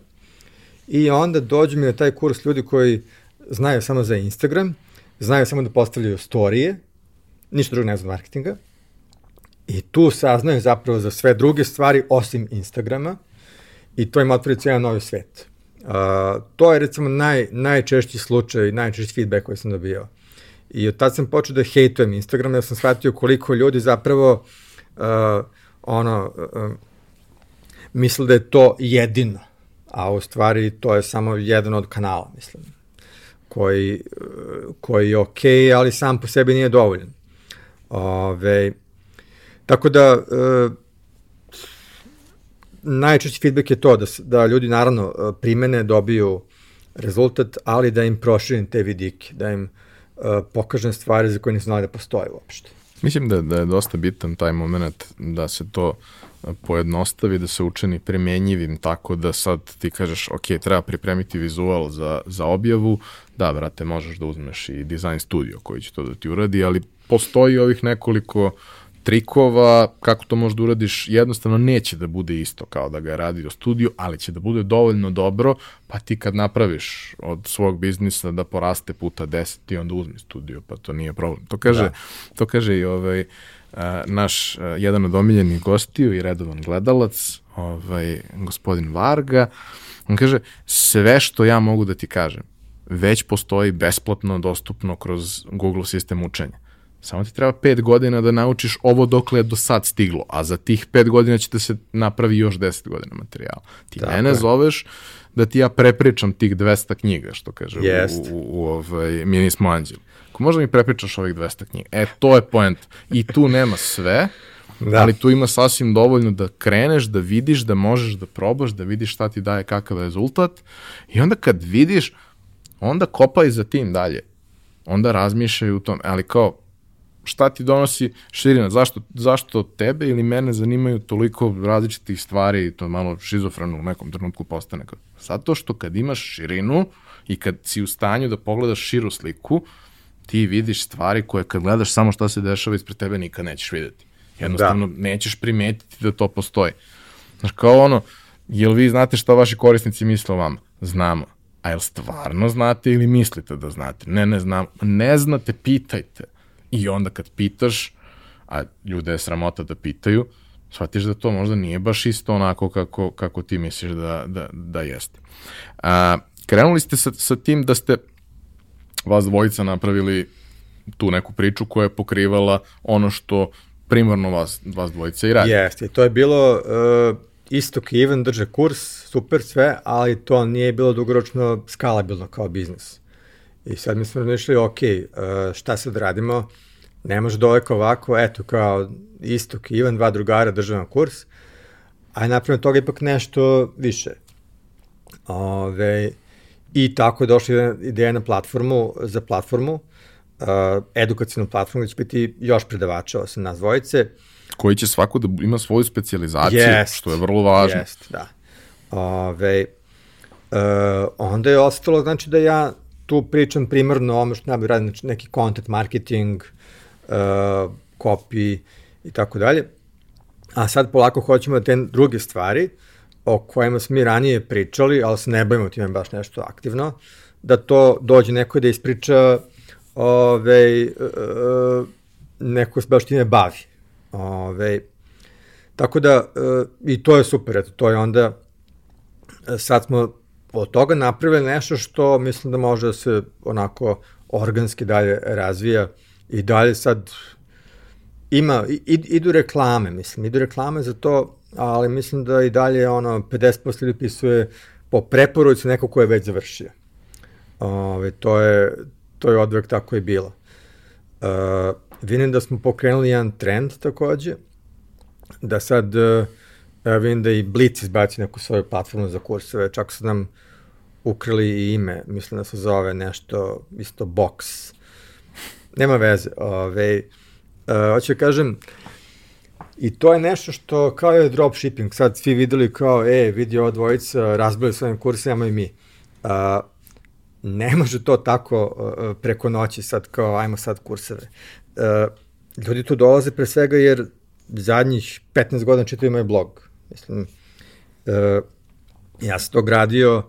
I onda dođu mi na taj kurs ljudi koji znaju samo za Instagram, znaju samo da postavljaju storije, ništa drugo ne znam marketinga, i tu saznaju zapravo za sve druge stvari osim Instagrama i to im otvori cijela novi svet. Uh, to je recimo naj, najčešći slučaj, najčešći feedback koji sam dobio. I od tad sam počeo da hejtujem Instagram, jer sam shvatio koliko ljudi zapravo uh, ono, uh, misle da je to jedino, a u stvari to je samo jedan od kanala, mislim, koji, koji je okay, ali sam po sebi nije dovoljan. Ove, tako da, uh, najčešći feedback je to da, da ljudi naravno uh, primene, dobiju rezultat, ali da im proširim te vidike, da im uh, pokažem stvari za koje nisam znali da postoje uopšte. Mislim da, da je dosta bitan taj moment da se to pojednostavi, da se učini premenjivim tako da sad ti kažeš ok, treba pripremiti vizual za, za objavu, da brate možeš da uzmeš i design studio koji će to da ti uradi, ali postoji ovih nekoliko uh, trikova, kako to možda uradiš, jednostavno neće da bude isto kao da ga je radio studio, ali će da bude dovoljno dobro, pa ti kad napraviš od svog biznisa da poraste puta 10, ti onda uzmi studio, pa to nije problem. To kaže, da. to kaže i ovaj, a, naš a, jedan od omiljenih gostiju i redovan gledalac, ovaj, gospodin Varga, on kaže, sve što ja mogu da ti kažem, već postoji besplatno dostupno kroz Google sistem učenja. Samo ti treba pet godina da naučiš ovo dokle je do sad stiglo, a za tih pet godina će da se napravi još deset godina materijala. Ti Tako mene je. zoveš da ti ja prepričam tih 200 knjiga, što kaže Jest. u, u, u ovaj, mi nismo anđeli. Ako možda mi prepričaš ovih 200 knjiga, e, to je point. I tu nema sve, da. ali tu ima sasvim dovoljno da kreneš, da vidiš, da možeš da probaš, da vidiš šta ti daje kakav rezultat i onda kad vidiš, onda kopaj za tim dalje. Onda razmišljaj u tom, ali kao, šta ti donosi širina, zašto, zašto tebe ili mene zanimaju toliko različitih stvari i to malo šizofreno u nekom trenutku postane. Zato što kad imaš širinu i kad si u stanju da pogledaš širu sliku, ti vidiš stvari koje kad gledaš samo šta se dešava ispred tebe nikad nećeš videti. Jednostavno, da. nećeš primetiti da to postoji. Znaš, kao ono, jel vi znate šta vaši korisnici misle o vama? Znamo. A jel stvarno znate ili mislite da znate? Ne, ne znam. Ne znate, pitajte. I onda kad pitaš, a ljude je sramota da pitaju, shvatiš da to možda nije baš isto onako kako, kako ti misliš da, da, da jeste. A, krenuli ste sa, sa tim da ste vas dvojica napravili tu neku priču koja je pokrivala ono što primarno vas, vas dvojica i radi. Jeste, to je bilo uh, istok i Ivan drže kurs, super sve, ali to nije bilo dugoročno skalabilno kao biznis. I sad mi smo razmišljali, ok, uh, šta sad radimo, ne može doleko ovako, eto, kao istok i Ivan, dva drugara drže na kurs, a je napravljeno toga ipak nešto više. Ove, I tako je došla ideja na platformu, za platformu, uh, edukacijnu platformu gde će biti još predavača osim nas dvojice. Koji će svako da ima svoju specializaciju, jest, što je vrlo važno. Jest, da. Ove, uh, onda je ostalo, znači da ja tu pričam primarno o ome što ja radim, znači neki content marketing, uh, copy i tako dalje. A sad polako hoćemo da te druge stvari, o kojima smo mi ranije pričali, ali se ne bojimo time baš nešto aktivno, da to dođe neko da ispriča ove, uh, neko se baš time bavi. Ove, tako da, uh, i to je super, eto, to je onda, sad smo od toga napravili nešto što mislim da može da se onako organski dalje razvija i dalje sad ima, idu reklame, mislim, idu reklame za to, ali mislim da i dalje ono 50% ljudi pisuje po preporuci neko ko je već završio. Ove, to je, to je odvek tako i bilo. Uh, vidim da smo pokrenuli jedan trend takođe, da sad, uh, vidim da i Blitz izbaci neku svoju platformu za kurseve, čak su nam ukrili i ime, mislim da se zove nešto, isto Box. Nema veze. Ove, uh, hoću da kažem, I to je nešto što kao je dropshipping, sad svi videli kao, e, vidi ova dvojica, razbili svojim kursima i mi. Uh, ne može to tako uh, preko noći sad kao ajmo sad kurseve. Uh, ljudi tu dolaze pre svega jer zadnjih 15 godina čitaju moj blog. Mislim, uh, ja sam to gradio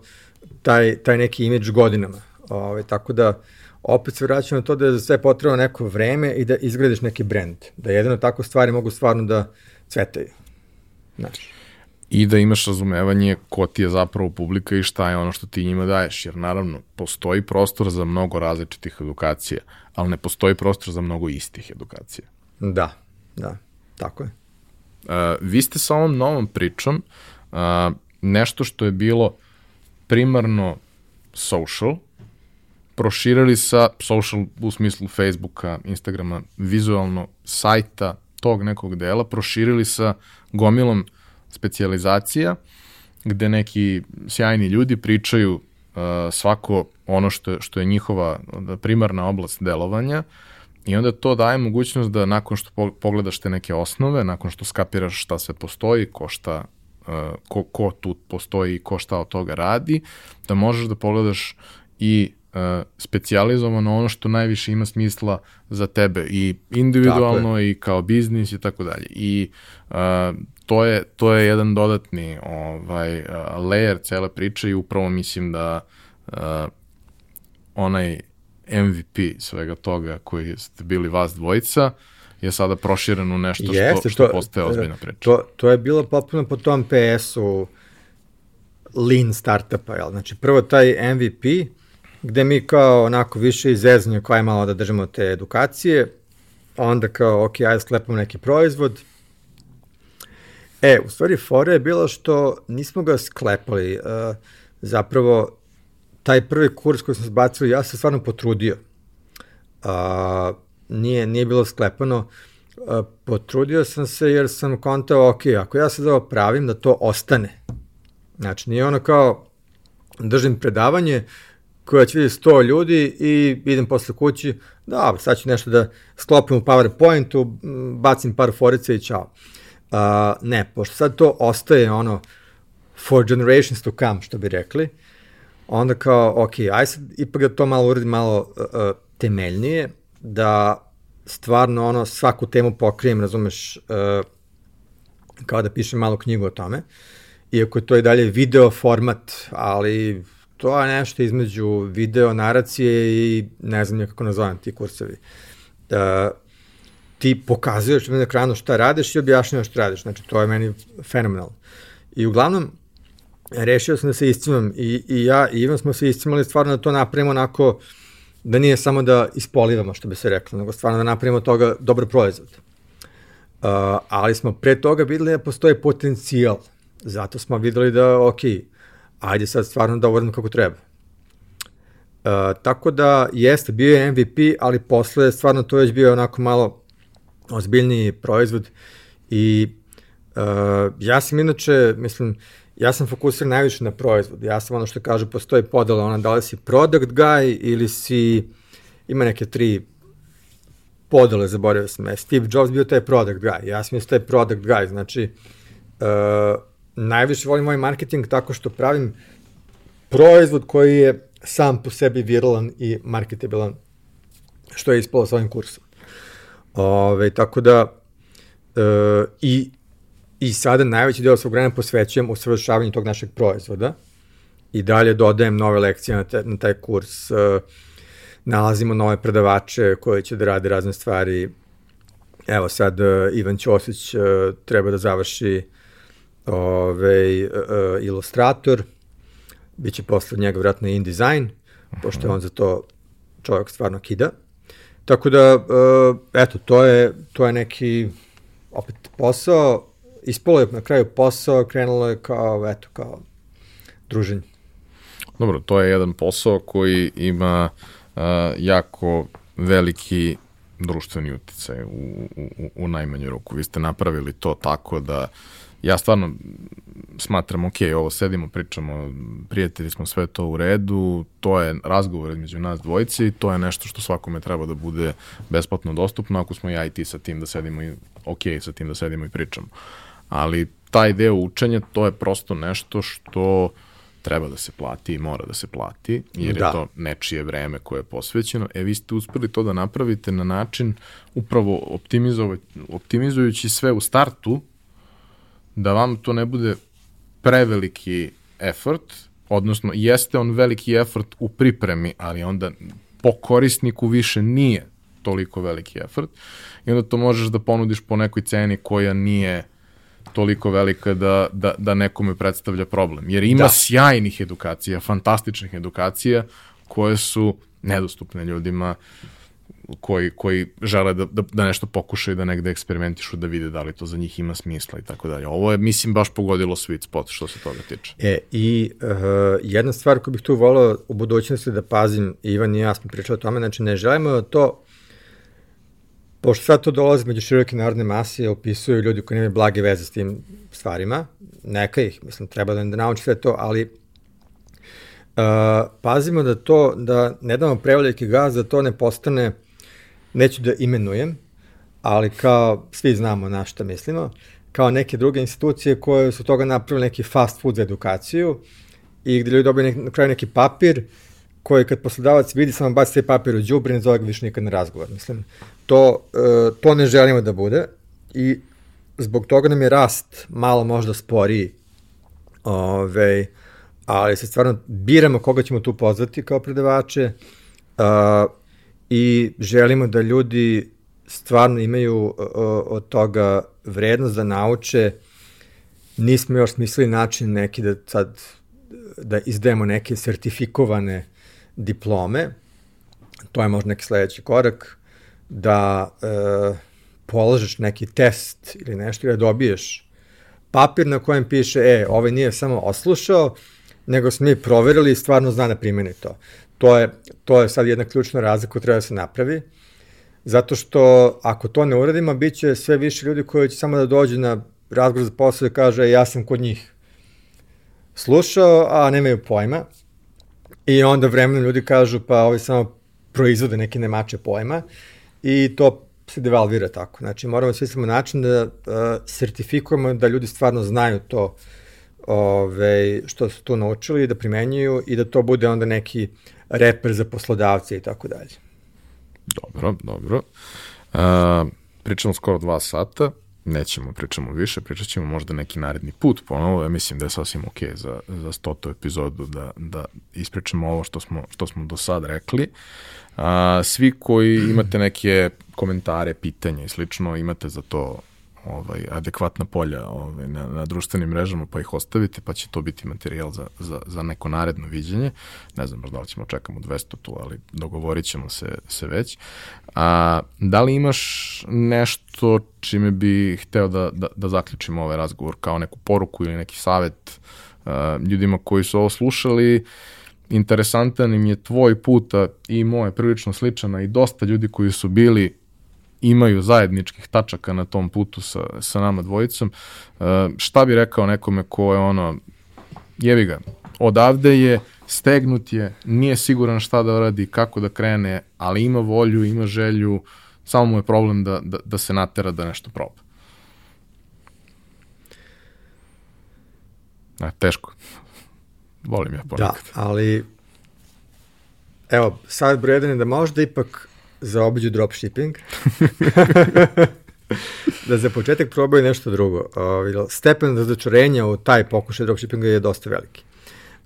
taj, taj neki imidž godinama. Ove, ovaj, tako da opet se vraćam na to da je za sve potrebno neko vreme i da izgradiš neki brend. Da jedino tako stvari mogu stvarno da cvetaju. Znači i da imaš razumevanje ko ti je zapravo publika i šta je ono što ti njima daješ, jer naravno postoji prostor za mnogo različitih edukacija, ali ne postoji prostor za mnogo istih edukacija. Da, da, tako je. Uh, vi ste sa ovom novom pričom uh, nešto što je bilo primarno social, proširili sa social u smislu Facebooka, Instagrama, vizualno sajta tog nekog dela, proširili sa gomilom specializacija, gde neki sjajni ljudi pričaju uh, svako ono što što je njihova primarna oblast delovanja i onda to daje mogućnost da nakon što pogledaš te neke osnove, nakon što skapiraš šta sve postoji, ko šta uh, ko, ko tu postoji i ko šta od toga radi, da možeš da pogledaš i uh, specializovano ono što najviše ima smisla za tebe i individualno i kao biznis i tako dalje. I uh, to je, to je jedan dodatni ovaj, uh, layer cele priče i upravo mislim da uh, onaj MVP svega toga koji ste bili vas dvojica je sada proširen u nešto Jeste, što, što to, postaje ozbiljna priča. To, to je bilo popuno po tom PS-u lean startupa, jel? Znači, prvo taj MVP, gde mi kao onako više izeznje koja malo da držimo te edukacije, onda kao, ok, ajde sklepamo neki proizvod, E, u stvari, fora je bilo što nismo ga sklepali. Uh, zapravo, taj prvi kurs koji smo zbacili, ja se stvarno potrudio. Uh, nije, nije bilo sklepano. Uh, potrudio sam se jer sam kontao, ok, ako ja sad ovo pravim, da to ostane. Znači, nije ono kao držim predavanje koja će vidjeti 100 ljudi i idem posle kući, da, sad ću nešto da sklopim u PowerPointu, bacim par forice i čao. Uh, ne, pošto sad to ostaje ono for generations to come, što bi rekli, onda kao, ok, aj sad ipak da to malo uradim malo uh, temeljnije, da stvarno ono svaku temu pokrijem, razumeš, uh, kao da pišem malu knjigu o tome. Iako to i dalje video format, ali to je nešto između video naracije i ne znam kako nazovem ti kursevi. Uh, ti pokazuješ na ekranu šta radiš i objašnjavaš šta radiš. Znači, to je meni fenomenalno. I uglavnom, rešio sam da se iscimam i, i ja i Ivan smo se iscimali stvarno da to napravimo onako da nije samo da ispolivamo, što bi se reklo, nego stvarno da napravimo toga dobar proizvod. Uh, ali smo pre toga videli da postoji potencijal. Zato smo videli da, ok, ajde sad stvarno da uvodimo kako treba. Uh, tako da jeste, bio je MVP, ali posle stvarno to već bio onako malo ozbiljniji proizvod i uh, ja sam inače, mislim, ja sam fokusiran najviše na proizvod. Ja sam ono što kaže, postoji podela, ona da li si product guy ili si, ima neke tri podele, zaboravio sam. Steve Jobs bio taj product guy, ja sam taj product guy, znači uh, najviše volim moj marketing tako što pravim proizvod koji je sam po sebi viralan i marketabilan, što je ispalo sa ovim kursom. Ove, tako da, uh, i, i sada najveći deo svog vremena posvećujem usavršavanju tog našeg proizvoda i dalje dodajem nove lekcije na, te, na taj kurs, uh, nalazimo nove predavače koji će da rade razne stvari. Evo sad uh, Ivan Ćosić uh, treba da završi ovaj, uh, ilustrator, biće posle njega vratno InDesign, pošto je on za to čovjek stvarno kida. Tako da, uh, eto, to je, to je neki, opet, posao, ispalo je na kraju posao, krenulo je kao, eto, kao druženje. Dobro, to je jedan posao koji ima uh, jako veliki društveni uticaj u, u, u najmanju ruku. Vi ste napravili to tako da ja stvarno smatram, ok, ovo sedimo, pričamo, prijatelji smo, sve to u redu, to je razgovor između nas dvojice i to je nešto što svakome treba da bude besplatno dostupno, ako smo ja i ti sa tim da sedimo i ok sa tim da sedimo i pričamo. Ali taj deo učenja, to je prosto nešto što treba da se plati i mora da se plati, jer da. je to nečije vreme koje je posvećeno. E, vi ste uspeli to da napravite na način upravo optimizujući sve u startu, da vam to ne bude preveliki effort, odnosno jeste on veliki effort u pripremi, ali onda po korisniku više nije toliko veliki effort i onda to možeš da ponudiš po nekoj ceni koja nije toliko velika da, da, da nekome predstavlja problem. Jer ima da. sjajnih edukacija, fantastičnih edukacija koje su nedostupne ljudima koji, koji žele da, da, da nešto pokušaju, da negde eksperimentišu, da vide da li to za njih ima smisla i tako dalje. Ovo je, mislim, baš pogodilo sweet spot što se toga tiče. E, i uh, jedna stvar koju bih tu volao u budućnosti da pazim, Ivan i ja smo pričali o tome, znači ne želimo da to pošto sad to dolazi među široke narodne mase, opisuju ljudi koji nemaju blage veze s tim stvarima, neka ih, mislim, treba da, da nauči sve to, ali uh, pazimo da to, da ne damo preveljaki gaz, da to ne postane neću da imenujem, ali kao svi znamo na šta mislimo, kao neke druge institucije koje su toga napravili neki fast food za edukaciju i gde ljudi dobiju nek, na kraju neki papir koji kad poslodavac vidi samo baci taj papir u džubri, ne zove ga više nikad na razgovor. Mislim, to, uh, to ne želimo da bude i zbog toga nam je rast malo možda sporiji, ove, ali se stvarno biramo koga ćemo tu pozvati kao predavače, i želimo da ljudi stvarno imaju od toga vrednost da nauče. Nismo još smislili način neki da sad da izdajemo neke sertifikovane diplome. To je možda neki sledeći korak. Da e, položeš neki test ili nešto i da dobiješ papir na kojem piše, e, ovaj nije samo oslušao, nego smo mi proverili i stvarno zna da primeni to to je, to je sad jedna ključna razlika koja treba da se napravi, zato što ako to ne uradimo, bit će sve više ljudi koji će samo da dođu na razgovor za posao i kaže ja sam kod njih slušao, a nemaju pojma. I onda vremenom ljudi kažu pa ovi samo proizvode neke nemače pojma i to se devalvira tako. Znači moramo svi samo način da uh, sertifikujemo da ljudi stvarno znaju to ove, što su tu naučili, da primenjuju i da to bude onda neki reper za poslodavce i tako dalje. Dobro, dobro. Uh, pričamo skoro dva sata, nećemo pričamo više, pričat ćemo možda neki naredni put ponovo, ja mislim da je sasvim ok za, za stotu epizodu da, da ispričamo ovo što smo, što smo do sad rekli. A, svi koji imate neke komentare, pitanja i slično, imate za to ovaj, adekvatna polja ovaj, na, na društvenim mrežama, pa ih ostavite, pa će to biti materijal za, za, za neko naredno viđenje. Ne znam da li ćemo čekamo 200 tu, ali dogovorit ćemo se, se već. A, da li imaš nešto čime bi hteo da, da, da zaključimo ovaj razgovor, kao neku poruku ili neki savet a, ljudima koji su ovo slušali, interesantan im je tvoj puta i moje prilično sličana i dosta ljudi koji su bili imaju zajedničkih tačaka na tom putu sa, sa nama dvojicom. Uh, šta bi rekao nekome ko je ono, jevi ga, odavde je, stegnut je, nije siguran šta da radi, kako da krene, ali ima volju, ima želju, samo mu je problem da, da, da se natera da nešto proba. A, teško. Volim ja ponekad. Da, ali evo, sad broj jedan je da možda ipak zaobiđu dropshipping. da za početak probaju nešto drugo. Stepen razočarenja u taj pokušaj dropshippinga je dosta veliki.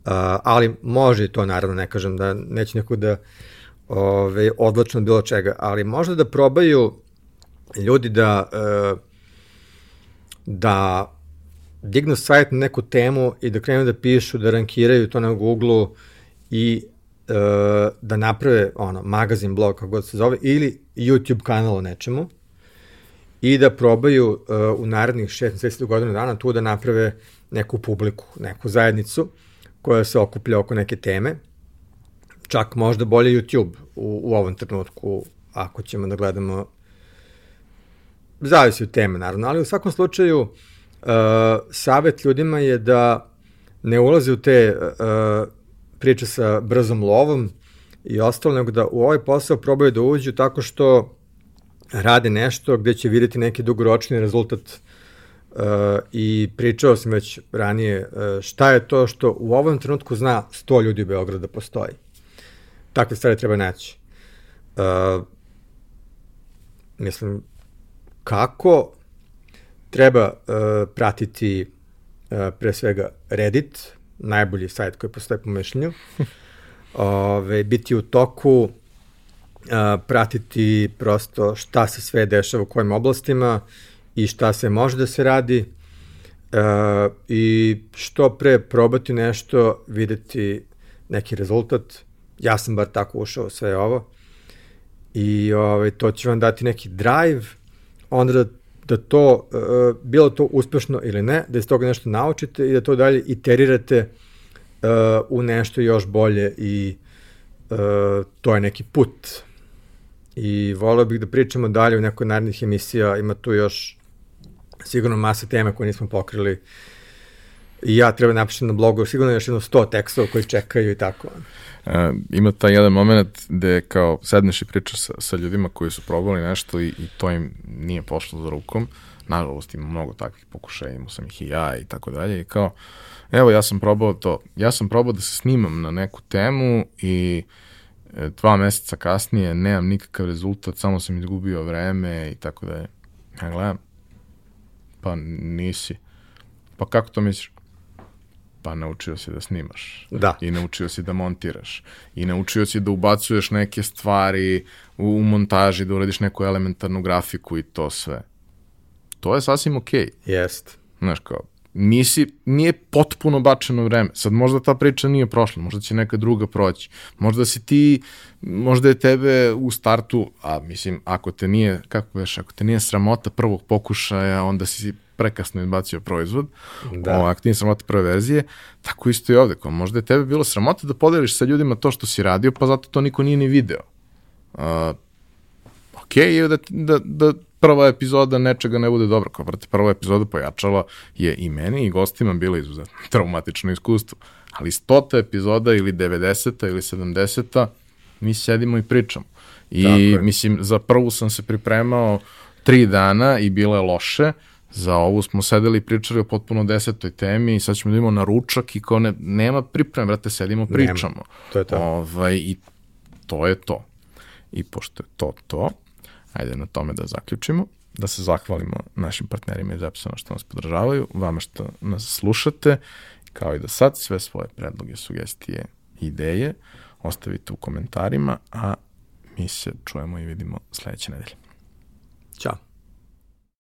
Uh, ali može i to, naravno, ne kažem da neće neko da ove, odlačno bilo čega, ali možda da probaju ljudi da uh, da dignu sajt na neku temu i da krenu da pišu, da rankiraju to na Google-u i da naprave ono, magazin, blog, kako god se zove, ili YouTube kanal o nečemu i da probaju uh, u narednih 6 godina dana tu da naprave neku publiku, neku zajednicu koja se okuplja oko neke teme. Čak možda bolje YouTube u, u ovom trenutku, ako ćemo da gledamo zavisi od teme, naravno, ali u svakom slučaju uh, savet ljudima je da ne ulaze u te uh, priče sa brzom lovom i ostalo, nego da u ovaj posao probaju da uđu tako što rade nešto gde će videti neki dugoročni rezultat uh, i pričao sam već ranije uh, šta je to što u ovom trenutku zna 100 ljudi u Beogradu da postoji. Takve stvari treba naći. Uh, mislim, kako treba uh, pratiti uh, pre svega Reddit, najbolji sajt koji postoje po mišljenju. Ove, biti u toku, a, pratiti prosto šta se sve dešava u kojim oblastima i šta se može da se radi a, i što pre probati nešto, videti neki rezultat. Ja sam bar tako ušao sve ovo i ove, to će vam dati neki drive, onda da da to, uh, bilo to uspešno ili ne, da iz toga nešto naučite i da to dalje iterirate uh, u nešto još bolje i uh, to je neki put. I voleo bih da pričamo dalje u nekoj narednih emisija, ima tu još sigurno masa tema koje nismo pokrili i ja treba napišem na blogu sigurno još jedno 100 tekstova koji čekaju i tako. Uh, ima taj jedan moment gde kao sedneš i pričaš sa, sa ljudima koji su probali nešto i, i to im nije pošlo za rukom. Nažalost ima mnogo takvih pokušaja, imao sam ih i ja i tako dalje i kao evo ja sam probao to, ja sam probao da se snimam na neku temu i e, dva meseca kasnije nemam nikakav rezultat, samo sam izgubio vreme i tako dalje. Ja gledam, pa nisi. Pa kako to misliš? Pa naučio si da snimaš. Da. I naučio si da montiraš. I naučio si da ubacuješ neke stvari u, u montaži, da uradiš neku elementarnu grafiku i to sve. To je sasvim okej. Okay. Jest. Znaš kao, nisi, nije potpuno bačeno vreme. Sad možda ta priča nije prošla, možda će neka druga proći. Možda si ti, možda je tebe u startu, a mislim, ako te nije, kako veš, ako te nije sramota prvog pokušaja, onda si prekasno izbacio proizvod, da. o, ako ti nije sramota prve verzije, tako isto i ovde, kao možda je tebe bilo sramota da podeliš sa ljudima to što si radio, pa zato to niko nije ni video. Uh, ok da, da, da prva epizoda nečega ne bude dobra, kao brate, prva epizoda pojačala je i meni i gostima bilo izuzetno traumatično iskustvo, ali stota epizoda ili 90. ili 70. mi sedimo i pričamo. I mislim, za prvu sam se pripremao tri dana i bilo je loše, za ovu smo sedeli i pričali o potpuno desetoj temi i sad ćemo da imamo na ručak i kao ne, nema pripreme, brate, sedimo, pričamo. Nema. To je to. Ovaj, I to je to. I pošto je to to, Ajde na tome da zaključimo, da se zahvalimo našim partnerima iz Epsona što nas podržavaju, vama što nas slušate, kao i do sad, sve svoje predloge, sugestije, ideje ostavite u komentarima, a mi se čujemo i vidimo sledeće nedelje. Ćao.